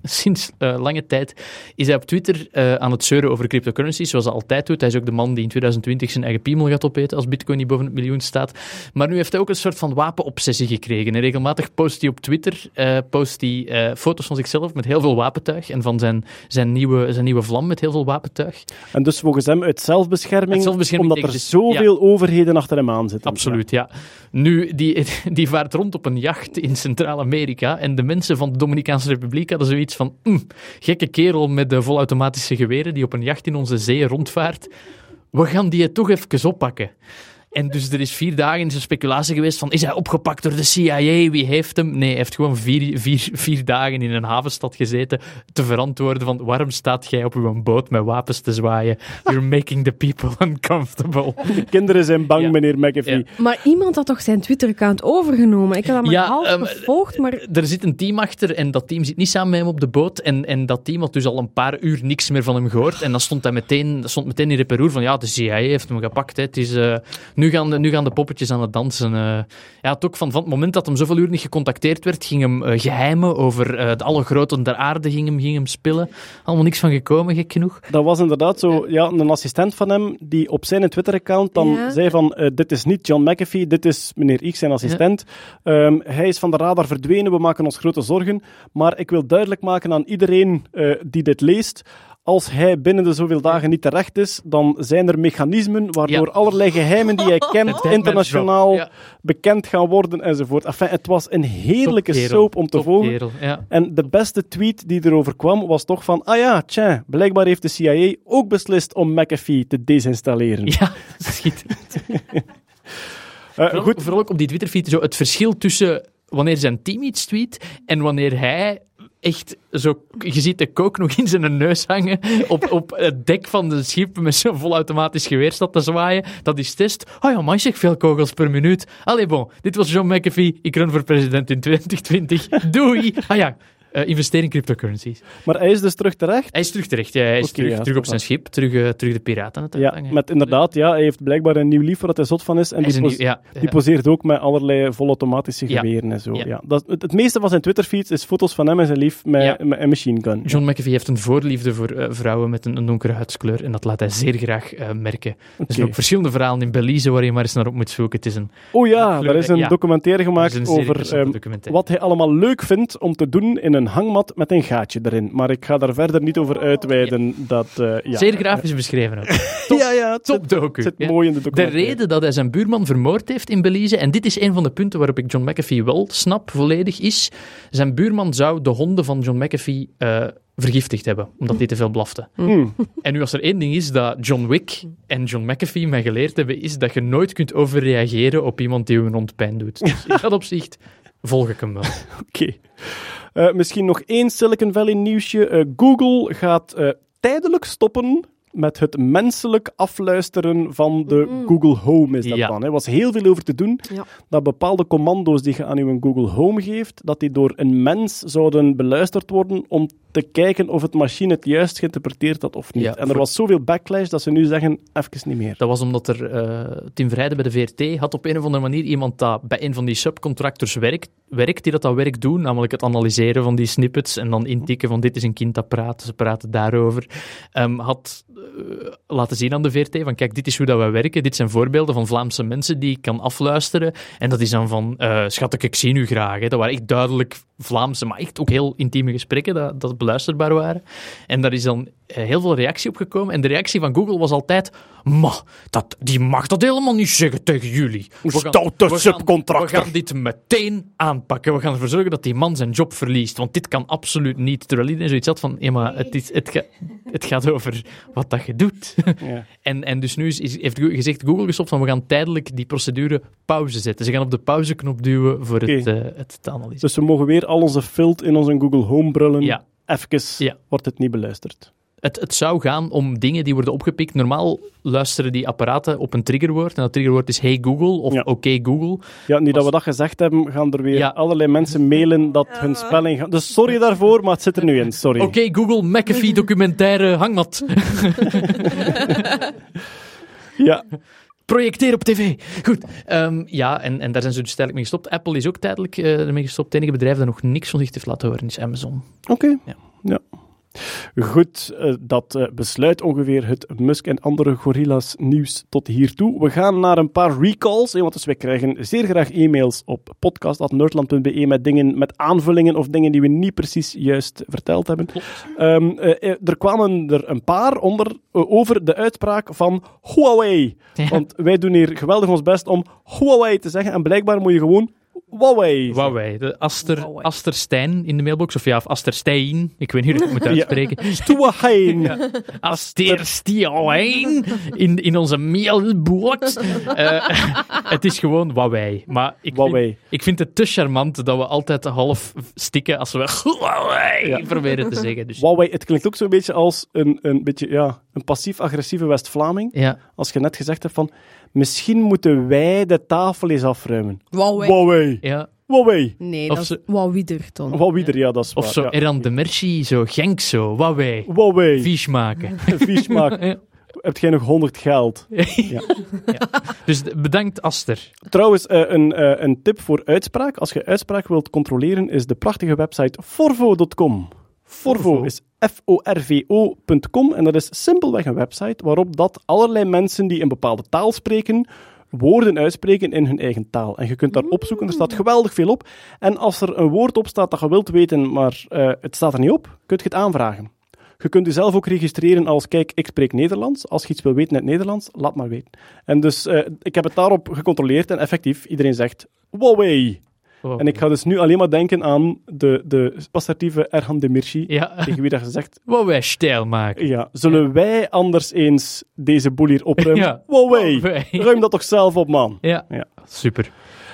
sinds lange tijd is hij op Twitter aan het zeuren over cryptocurrencies, zoals hij altijd doet. Hij is ook de man die in 2020 zijn eigen piemel gaat opeten als bitcoin niet boven het miljoen staat. Maar nu heeft hij ook een soort van wapenobsessie gekregen. En regelmatig post hij op Twitter post hij, foto's van zichzelf met heel veel wapentuig en van zijn, zijn, nieuwe, zijn nieuwe vlam met heel veel wapentuig. En dus volgens hem uit zelfbescherming, Uit zelfbescherming omdat er zoveel overheden achter hem aan zitten. Absoluut, ja. Nu, die, die vaart rond op een jacht in Centraal-Amerika en de mensen van de Dominicaanse Republiek hadden zoiets van "Mm, gekke kerel met de volautomatische geweren die op een jacht in onze zee rondvaart. We gaan die toch even oppakken. En dus er is vier dagen zijn speculatie geweest van is hij opgepakt door de CIA, wie heeft hem? Nee, hij heeft gewoon vier, vier, vier dagen in een havenstad gezeten te verantwoorden van waarom staat jij op uw boot met wapens te zwaaien? You're making the people uncomfortable. De kinderen zijn bang, Ja. meneer McAfee. Ja. Maar iemand had toch zijn Twitter-account overgenomen? Ik heb dat maar Ja, half ehm, gevolgd, maar... er zit een team achter en dat team zit niet samen met hem op de boot. En, en dat team had dus al een paar uur niks meer van hem gehoord. En dan stond hij meteen, stond meteen in reperoer van ja, de CIA heeft hem gepakt. Hè. Het is, eh, nu, gaan de, nu gaan de poppetjes aan het dansen. eh. ja, het ook van, van het moment dat hem zoveel uur niet gecontacteerd werd, ging hem eh, geheimen over eh, de alle groten der aarde ging hem, ging hem spillen. Allemaal niks van gekomen, gek genoeg. Dat was inderdaad zo, ja, een assistent van hem die op zijn Twitter-account dan Ja. zei van, eh, dit is niet John McAfee, dit is meneer X, zijn assistent. Ehm, hij is van de radar verdwenen, we maken ons grote zorgen. Maar ik wil duidelijk maken aan iedereen eh, die dit leest, als hij binnen de zoveel dagen niet terecht is, dan zijn er mechanismen waardoor Ja. allerlei geheimen die hij kent, internationaal ja. bekend gaan worden enzovoort. Enfin, het was een heerlijke Topkerel, soap om te volgen. Ja. En de beste tweet die erover kwam was toch van, ah ja, tja, blijkbaar heeft de CIA ook beslist om McAfee te desinstalleren. Ja, schitterend. Eh, Vooral, goed, vooral ook op die Twitterfeed, zo het verschil tussen wanneer zijn team iets tweet en wanneer hij echt zo... Je ziet de kook nog in zijn neus hangen op, op het dek van de schip met zo'n volautomatisch geweer staat te zwaaien. Dat is test. Oh ja, man, zeg veel kogels per minuut. Allee, bon. Dit was John McAfee. Ik run voor president in 2020. Doei. Ah ja, eh, investeer in cryptocurrencies. maar hij is dus terug terecht. Hij is terug terecht. Ja, hij is terug, ja, terug op zijn schip. Terug, eh, terug de piraten aan het Ja, met inderdaad, ja, hij heeft blijkbaar een nieuw lief waar hij zot van is. En is die, een pos- nieuw- ja, die poseert ook met allerlei volautomatische Ja. geweren en zo. Ja. Dat, het, het meeste van zijn Twitterfeed is foto's van hem en zijn lief met, met een machine gun. John McAfee heeft een voorliefde voor eh, vrouwen met een, een donkere huidskleur en dat laat hij zeer graag merken. Er zijn ook verschillende verhalen in Belize waar je maar eens naar op moet zoeken. Het is een, Oh ja, er is een Ja. documentaire gemaakt over ehm, wat hij allemaal leuk vindt om te doen in een hangmat met een gaatje erin. Maar ik ga daar verder niet over uitweiden. Dat, eh, ja. Zeer grafisch beschreven ook. Top, ja, ja, het top zit, docu. zit ja. mooi in de De reden dat hij zijn buurman vermoord heeft in Belize, en dit is een van de punten waarop ik John McAfee wel snap volledig, is zijn buurman zou de honden van John McAfee eh, vergiftigd hebben, omdat die te veel blaften. Hmm. En nu als er één ding is dat John Wick en John McAfee mij geleerd hebben, is dat je nooit kunt overreageren op iemand die je een hond pijn doet. Dus in dat opzicht volg ik hem wel. Oké. Misschien nog één Silicon Valley nieuwsje. Eh, Google gaat eh, tijdelijk stoppen met het menselijk afluisteren van de Mm. Google Home is dat Ja. dan. hè. Er was heel veel over te doen. Ja. Dat bepaalde commando's die je aan je Google Home geeft, dat die door een mens zouden beluisterd worden om te kijken of het machine het juist geïnterpreteerd had of niet. Ja, en er voor- was zoveel backlash dat ze nu zeggen, even niet meer. Dat was omdat er eh Tim Vrijden bij de VRT had op een of andere manier iemand dat bij een van die subcontractors werkt, werkt die dat, dat werk doen, namelijk het analyseren van die snippets en dan intikken van dit is een kind dat praat, ze praten daarover, ehm, had laten zien aan de VRT van kijk, dit is hoe dat wij werken, dit zijn voorbeelden van Vlaamse mensen die ik kan afluisteren en dat is dan van eh schat ik, ik zie u graag. Hè. Dat waren echt duidelijk Vlaamse, maar echt ook heel intieme gesprekken dat, dat beluisterbaar waren. En daar is dan eh, heel veel reactie op gekomen. En de reactie van Google was altijd: Ma, dat, die mag dat helemaal niet zeggen tegen jullie. Hoe stoute we subcontractor." we gaan dit meteen aanpakken. We gaan ervoor zorgen dat die man zijn job verliest. Want dit kan absoluut niet. Terwijl iedereen zoiets had van: ja, maar het, is, het, ga- het gaat over wat dat je doet. Ja. En, en dus nu is, is- heeft gezegd Google gestopt van we gaan tijdelijk die procedure pauze zetten. Ze gaan op de pauzeknop duwen voor het, eh, het te analyseren. Dus we mogen weer al onze filth in onze Google Home brullen. Ja. Even Ja. wordt het niet beluisterd. Het, het zou gaan om dingen die worden opgepikt. Normaal luisteren die apparaten op een triggerwoord. En dat triggerwoord is Hey Google of Ja. Oké Google. Ja, nu dat we dat gezegd hebben, gaan er weer Ja. allerlei mensen mailen dat hun spelling... Ga... Dus sorry daarvoor, maar het zit er nu in, sorry. Oké Google, McAfee documentaire hangmat. Ja, Projecteer op tv. Goed. Ehm, ja, en, en daar zijn ze dus tijdelijk mee gestopt. Apple is ook tijdelijk eh, ermee gestopt. Het enige bedrijf dat nog niks van zich heeft laten horen is Amazon. oké. Ja. Ja. Goed, eh, dat eh, besluit ongeveer het Musk en andere gorilla's nieuws tot hiertoe. We gaan naar een paar recalls, eh, want dus wij krijgen zeer graag e-mails op podcast.nerdland.be met dingen, met aanvullingen of dingen die we niet precies juist verteld hebben. Ehm, eh, eh, er kwamen er een paar onder, over de uitspraak van Huawei. Ja. Want wij doen hier geweldig ons best om Huawei te zeggen en blijkbaar moet je gewoon Huawei. Huawei. De Aster, Huawei. Aster Stijn in de mailbox. Of ja, of Aster Stijn. Ik weet niet hoe ik het moet uitspreken. Stuahein. Aster Stijn in, in onze mailbox. Eh, het is gewoon Huawei. Maar ik Huawei. vind, ik vind het te charmant dat we altijd half stikken als we Huawei Ja. proberen te zeggen. Dus, Huawei, het klinkt ook zo'n beetje als een, een, beetje, ja, een passief-agressieve West-Vlaming. ja. Als je net gezegd hebt van, misschien moeten wij de tafel eens afruimen. Huawei. Huawei. ja. Huawei. Nee, Of dat zo- is Wauwiederton. Huawei, ja, dat is Of waar, zo ja. Eran de Merci, zo Genk zo, Huawei. Huawei. Vies maken. Vies maken. Ja. Heb jij nog 100 geld? Dus bedankt Aster. Trouwens, eh, een, eh, een tip voor uitspraak. Als je uitspraak wilt controleren, is de prachtige website forvo.com. Forvo is F-O-R-V-O.com en dat is simpelweg een website waarop dat allerlei mensen die een bepaalde taal spreken, woorden uitspreken in hun eigen taal. En je kunt daar opzoeken, er staat geweldig veel op. En als er een woord op staat dat je wilt weten, maar eh, het staat er niet op, kun je het aanvragen. Je kunt jezelf ook registreren als, kijk, ik spreek Nederlands. Als je iets wil weten uit Nederlands, laat maar weten. En dus, eh, ik heb het daarop gecontroleerd en effectief, iedereen zegt, Huawei. En ik ga dus nu alleen maar denken aan de, de assertieve Erhan Demirci, Ja, tegen wie dat gezegd, Huawei stijl maken. ja, zullen wij anders eens deze boel hier opruimen? Ja. Huawei. ruim dat toch zelf op, man. Ja, Ja. super.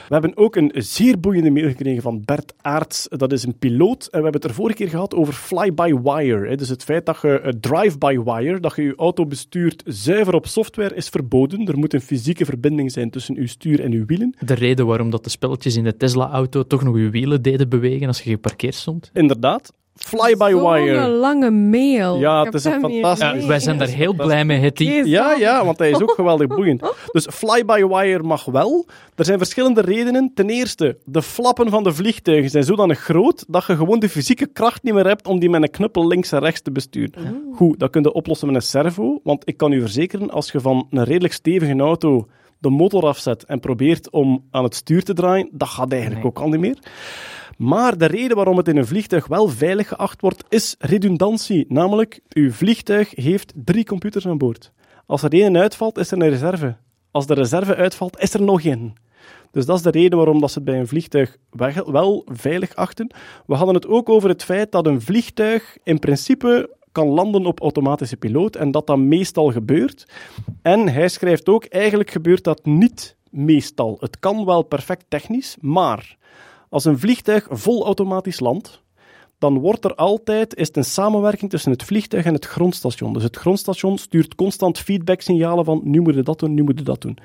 We hebben ook een zeer boeiende mail gekregen van Bert Aerts. Dat is een piloot. En we hebben het er vorige keer gehad over fly-by-wire. hè. Dus het feit dat je eh, drive-by-wire, dat je je auto bestuurt zuiver op software, is verboden. Er moet een fysieke verbinding zijn tussen uw stuur en uw wielen. De reden waarom dat de spelletjes in de Tesla-auto toch nog je wielen deden bewegen als je geparkeerd stond. Inderdaad. Fly-by-wire. lange mail. Ja, het is een fantastisch- Ja, liggen. wij zijn daar heel blij mee, Hetty. Jezus. Ja, ja, want hij is ook geweldig boeiend. Dus fly-by-wire mag wel. Er zijn verschillende redenen. Ten eerste, de flappen van de vliegtuigen zijn zodanig groot dat je gewoon de fysieke kracht niet meer hebt om die met een knuppel links en rechts te besturen. Goed, dat kun je oplossen met een servo, want ik kan u verzekeren, als je van een redelijk stevige auto de motor afzet en probeert om aan het stuur te draaien, dat gaat eigenlijk Nee. ook al niet meer. Maar de reden waarom het in een vliegtuig wel veilig geacht wordt, is redundantie. Namelijk, uw vliegtuig heeft drie computers aan boord. Als er één uitvalt, is er een reserve. Als de reserve uitvalt, is er nog één. Dus dat is de reden waarom dat ze het bij een vliegtuig wel veilig achten. We hadden het ook over het feit dat een vliegtuig in principe kan landen op automatische piloot en dat dat meestal gebeurt. En hij schrijft ook, eigenlijk gebeurt dat niet meestal. Het kan wel perfect technisch, maar als een vliegtuig vol automatisch landt, dan wordt er altijd, is een samenwerking tussen het vliegtuig en het grondstation. Dus het grondstation stuurt constant feedbacksignalen van nu moet je dat doen, nu moet je dat doen.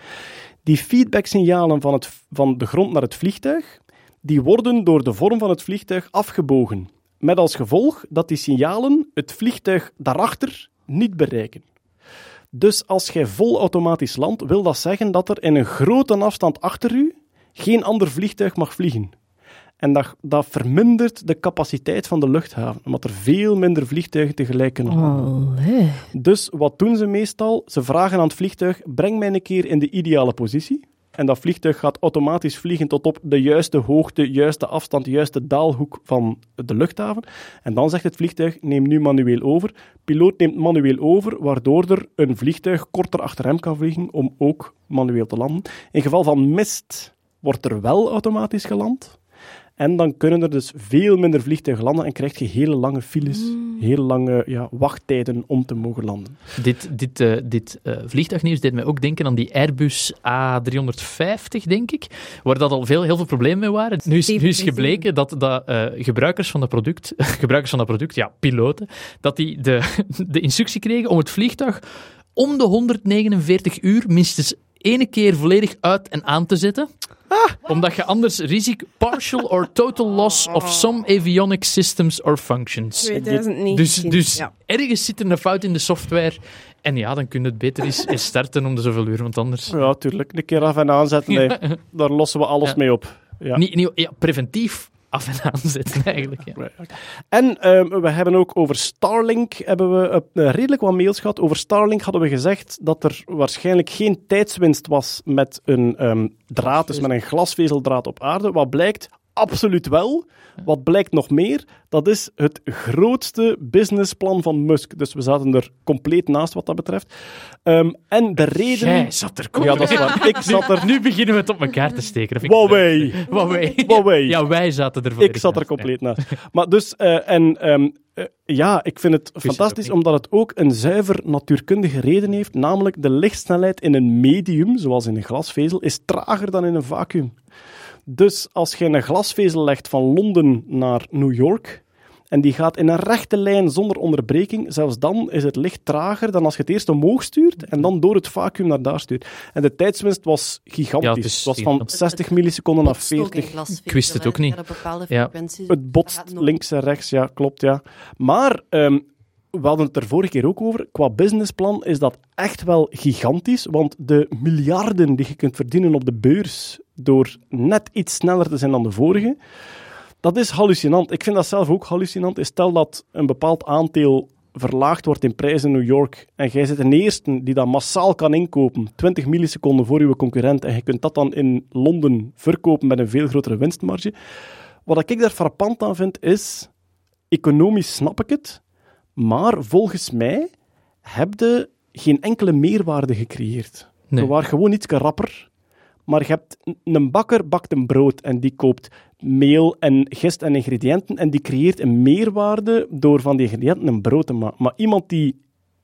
Die feedbacksignalen van, het, van de grond naar het vliegtuig, die worden door de vorm van het vliegtuig afgebogen. Met als gevolg dat die signalen het vliegtuig daarachter niet bereiken. Dus als jij vol automatisch landt, wil dat zeggen dat er in een grote afstand achter u geen ander vliegtuig mag vliegen. En dat, dat vermindert de capaciteit van de luchthaven, omdat er veel minder vliegtuigen tegelijk kunnen landen. Allee. Dus wat doen ze meestal? Ze vragen aan het vliegtuig: breng mij een keer in de ideale positie. En dat vliegtuig gaat automatisch vliegen tot op de juiste hoogte, juiste afstand, juiste daalhoek van de luchthaven. En dan zegt het vliegtuig: neem nu manueel over. Piloot neemt manueel over, waardoor er een vliegtuig korter achter hem kan vliegen om ook manueel te landen. In geval van mist wordt er wel automatisch geland. En dan kunnen er dus veel minder vliegtuigen landen en krijg je hele lange files, hele lange ja, wachttijden om te mogen landen. Dit, dit, eh, dit eh, vliegtuignieuws deed mij ook denken aan die Airbus A350, denk ik, waar dat al veel, heel veel problemen mee waren. Nu is, nu is gebleken dat, dat eh, gebruikers van dat product, gebruikers van dat product, ja, piloten, dat die de, de instructie kregen om het vliegtuig om de 149 uur minstens ene keer volledig uit en aan te zetten. Omdat je anders risico partial or total loss of some avionic systems or functions. 2019. Dus, dus Ja. ergens zit er een fout in de software. En ja, dan kun je het beter eens, eens starten om de zoveel uur, want anders... Ja, tuurlijk. Een keer af en aanzetten, nee. daar lossen we alles Ja. mee op. Ja. Niet, niet, ja, preventief af en aanzetten, eigenlijk. Ja. En ehm, we hebben ook over Starlink hebben we, eh, redelijk wat mails gehad. Over Starlink hadden we gezegd dat er waarschijnlijk geen tijdswinst was met een ehm, draad, dus met een glasvezeldraad op aarde. Wat blijkt? Absoluut wel. Wat blijkt nog meer? Dat is het grootste businessplan van Musk. Dus we zaten er compleet naast wat dat betreft. Ehm, en de reden... Jij zat er Ja, dat is waar. Ik zat er... Nu beginnen we het op elkaar te steken. Huawei. Huawei. Ja, wij zaten er Ik zat er ja. compleet naast. Maar dus, eh, en ehm, eh, ja, ik vind het fantastisch omdat het ook een zuiver natuurkundige reden heeft, namelijk de lichtsnelheid in een medium, zoals in een glasvezel, is trager dan in een vacuüm. Dus als je een glasvezel legt van Londen naar New York, en die gaat in een rechte lijn zonder onderbreking, zelfs dan is het licht trager dan als je het eerst omhoog stuurt en dan door het vacuüm naar daar stuurt. En de tijdswinst was gigantisch. Ja, het is het was van gigantisch. 60 milliseconden naar Botst ook in 40. glasvezel, Ik wist het ook niet. Ja. Het botst links en rechts, ja, klopt, ja. Maar ehm, we hadden het er vorige keer ook over. Qua businessplan is dat echt wel gigantisch, want de miljarden die je kunt verdienen op de beurs door net iets sneller te zijn dan de vorige, dat is hallucinant. Ik vind dat zelf ook hallucinant. Stel dat een bepaald aandeel verlaagd wordt in prijs in New York en jij zit een eerste die dat massaal kan inkopen, 20 milliseconden voor uw concurrent, en je kunt dat dan in Londen verkopen met een veel grotere winstmarge. Wat ik daar frappant aan vind is, economisch snap ik het, maar volgens mij heb je geen enkele meerwaarde gecreëerd. Nee. Je waren gewoon iets rapper, maar je hebt een bakker bakt een brood en die koopt meel en gist en ingrediënten en die creëert een meerwaarde door van die ingrediënten een brood te maken. Maar iemand die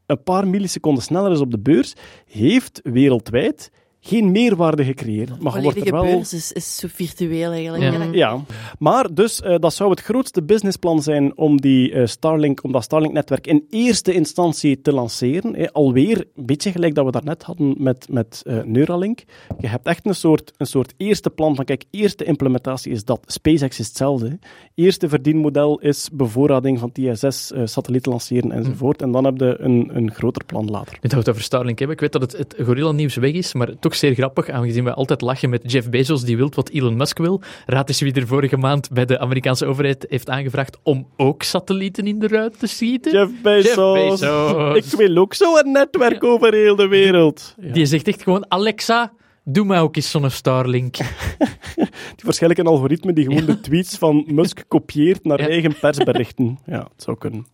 een paar milliseconden sneller is op de beurs, heeft wereldwijd geen meerwaarde gecreëerd. Maar wordt volledige er wel... beurs is, is zo virtueel eigenlijk. Ja. Ja, maar dus eh, dat zou het grootste businessplan zijn om, die, eh, Starlink, om dat Starlink-netwerk in eerste instantie te lanceren. Alweer een beetje gelijk dat we daarnet hadden met, met eh, Neuralink. Je hebt echt een soort, een soort eerste plan van, kijk, eerste implementatie is dat. SpaceX is hetzelfde. hè. Eerste verdienmodel is bevoorrading van TSS, eh, satellieten lanceren enzovoort. En dan heb je een, een groter plan later. Nu dat we het over Starlink hebben, ik weet dat het, het gorilla-nieuws weg is, maar toch zeer grappig, aangezien we altijd lachen met Jeff Bezos, die wil wat Elon Musk wil. Raad eens wie er vorige maand bij de Amerikaanse overheid heeft aangevraagd om ook satellieten in de ruit te schieten. Jeff Bezos. Jeff Bezos. Ik wil ook zo een netwerk over heel de wereld. Ja. Die zegt echt gewoon, Alexa, doe mij ook eens zo'n Starlink. Die waarschijnlijk een algoritme die gewoon de tweets van Musk kopieert naar Ja. eigen persberichten. Ja, het zou kunnen.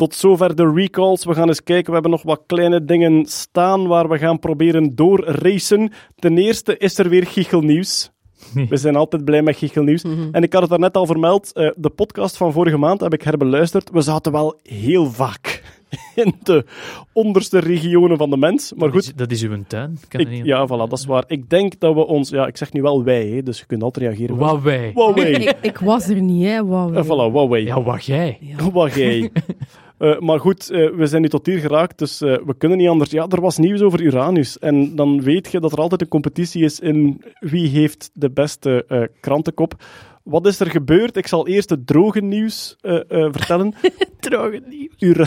Tot zover de recalls. We gaan eens kijken. We hebben nog wat kleine dingen staan waar we gaan proberen doorracen. Ten eerste is er weer Giechelnieuws. We zijn altijd blij met Giechelnieuws. En ik had het daarnet al vermeld. eh, de podcast van vorige maand heb ik herbeluisterd. We zaten wel heel vaak in de onderste regionen van de mens. Maar Dat goed, is, dat is uw tuin. Kan ik, dat niet? ja, voilà, dat is waar. Ik denk dat we ons... Ja, ik zeg nu wel wij, hè, dus je kunt altijd reageren. Huawei. Huawei. Ik, ik was er niet, hè. Eh, voilà, Huawei. Ja, wat jij. Wat jij. Eh, maar goed, eh, we zijn nu tot hier geraakt, dus eh, we kunnen niet anders. Ja, er was nieuws over Uranus. En dan weet je dat er altijd een competitie is in wie heeft de beste krantenkop. Wat is er gebeurd? Ik zal eerst het droge nieuws vertellen. Droge nieuws. Ura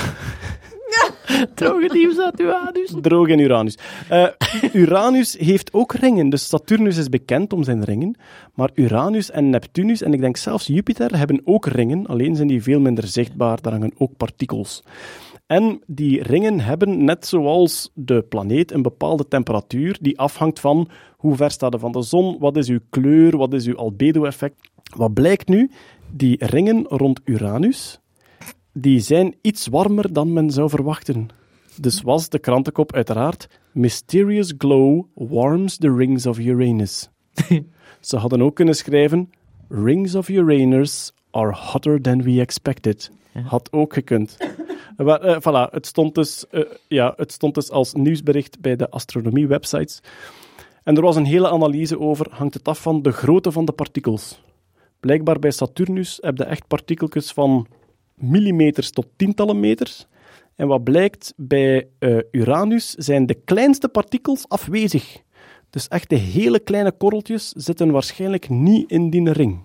Droge nieuws uit uw anus. droog en Uranus. Eh, Uranus heeft ook ringen. Dus Saturnus is bekend om zijn ringen. Maar Uranus en Neptunus, en ik denk zelfs Jupiter, hebben ook ringen. Alleen zijn die veel minder zichtbaar. Daar hangen ook partikels. En die ringen hebben, net zoals de planeet, een bepaalde temperatuur die afhangt van hoe ver staat er van de zon, wat is uw kleur, wat is uw albedo-effect. Wat blijkt nu? Die ringen rond Uranus, die zijn iets warmer dan men zou verwachten. Dus was de krantenkop uiteraard Mysterious glow warms the rings of Uranus. Ze hadden ook kunnen schrijven Rings of Uranus are hotter than we expected. Had ook gekund. Eh, maar, eh, voilà, het stond, dus, eh, ja, het stond dus als nieuwsbericht bij de astronomie-websites. En er was een hele analyse over, hangt het af van de grootte van de partikels. Blijkbaar bij Saturnus heb je echt partikeltjes van millimeters tot tientallen meters. En wat blijkt, bij eh, Uranus zijn de kleinste partikels afwezig. Dus echt de hele kleine korreltjes zitten waarschijnlijk niet in die ring.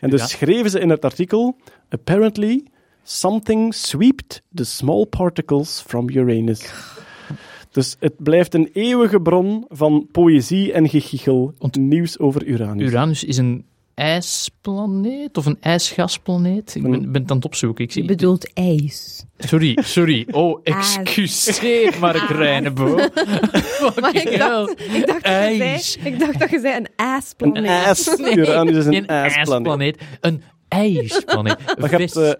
En dus Ja. schreven ze in het artikel, apparently something swept the small particles from Uranus. Dus het blijft een eeuwige bron van poëzie en gegichel, nieuws over Uranus. Uranus is een ijsplaneet of een ijsgasplaneet? Ik ben, ben het aan het opzoeken. Ik Je zie, bedoelt ijs. sorry, sorry. Oh, excuseer, Mark Reinebo. Maar ik dacht, ik, dacht dat je zei, ik dacht dat je zei een Een ijsplaneet. ijs. Uranus is een Geen ijsplaneet. Een ijsplaneet. Maar je hebt, Vis.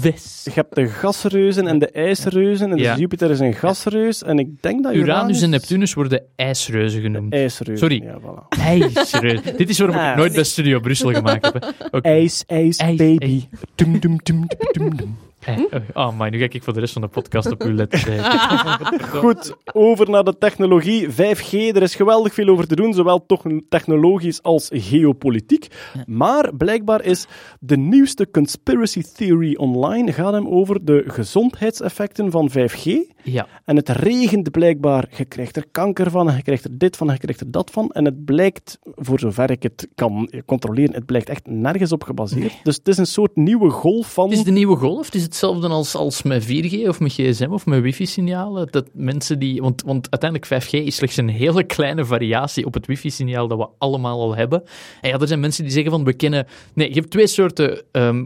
Vis. Je hebt de gasreuzen en de ijsreuzen. En dus Ja. Jupiter is een gasreus. En ik denk dat Uranus... Uranus en Neptunus worden ijsreuzen genoemd. IJsreuzen. Sorry. Ja, voilà. IJsreuzen. Dit is waarom ik Ah. nooit bij Studio Brussel gemaakt heb. Oké. IJs, ijs, IJs, baby. Dum, dum, dum, dum, dum, dum. Eh, Oh man, nu ga ik voor de rest van de podcast op u letten. Goed, over naar de technologie. 5G, er is geweldig veel over te doen, zowel toch technologisch als geopolitiek. Maar blijkbaar is de nieuwste conspiracy theory online gaat hem over de gezondheidseffecten van 5G. Ja. En het regent blijkbaar. Je krijgt er kanker van, en je krijgt er dit van, en je krijgt er dat van. En het blijkt, voor zover ik het kan controleren, het blijkt echt nergens op gebaseerd. Dus het is een soort nieuwe golf van... Het is de nieuwe golf. Het is hetzelfde als, als met 4G of met gsm of met wifi-signalen. Dat mensen die... Want, want uiteindelijk 5G is slechts een hele kleine variatie op het wifi-signaal dat we allemaal al hebben. En ja, er zijn mensen die zeggen van we kennen... Nee, je hebt twee soorten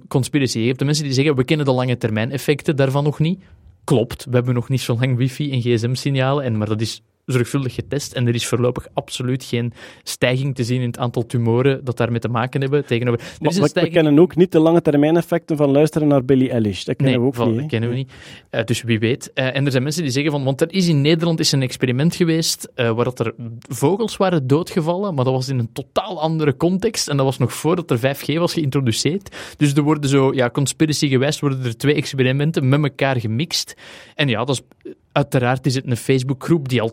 conspiracy. Je hebt de mensen die zeggen we kennen de lange termijn effecten daarvan nog niet. Klopt, we hebben nog niet zo lang wifi en gsm-signalen, en, maar dat is zorgvuldig getest en er is voorlopig absoluut geen stijging te zien in het aantal tumoren dat daarmee te maken hebben. Tegenover... Er Maar we, kennen ook niet de lange termijn effecten van luisteren naar Billie Eilish. Dat kennen Nee, we ook niet. dat kennen we niet. Eh, dus wie weet. Eh, en er zijn mensen die zeggen van... Want er is in Nederland is een experiment geweest eh, waar dat er vogels waren doodgevallen, maar dat was in een totaal andere context. En dat was nog voordat er 5G was geïntroduceerd. Dus er worden zo, ja, conspiracy gewijs worden er twee experimenten met elkaar gemixt. En ja, dat is... Uiteraard is het een Facebookgroep die al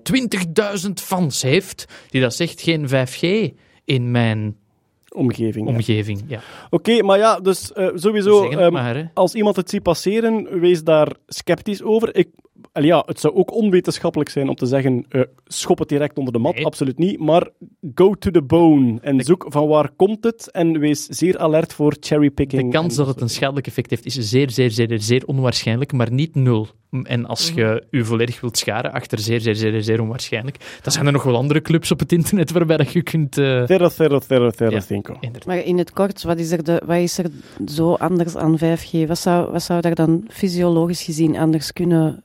20.000 fans heeft, die dat zegt geen 5G in mijn Omgeving. omgeving. Ja. Oké, maar ja, dus eh, sowieso, ehm, maar, als iemand het ziet passeren, wees daar sceptisch over. Ik, ja, het zou ook onwetenschappelijk zijn om te zeggen, eh, schop het direct onder de mat, Nee. absoluut niet. Maar go to the bone en zoek van waar komt het en wees zeer alert voor cherrypicking. De kans dat het een schadelijk effect heeft is zeer, zeer, zeer, zeer onwaarschijnlijk, maar niet nul. En als je u volledig wilt scharen achter zeer, zeer, zeer, zeer onwaarschijnlijk, dan zijn er nog wel andere clubs op het internet waarbij dat je kunt... eh, Thera, thera, thera, thera, Ja. cinco. inderdaad. Maar in het kort, wat is, er de, wat is er zo anders aan 5G? Wat zou, wat zou daar dan fysiologisch gezien anders kunnen...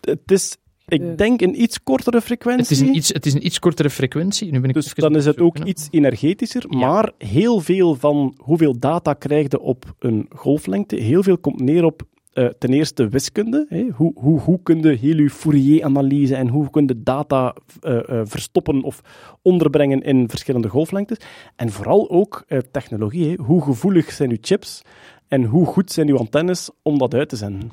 Het is, ik denk, een iets kortere frequentie. Het is, een iets, het is een iets kortere frequentie. Nu ben ik Dus dan is het ook iets energetischer, Ja. maar heel veel van hoeveel data krijg je op een golflengte, heel veel komt neer op eh, ten eerste wiskunde. Hè? Hoe, hoe, hoe kun je heel je Fourier-analyse en hoe kun je data eh, eh, verstoppen of onderbrengen in verschillende golflengtes. En vooral ook technologie. Hè? Hoe gevoelig zijn uw chips en hoe goed zijn uw antennes om dat uit te zenden.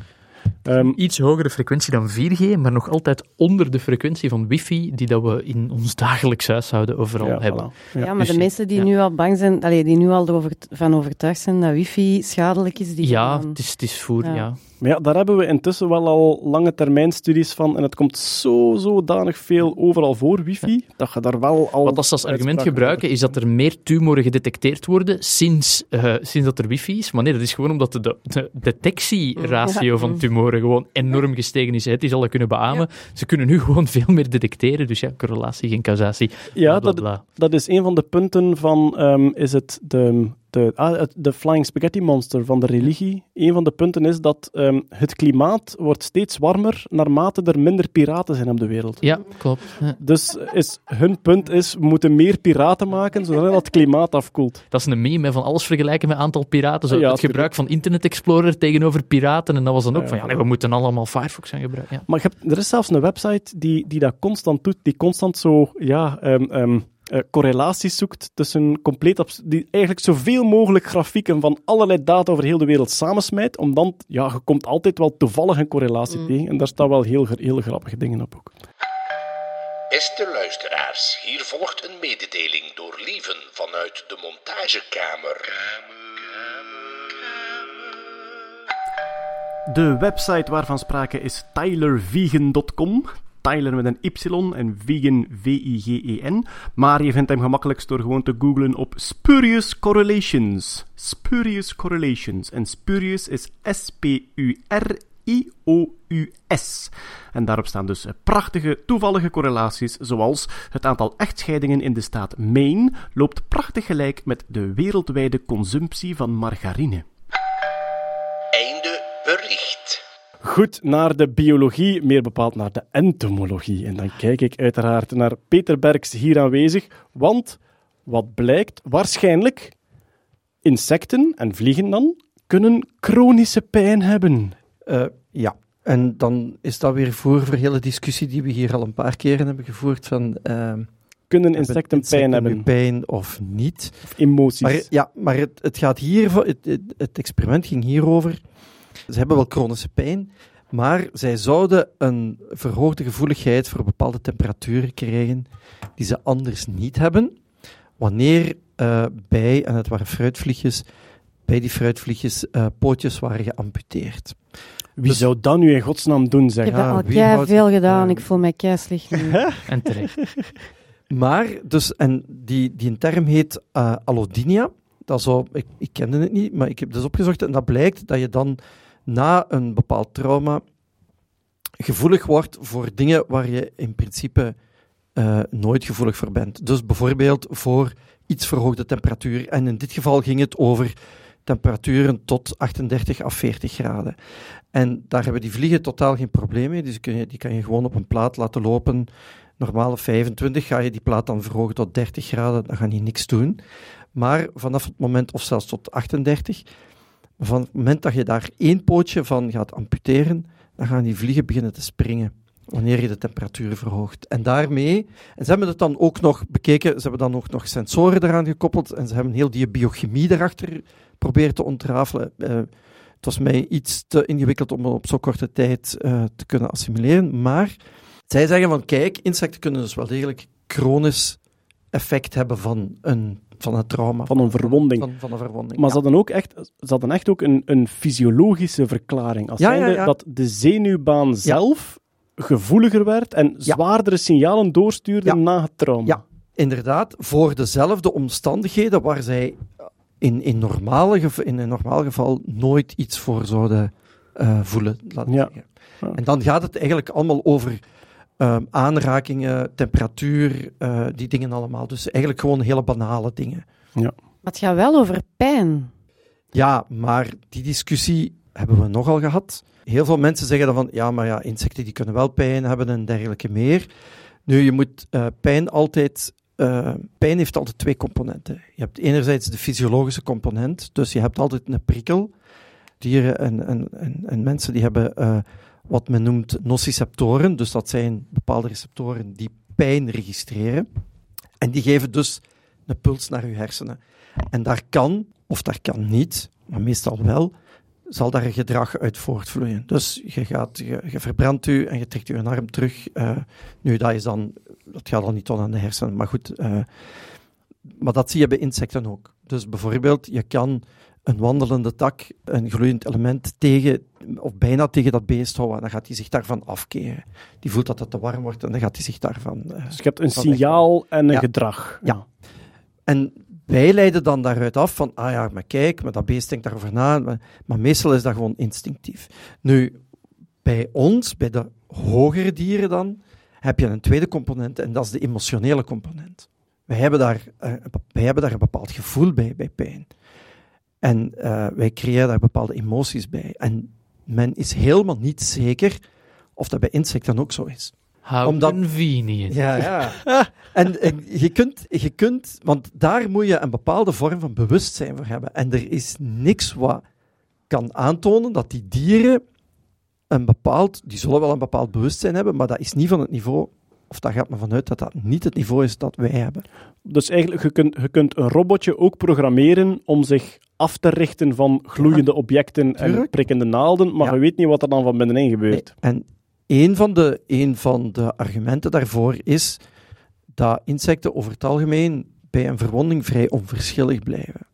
Ehm, Iets hogere frequentie dan 4G, maar nog altijd onder de frequentie van wifi die dat we in ons dagelijks huishouden overal ja, hebben. voilà. Ja, Ja. maar dus de mensen die ja. nu al bang zijn, allee, die nu al erover, van overtuigd zijn dat wifi schadelijk is, die Ja, gaan het is, het is voer, Ja. Ja. Maar ja, daar hebben we intussen wel al lange termijn studies van. En het komt zo zodanig veel overal voor, wifi, dat je daar wel al... Wat als ze als argument gebruiken, is dat er meer tumoren gedetecteerd worden sinds, eh, sinds dat er wifi is. Maar nee, dat is gewoon omdat de, de detectieratio Ja. van tumoren gewoon enorm gestegen is. Het is al kunnen beamen. Ze kunnen nu gewoon veel meer detecteren. Dus ja, correlatie, geen causatie. Ja, bla, bla, dat, bla. dat is een van de punten van, ehm, is het de, de, ah, de Flying Spaghetti Monster van de religie. Een van de punten is dat ehm, het klimaat wordt steeds warmer naarmate er minder piraten zijn op de wereld. Ja, klopt. Ja. Dus is, hun punt is, we moeten meer piraten maken, zodat het klimaat afkoelt. Dat is een meme hè, van alles vergelijken met aantal piraten. Zo, Ja, het gebruik van Internet Explorer tegenover piraten. En dat was dan ook Ja, van, ja, nee, we moeten allemaal Firefox gaan gebruiken. Ja. Maar je hebt, er is zelfs een website die, die dat constant doet, die constant zo, ja, ehm, ehm, eh, correlaties zoekt tussen compleet die eigenlijk zoveel mogelijk grafieken van allerlei data over heel de wereld samensmijt, om dan, ja, je komt altijd wel toevallig een correlatie tegen. En daar staan wel heel, heel grappige dingen op ook. Beste luisteraars, hier volgt een mededeling door Lieven vanuit de montagekamer. De website waarvan sprake is tylervegan.com. Tyler met een Y en vegan V-I-G-E-N. Maar je vindt hem gemakkelijkst door gewoon te googlen op Spurious Correlations. Spurious Correlations. En Spurious is S-P-U-R-I-O-U-S. En daarop staan dus prachtige toevallige correlaties, zoals het aantal echtscheidingen in de staat Maine loopt prachtig gelijk met de wereldwijde consumptie van margarine. Einde bericht. Goed, naar de biologie, meer bepaald naar de entomologie. En dan kijk ik uiteraard naar Peter Berks hier aanwezig, want wat blijkt, waarschijnlijk insecten en vliegen dan kunnen chronische pijn hebben. Eh, ja, en dan is dat weer voor voor de hele discussie die we hier al een paar keren hebben gevoerd van... eh, Kunnen insecten pijn hebben? pijn of niet? Of emoties? Maar, ja, maar het, het gaat hier, het, het, het experiment ging hierover. Ze hebben wel chronische pijn, maar zij zouden een verhoogde gevoeligheid voor bepaalde temperaturen krijgen die ze anders niet hebben, wanneer eh, bij, en het waren fruitvliegjes, bij die fruitvliegjes eh, pootjes waren geamputeerd. Wie zou dat nu in godsnaam doen, zeg? Ik heb dat al wie kei houdt- veel gedaan. ik voel mij kei slecht. nu. En terecht. Maar, dus, en die, die term heet eh allodinia. Dat zo, ik, ik kende het niet, maar ik heb dus opgezocht en dat blijkt dat je dan na een bepaald trauma gevoelig wordt voor dingen waar je in principe eh, nooit gevoelig voor bent. Dus bijvoorbeeld voor iets verhoogde temperatuur. En in dit geval ging het over temperaturen tot 38 à 40 graden. En daar hebben die vliegen totaal geen probleem mee. Dus kun je, die kan je gewoon op een plaat laten lopen. Normale 25 ga je die plaat dan verhogen tot 30 graden, dan gaan die niks doen. Maar vanaf het moment, of zelfs tot 38, van het moment dat je daar één pootje van gaat amputeren, dan gaan die vliegen beginnen te springen. Wanneer je de temperatuur verhoogt. En daarmee, en ze hebben het dan ook nog bekeken, ze hebben dan ook nog sensoren eraan gekoppeld en ze hebben heel die biochemie erachter proberen te ontrafelen. Eh, het was mij iets te ingewikkeld om op zo korte tijd eh, te kunnen assimileren, maar zij zeggen van kijk, insecten kunnen dus wel degelijk chronisch effect hebben van een, van een trauma. Van een verwonding. Van, van een verwonding. Maar ja. ze hadden ook echt, ze hadden echt ook een, een fysiologische verklaring. Als Ja, dat de zenuwbaan zelf gevoeliger werd en zwaardere signalen doorstuurde na het trauma. Ja, inderdaad, voor dezelfde omstandigheden waar zij in, in, normale in een normaal geval nooit iets voor zouden eh, voelen. Ja. En dan gaat het eigenlijk allemaal over ehm, aanrakingen, temperatuur, eh, die dingen allemaal. Dus eigenlijk gewoon hele banale dingen. Maar het gaat wel over pijn. Ja, maar die discussie hebben we nogal gehad. Heel veel mensen zeggen dan van, ja, maar ja, insecten die kunnen wel pijn hebben en dergelijke meer. Nu, je moet eh, pijn altijd... eh, pijn heeft altijd twee componenten. Je hebt enerzijds de fysiologische component, dus je hebt altijd een prikkel. Dieren en, en, en, en mensen die hebben eh, wat men noemt nociceptoren, dus dat zijn bepaalde receptoren die pijn registreren. En die geven dus een puls naar je hersenen. En daar kan, of daar kan niet, maar meestal wel, zal daar een gedrag uit voortvloeien. Dus je, gaat, je, verbrandt u en je trekt je arm terug. eh, nu, dat, is dan, dat gaat dan niet tot aan de hersenen, maar goed. eh, maar dat zie je bij insecten ook. Dus bijvoorbeeld, je kan een wandelende tak, een gloeiend element tegen, of bijna tegen dat beest houden, en dan gaat hij zich daarvan afkeren. Die voelt dat het te warm wordt en dan gaat hij zich daarvan... eh, Dus je hebt een signaal en een Ja. gedrag. Ja. En wij leiden dan daaruit af van, ah ja, maar kijk, maar dat beest denkt daarover na. Maar, maar meestal is dat gewoon instinctief. Nu, bij ons, bij de hogere dieren dan, heb je een tweede component en dat is de emotionele component. Wij hebben daar, eh, wij hebben daar een bepaald gevoel bij, bij pijn. En eh, wij creëren daar bepaalde emoties bij. En men is helemaal niet zeker of dat bij insecten ook zo is. How Omdat- convenient. Ja, ja. En, en je, kunt, je kunt, want daar moet je een bepaalde vorm van bewustzijn voor hebben. En er is niks wat kan aantonen dat die dieren een bepaald, die zullen wel een bepaald bewustzijn hebben, maar dat is niet van het niveau of daar gaat men vanuit dat dat niet het niveau is dat wij hebben. Dus eigenlijk, je kunt, je kunt een robotje ook programmeren om zich af te richten van gloeiende objecten en tuurlijk. prikkende naalden, maar Ja. je weet niet wat er dan van binnenin gebeurt. En een van, de, een van de argumenten daarvoor is dat insecten over het algemeen bij een verwonding vrij onverschillig blijven.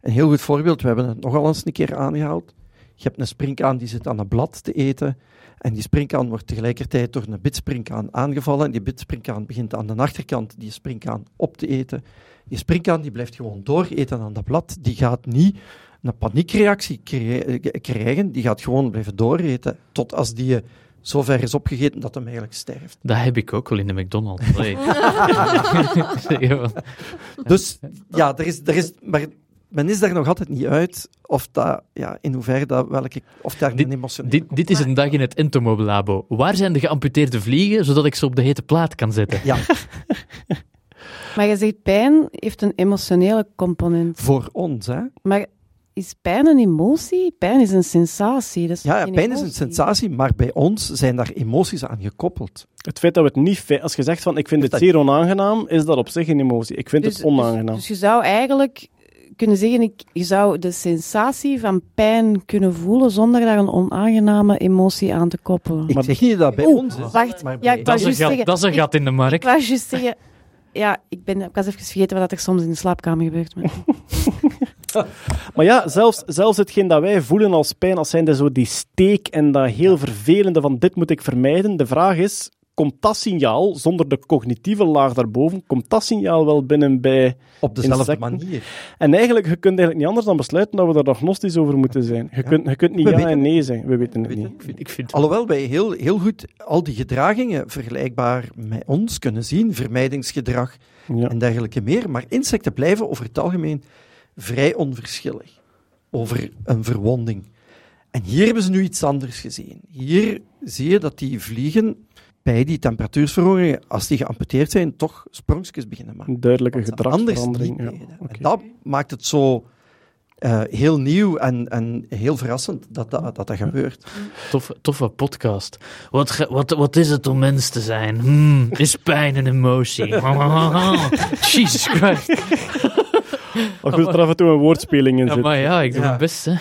Een heel goed voorbeeld, we hebben het nogal eens een keer aangehaald. Je hebt een springkaan die zit aan een blad te eten. En die springkaan wordt tegelijkertijd door een bitspringkaan aangevallen. En die bitspringkaan begint aan de achterkant die springkaan op te eten. Die springkaan die blijft gewoon dooreten aan dat blad. Die gaat niet een paniekreactie eh, krijgen. Die gaat gewoon blijven dooreten. Tot als die eh, zo ver is opgegeten dat hem eigenlijk sterft. Dat heb ik ook wel in de McDonald's. Nee. Dus ja, er is, er is, maar men is daar nog altijd niet uit of dat, ja, in hoeverre dat welke, of daar Dit- een emotionele dit, dit is een dag in het Entomob Labo. Waar zijn de geamputeerde vliegen, zodat ik ze op de hete plaat kan zetten? Ja, Maar je zegt pijn heeft een emotionele component. voor ons, hè. Maar is pijn een emotie? Pijn is een sensatie. Dat is Ja, pijn is een sensatie, maar bij ons zijn daar emoties aan gekoppeld. Het feit dat we het niet... Als je zegt van, ik vind Is het dat- zeer onaangenaam, is dat op zich een emotie. Ik vind Dus- het onaangenaam. Dus, dus je zou eigenlijk kunnen zeggen, ik, je zou de sensatie van pijn kunnen voelen zonder daar een onaangename emotie aan te koppelen. Ik Maar- zeg niet dat bij Oeh, ons wacht. maar Ja, ik Dat is, een gat, zeggen- dat is een ik- gat in de Ik markt. was juist zeggen... Ja, ik, ben, ik was even vergeten wat er soms in de slaapkamer gebeurt. Maar... Maar ja, zelfs, zelfs hetgeen dat wij voelen als pijn, als zijnde zo die steek en dat heel vervelende van dit moet ik vermijden. De vraag is, komt dat signaal, zonder de cognitieve laag daarboven, komt dat signaal wel binnen bij... op dezelfde insecten. manier. En eigenlijk, je kunt eigenlijk niet anders dan besluiten dat we er agnostisch over moeten zijn. Je, Ja. kunt, je kunt niet We ja weten en nee zeggen. We weten het We niet. weten Ik vind, ik vind Alhoewel wij heel, heel goed al die gedragingen vergelijkbaar met ons kunnen zien, vermijdingsgedrag Ja. en dergelijke meer, maar insecten blijven over het algemeen vrij onverschillig over een verwonding. En hier hebben ze nu iets anders gezien. Hier zie je dat die vliegen bij die temperatuursverhogingen, als die geamputeerd zijn, toch sprongjes beginnen maken. Een duidelijke gedragsverandering. Ja. En dat maakt het zo eh, heel nieuw en, en heel verrassend dat dat, dat, dat gebeurt. toffe, toffe podcast. Wat, ge- wat, wat is het om mens te zijn? Hmm, is pijn een emotie? Jesus Christ. Goed, dat er af en toe een woordspeling in Ja, zit. maar ja, ik doe Ja. mijn best. Hè. Ja,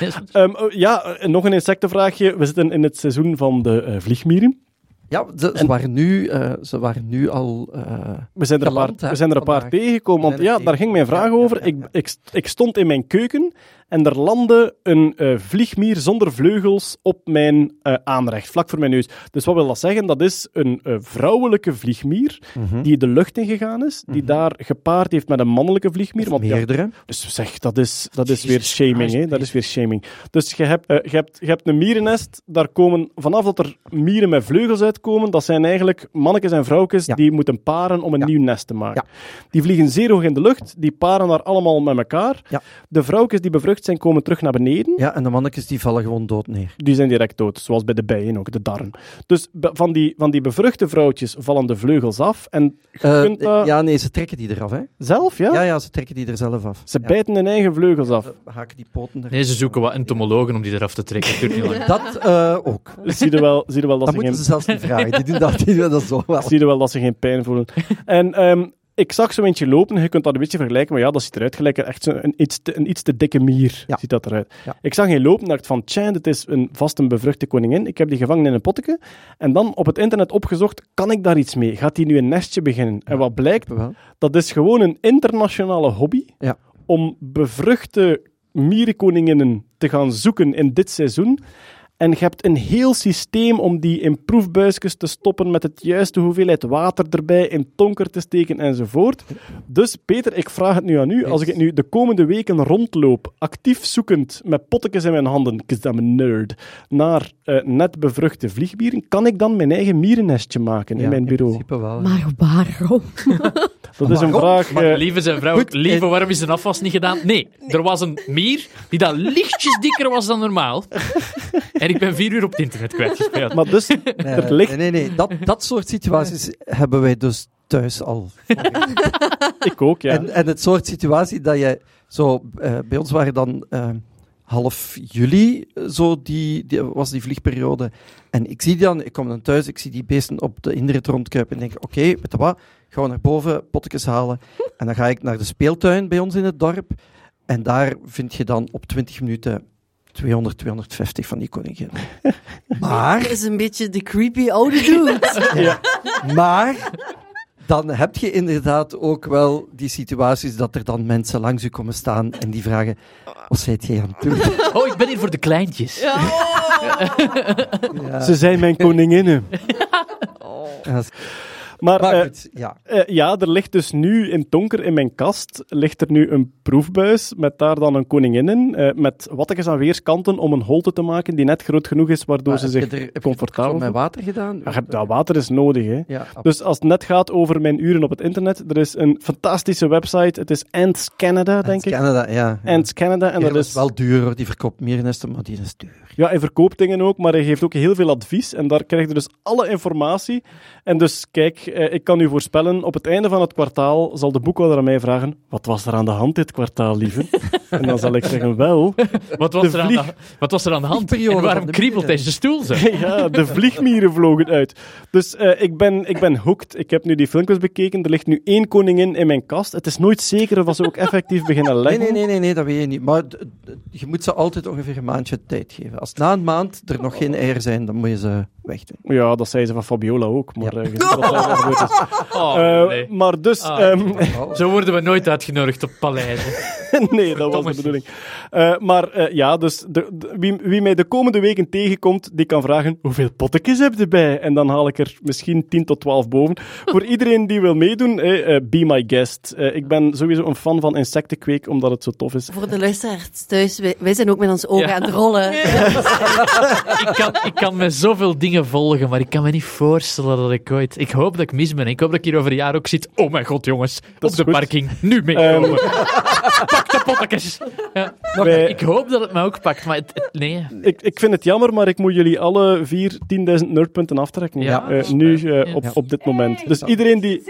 Ehm, oh, ja, en nog een insectenvraagje. We zitten in het seizoen van de eh, vliegmieren. Ja, ze, ze En- waren, nu, eh, ze waren nu al... eh, We zijn er een paar, Geland, hè, we zijn er een paar tegengekomen. Want ja, daar ging mijn vraag tegengekomen. over. Ja, ja, Ik, ik, ik stond in mijn keuken en er landde een eh, vliegmier zonder vleugels op mijn eh, aanrecht, vlak voor mijn neus. Dus wat wil dat zeggen? Dat is een eh, vrouwelijke vliegmier Mhm. die de lucht ingegaan is, die daar gepaard heeft met een mannelijke vliegmier. Want ja, dus zeg, dat is, dat is weer shaming. Hè? Dat is weer shaming. Dus je hebt, je, hebt, je hebt een mierennest, daar komen, vanaf dat er mieren met vleugels uitkomen, dat zijn eigenlijk mannetjes en vrouwtjes Ja. die moeten paren om een Ja. nieuw nest te maken. Die vliegen zeer hoog in de lucht, die paren daar allemaal met elkaar. De vrouwtjes die zijn, komen terug naar beneden. Ja, en de mannetjes die vallen gewoon dood neer. Die zijn direct dood, zoals bij de bijen ook, de darm. Dus van die, van die bevruchte vrouwtjes vallen de vleugels af. En je Eh, kunt dat Ja, nee, ze trekken die eraf, hè. zelf, ja? Ja, ja, ze trekken die er zelf af. Ze Ja. bijten hun eigen vleugels af. Ze haken die poten er. Nee, ze zoeken wat entomologen om die eraf te trekken. Dat eh, ook. Zie je wel, zie je wel dat, Dat ze moeten geen ze zelfs niet vragen. Die doen dat, die doen dat zo wel. zie je wel dat ze geen pijn voelen. En ehm, ik zag zo eentje lopen, je kunt dat een beetje vergelijken, maar ja, dat ziet eruit gelijk echt zo een, iets te, een iets te dikke mier, Ja. ziet dat eruit. Ja. Ik zag een lopen en dacht van, tja, dit is een vast een bevruchte koningin. Ik heb die gevangen in een potje. En dan op het internet opgezocht, kan ik daar iets mee? Gaat die nu een nestje beginnen? En wat blijkt, dat is gewoon een internationale hobby om bevruchte mierenkoninginnen te gaan zoeken in dit seizoen. En je hebt een heel systeem om die in proefbuisjes te stoppen met het juiste hoeveelheid water erbij, in tonker te steken enzovoort. Dus Peter, ik vraag het nu aan u. Als ik het nu de komende weken rondloop, actief zoekend, met pottekjes in mijn handen, because I'm a nerd, naar eh, net bevruchte vliegmieren, kan ik dan mijn eigen mierennestje maken in Ja, mijn bureau? principe wel. Maar waarom? Dat is een Waarom? vraag... Maar eh, lieve zijn vrouw, Goed, lieve, en- waarom is de afwas niet gedaan? Nee, er was een mier die dat lichtjes dikker was dan normaal. En ik ben vier uur op het internet kwijtgespeeld. maar dus, Nee, er ligt... nee, nee. Dat, dat soort situaties hebben wij dus thuis al. Ik ook, ja. En, en het soort situatie dat je zo... eh, bij ons waren dan eh, half juli, eh, zo die, die, was die vliegperiode. En ik zie die dan, ik kom dan thuis, ik zie die beesten op de inrit rondkruipen en denk, oké, weet je wat, gaan we naar boven, potjes halen. En dan ga ik naar de speeltuin bij ons in het dorp. En daar vind je dan op 20 minuten 200, 250 van die koninginnen. Maar... Dat is een beetje de creepy oude dude. Ja. Maar dan heb je inderdaad ook wel die situaties dat er dan mensen langs u komen staan en die vragen: Wat zijt jij aan het doen? Oh, ik ben hier voor de kleintjes. Ja. Ze zijn mijn koninginnen. Ja, Maar, Maar eh, goed, ja. eh, ja, er ligt dus nu in Tonker in mijn kast ligt er nu een proefbuis met daar dan een koningin in, eh, met wattekens aan weerskanten om een holte te maken die net groot genoeg is, waardoor Maar ze zich er- heb je comfortabel met water gedaan? Ja, dat water is nodig, hè. Ja, Dus als het net gaat over mijn uren op het internet, er is een fantastische website. Het is Ants Canada, denk ik. Canada, ja. ja. Ants Canada. En dat is wel duur die verkoopt meer nesten, maar die is duur. Ja, hij verkoopt dingen ook, maar hij geeft ook heel veel advies. En daar krijg je dus alle informatie. En dus, kijk, eh, ik kan u voorspellen, op het einde van het kwartaal zal de boekhouder aan mij vragen, wat was er aan de hand dit kwartaal, lieve? en dan zal ik zeggen, wel, Wat was, De er aan de, wat was er aan de hand? En waarom de kriebelt mieren. deze stoel zo? ja, de vliegmieren vlogen uit. Dus eh, ik, ben, ik ben hooked. Ik heb nu die filmpjes bekeken. Er ligt nu één koningin in mijn kast. Het is nooit zeker of ze ook effectief beginnen leggen. nee, nee, nee, nee, dat weet je niet. Maar je moet ze altijd ongeveer een maandje tijd geven. Als na een maand er nog geen eieren zijn, dan moet je ze wegdoen. Ja, dat zei ze van Fabiola ook. Maar, Ja. eh, is. Oh, Eh, nee. Maar dus... Ah. ehm, Zo worden we nooit uitgenodigd op paleizen. nee, dat was de bedoeling. Eh, maar eh, ja, dus de, de- wie, wie mij de komende weken tegenkomt, die kan vragen hoeveel pottekjes heb je erbij? En dan haal ik er misschien 10 tot 12 boven. Voor iedereen die wil meedoen, eh, be my guest. Ik ben sowieso een fan van insectenkweek, omdat het zo tof is. Voor de luisteraars thuis, wij, wij zijn ook met onze ogen Ja. aan het rollen. ik, kan, ik kan met zoveel dingen volgen, maar ik kan me niet voorstellen dat ik ooit... Ik hoop dat ik mis ben. Ik hoop dat ik hier over een jaar ook zit. Oh mijn god, jongens. Dat op de goed. parking. Nu Ehm, meekomen. Pak de pottekjes. Ja. Wij- Ik hoop dat het mij ook pakt, maar het, het- nee. ik, ik vind het jammer, maar ik moet jullie alle vier 10.000 nerdpunten aftrekken. Ja. Eh, nu, eh, Ja. op, op dit moment. Dus iedereen die...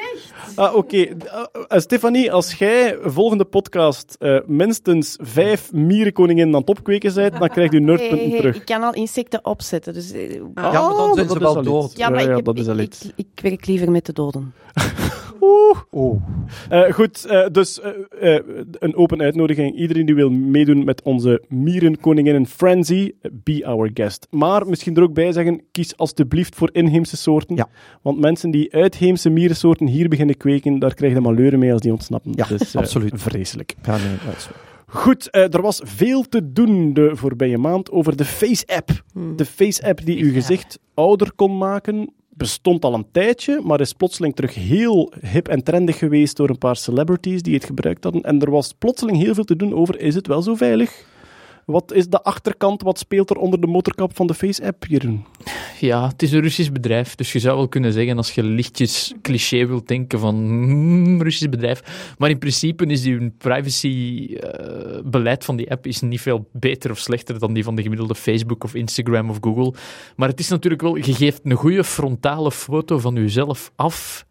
Ah, oké. Eh, Stefanie, als jij volgende podcast eh, minstens vijf mierenkoningen aan het opkweken bent, dan krijg je nerdpunten Hey, hey, terug. ik kan al insecten opzetten. Dus, ja, maar dan Oh, zijn dat ze wel dood. ja, maar ja, ik, heb- dat is al ik, iets. ik, ik werk liever met de doden. Oeh. Oh. Eh, goed, eh, dus eh, een open uitnodiging. Iedereen die wil meedoen met onze mierenkoninginnen Frenzy, be our guest. Maar misschien er ook bij zeggen, kies alstublieft voor inheemse soorten. Ja. Want mensen die uitheemse mierensoorten hier beginnen kweken, daar krijg je maar leuren mee als die ontsnappen. Ja, dat is eh, absoluut. vreselijk. Ja, nee. Goed, eh, er was veel te doen de voorbije maand over de Face-app. Hmm. De Face-app die uw gezicht ouder kon maken, bestond al een tijdje, maar is plotseling terug heel hip en trendig geweest door een paar celebrities die het gebruikt hadden. En er was plotseling heel veel te doen over, is het wel zo veilig? Wat is de achterkant, wat speelt er onder de motorkap van de Face-app, Jeroen? Ja, het is een Russisch bedrijf, dus je zou wel kunnen zeggen, als je lichtjes cliché wilt denken van hmm, Russisch bedrijf, maar in principe is die privacy-beleid van die app is niet veel beter of slechter dan die van de gemiddelde Facebook of Instagram of Google. Maar het is natuurlijk wel, je geeft een goede frontale foto van jezelf af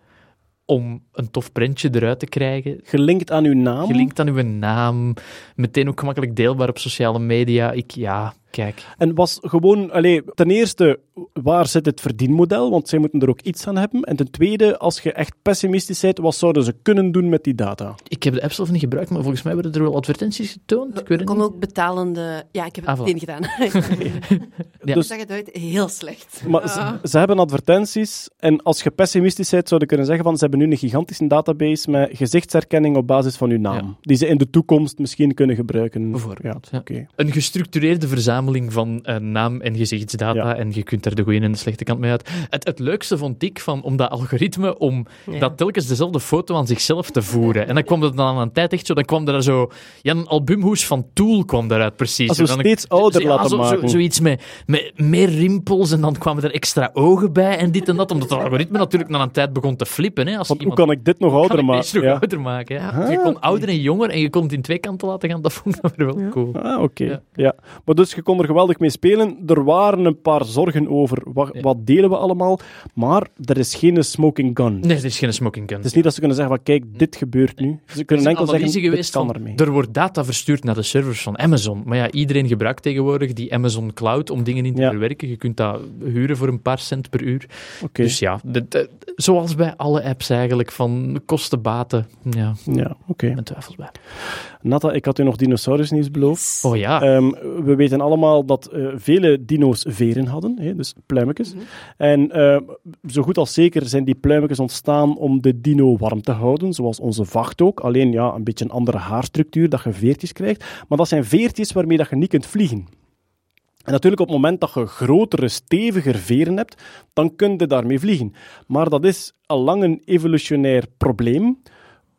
om een tof prentje eruit te krijgen. Gelinkt aan uw naam? Gelinkt aan uw naam, meteen ook gemakkelijk deelbaar op sociale media. Ik, ja, kijk. En was gewoon, allee, ten eerste, waar zit het verdienmodel? Want zij moeten er ook iets aan hebben. En ten tweede, als je echt pessimistisch bent, wat zouden ze kunnen doen met die data? Ik heb de app zelf niet gebruikt, maar volgens mij werden er wel advertenties getoond. Ik weet Er het komen niet. ook betalende... Ja, ik heb Ah, het voilà. meteen gedaan. Ja. Dus zeg het uit, heel slecht. Maar ze, ze hebben advertenties. En als je pessimistisch bent, zou je kunnen zeggen van ze hebben nu een gigantische database met gezichtsherkenning op basis van uw naam. Ja. Die ze in de toekomst misschien kunnen gebruiken. Bijvoorbeeld, Ja, ja. oké. Een gestructureerde verzameling van eh, naam- en gezichtsdata. Ja. En je kunt daar de goede en de slechte kant mee uit. Het, het leukste vond ik van, om dat algoritme om Ja. dat telkens dezelfde foto aan zichzelf te voeren. En dan kwam dat dan aan een tijd echt zo. Dan kwam er zo. Ja, een albumhoes van Tool kwam daaruit precies. Als we En dan- steeds ouder laten zo, maken. Zo, zoiets met, met meer rimpels en dan kwamen er extra ogen bij en dit en dat. Omdat het algoritme natuurlijk na een tijd begon te flippen. Hè, als Want hoe iemand kan ik dit nog ouder maken? nog Ja. ouder maken. Ja. Je kon Ah, ouder en jonger en je kon het in twee kanten laten gaan. Dat vond ik wel weer wel cool. Ah, oké. Ja. Ja. Maar dus je kon kon er geweldig mee spelen. Er waren een paar zorgen over wat, Ja. wat delen we allemaal. Maar er is geen smoking gun. Nee, er is geen smoking gun. Het is niet dat ze kunnen zeggen van kijk, dit gebeurt nu. Ze Er kunnen enkel zeggen, dit geweest kan van, ermee. er wordt data verstuurd naar de servers van Amazon. Maar ja, iedereen gebruikt tegenwoordig die Amazon Cloud om dingen in te Ja. verwerken. Je kunt dat huren voor een paar cent per uur. Oké. Dus ja, de- de- zoals bij alle apps eigenlijk, van kosten-baten. Ja, Ja, oké. met twijfels bij. Natta, ik had u nog dinosaurusnieuws beloofd. Oh ja, Ehm, we weten allemaal dat eh, vele dino's veren hadden, hè, dus pluimetjes. En eh, zo goed als zeker zijn die pluimetjes ontstaan om de dino warm te houden, zoals onze vacht ook. Alleen ja, een beetje een andere haarstructuur, dat je veertjes krijgt. Maar dat zijn veertjes waarmee dat je niet kunt vliegen. En natuurlijk, op het moment dat je grotere, steviger veren hebt, dan kun je daarmee vliegen. Maar dat is al lang een evolutionair probleem.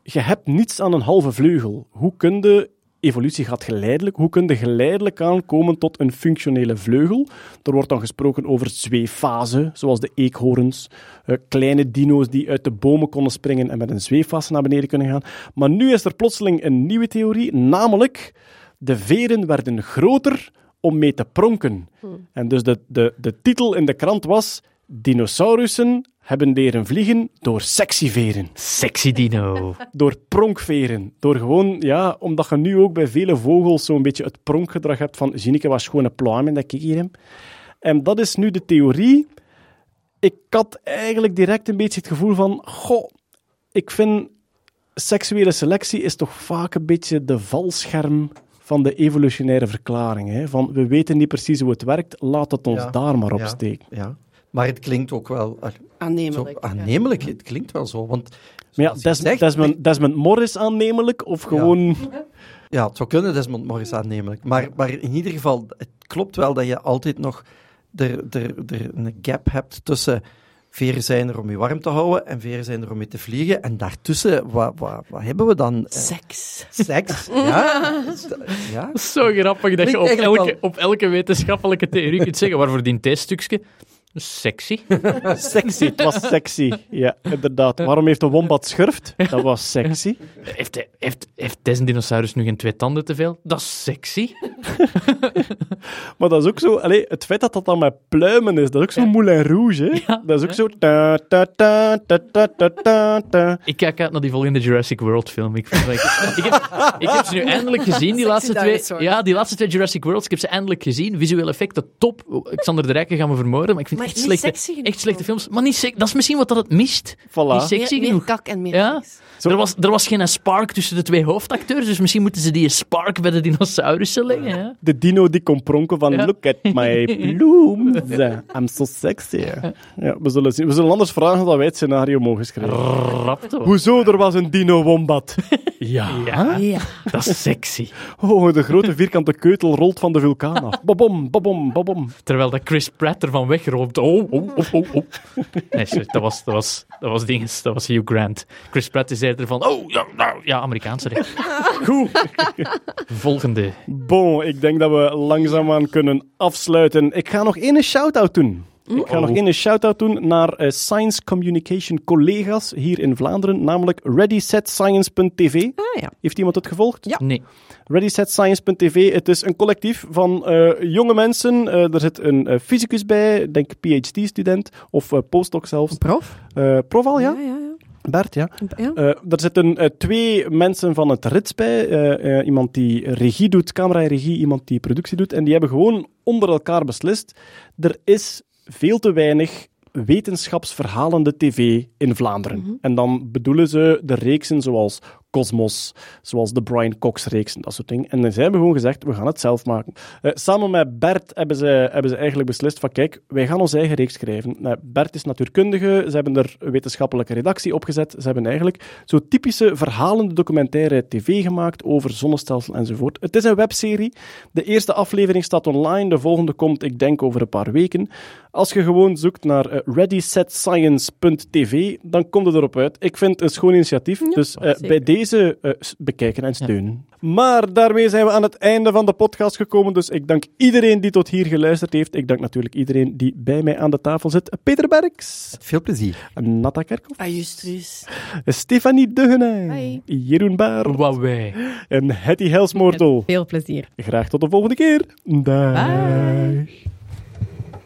Je hebt niets aan een halve vleugel. Hoe kun je, evolutie gaat geleidelijk, hoe kun je geleidelijk aankomen tot een functionele vleugel? Er wordt dan gesproken over zweeffase, zoals de eekhoorns, eh, kleine dino's die uit de bomen konden springen en met een zweeffase naar beneden kunnen gaan. Maar nu is er plotseling een nieuwe theorie, namelijk de veren werden groter om mee te pronken. En dus de, de, de titel in de krant was Dinosaurussen hebben leren vliegen door sexy veren sexy dino. door pronkveren. Door gewoon, ja, omdat je nu ook bij vele vogels zo'n beetje het pronkgedrag hebt van Zineke was gewoon een pluim dat ik hier heb. En dat is nu de theorie. Ik had eigenlijk direct een beetje het gevoel van, goh, ik vind seksuele selectie is toch vaak een beetje de valscherm van de evolutionaire verklaring. Hè? Van, we weten niet precies hoe het werkt, laat het ons Ja. daar maar op Ja. steken. Ja. Maar het klinkt ook wel zo Aannemelijk. ja. aannemelijk. Het klinkt wel zo. Want Maar ja, Des- zegt, Desmond, Desmond Morris aannemelijk, of gewoon... Ja, het zou kunnen, Desmond Morris aannemelijk. Maar, maar in ieder geval, het klopt wel dat je altijd nog er, er, er een gap hebt tussen veren zijn er om je warm te houden en veren zijn er om je te vliegen. En daartussen, wat, wat, wat hebben we dan? Eh, Seks. Seks, ja. ja. Zo grappig dat je op elke, op elke wetenschappelijke theorie kunt zeggen, waarvoor dient deze stukje? Sexy. Sexy, het was sexy. Ja, inderdaad. Waarom heeft een wombat schurft? Dat was sexy. Heeft, hij- heeft, heeft deze dinosaurus nu geen twee tanden te veel? Dat is sexy. Maar dat is ook zo... Allee, het feit dat dat dan met pluimen is, dat is ook zo Moulin Rouge, hè? Dat is ook zo... Ta, ta, ta, ta, ta, ta, ta, ta. Ik kijk uit naar die volgende Jurassic World film. Ik, vind ik, ik, heb, ik heb ze nu eindelijk gezien, die laatste twee. Ja, die laatste twee Jurassic Worlds. Ik heb ze eindelijk gezien. Visuele effecten, top. Xander de Rijken gaan me vermoorden, maar ik vind Maar echt niet slechte, sexy genoeg. echt slechte films. Maar niet dat is misschien wat dat het mist. Niet Voilà. sexy meer, meer genoeg. kak en meer Ja? seks. Er, was, er was geen spark tussen de twee hoofdacteurs, dus misschien moeten ze die spark bij de dinosaurussen leggen. Ja? De dino die kon pronken van Ja. look at my blooms. I'm so sexy. Ja, we zullen zien. We zullen anders vragen dat wij het scenario mogen schrijven. Hoezo, er was een dino-wombat? Ja. Ja, Ja. dat is sexy. Oh, de grote vierkante keutel rolt van de vulkaan af. Bobom, bobom, bobom. Terwijl dat Chris Pratt ervan wegroopt. Oh, oh, oh, oh, oh. Nee, sorry, dat was, dat was, dat was dinges, dat was Hugh Grant. Chris Pratt is eerder van, oh, ja, nou, ja, Amerikaanse recht. Goed. Volgende. Bon, ik denk dat we langzaamaan kunnen afsluiten. Ik ga nog één shout-out doen. Ik ga nog één shout-out doen naar eh, Science Communication collega's hier in Vlaanderen, namelijk ReadySetScience.tv. Ah ja. Heeft iemand het gevolgd? Ja. Nee. ReadySetScience.tv. Het is een collectief van eh, jonge mensen. Eh, er zit een eh, fysicus bij, denk PhD-student of eh, postdoc zelfs. Prof? Eh prof al, ja? Ja, ja, Bert, ja. ja. Eh, er zitten eh, twee mensen van het rits bij. Eh, iemand die regie doet, camera en regie, iemand die productie doet. En die hebben gewoon onder elkaar beslist. Er is veel te weinig wetenschapsverhalende tv in Vlaanderen. En dan bedoelen ze de reeksen zoals Cosmos, zoals de Brian Cox-reeks en dat soort dingen. En zij hebben gewoon gezegd, we gaan het zelf maken. Eh, samen met Bert hebben ze, hebben ze eigenlijk beslist van, kijk, wij gaan onze eigen reeks schrijven. Nou, Bert is natuurkundige, ze hebben er wetenschappelijke redactie opgezet. Ze hebben eigenlijk zo typische verhalende documentaire tv gemaakt over zonnestelsel enzovoort. Het is een webserie. De eerste aflevering staat online, de volgende komt, ik denk, over een paar weken. Als je gewoon zoekt naar eh, readySetScience.tv, dan komt het erop uit. Ik vind het een schoon initiatief, dus eh, bij deze eh, s- bekijken en steunen. Maar daarmee zijn we aan het einde van de podcast gekomen. Dus ik dank iedereen die tot hier geluisterd heeft. Ik dank natuurlijk iedereen die bij mij aan de tafel zit. Peter Berks, Veel plezier. Natta Kerkhoff, Ajustris. Stefanie Duggenay, Hoi. Jeroen Baar Wauw, wij. en Hetty Helsmoortel. Veel plezier. Graag tot de volgende keer. Dag. Bye.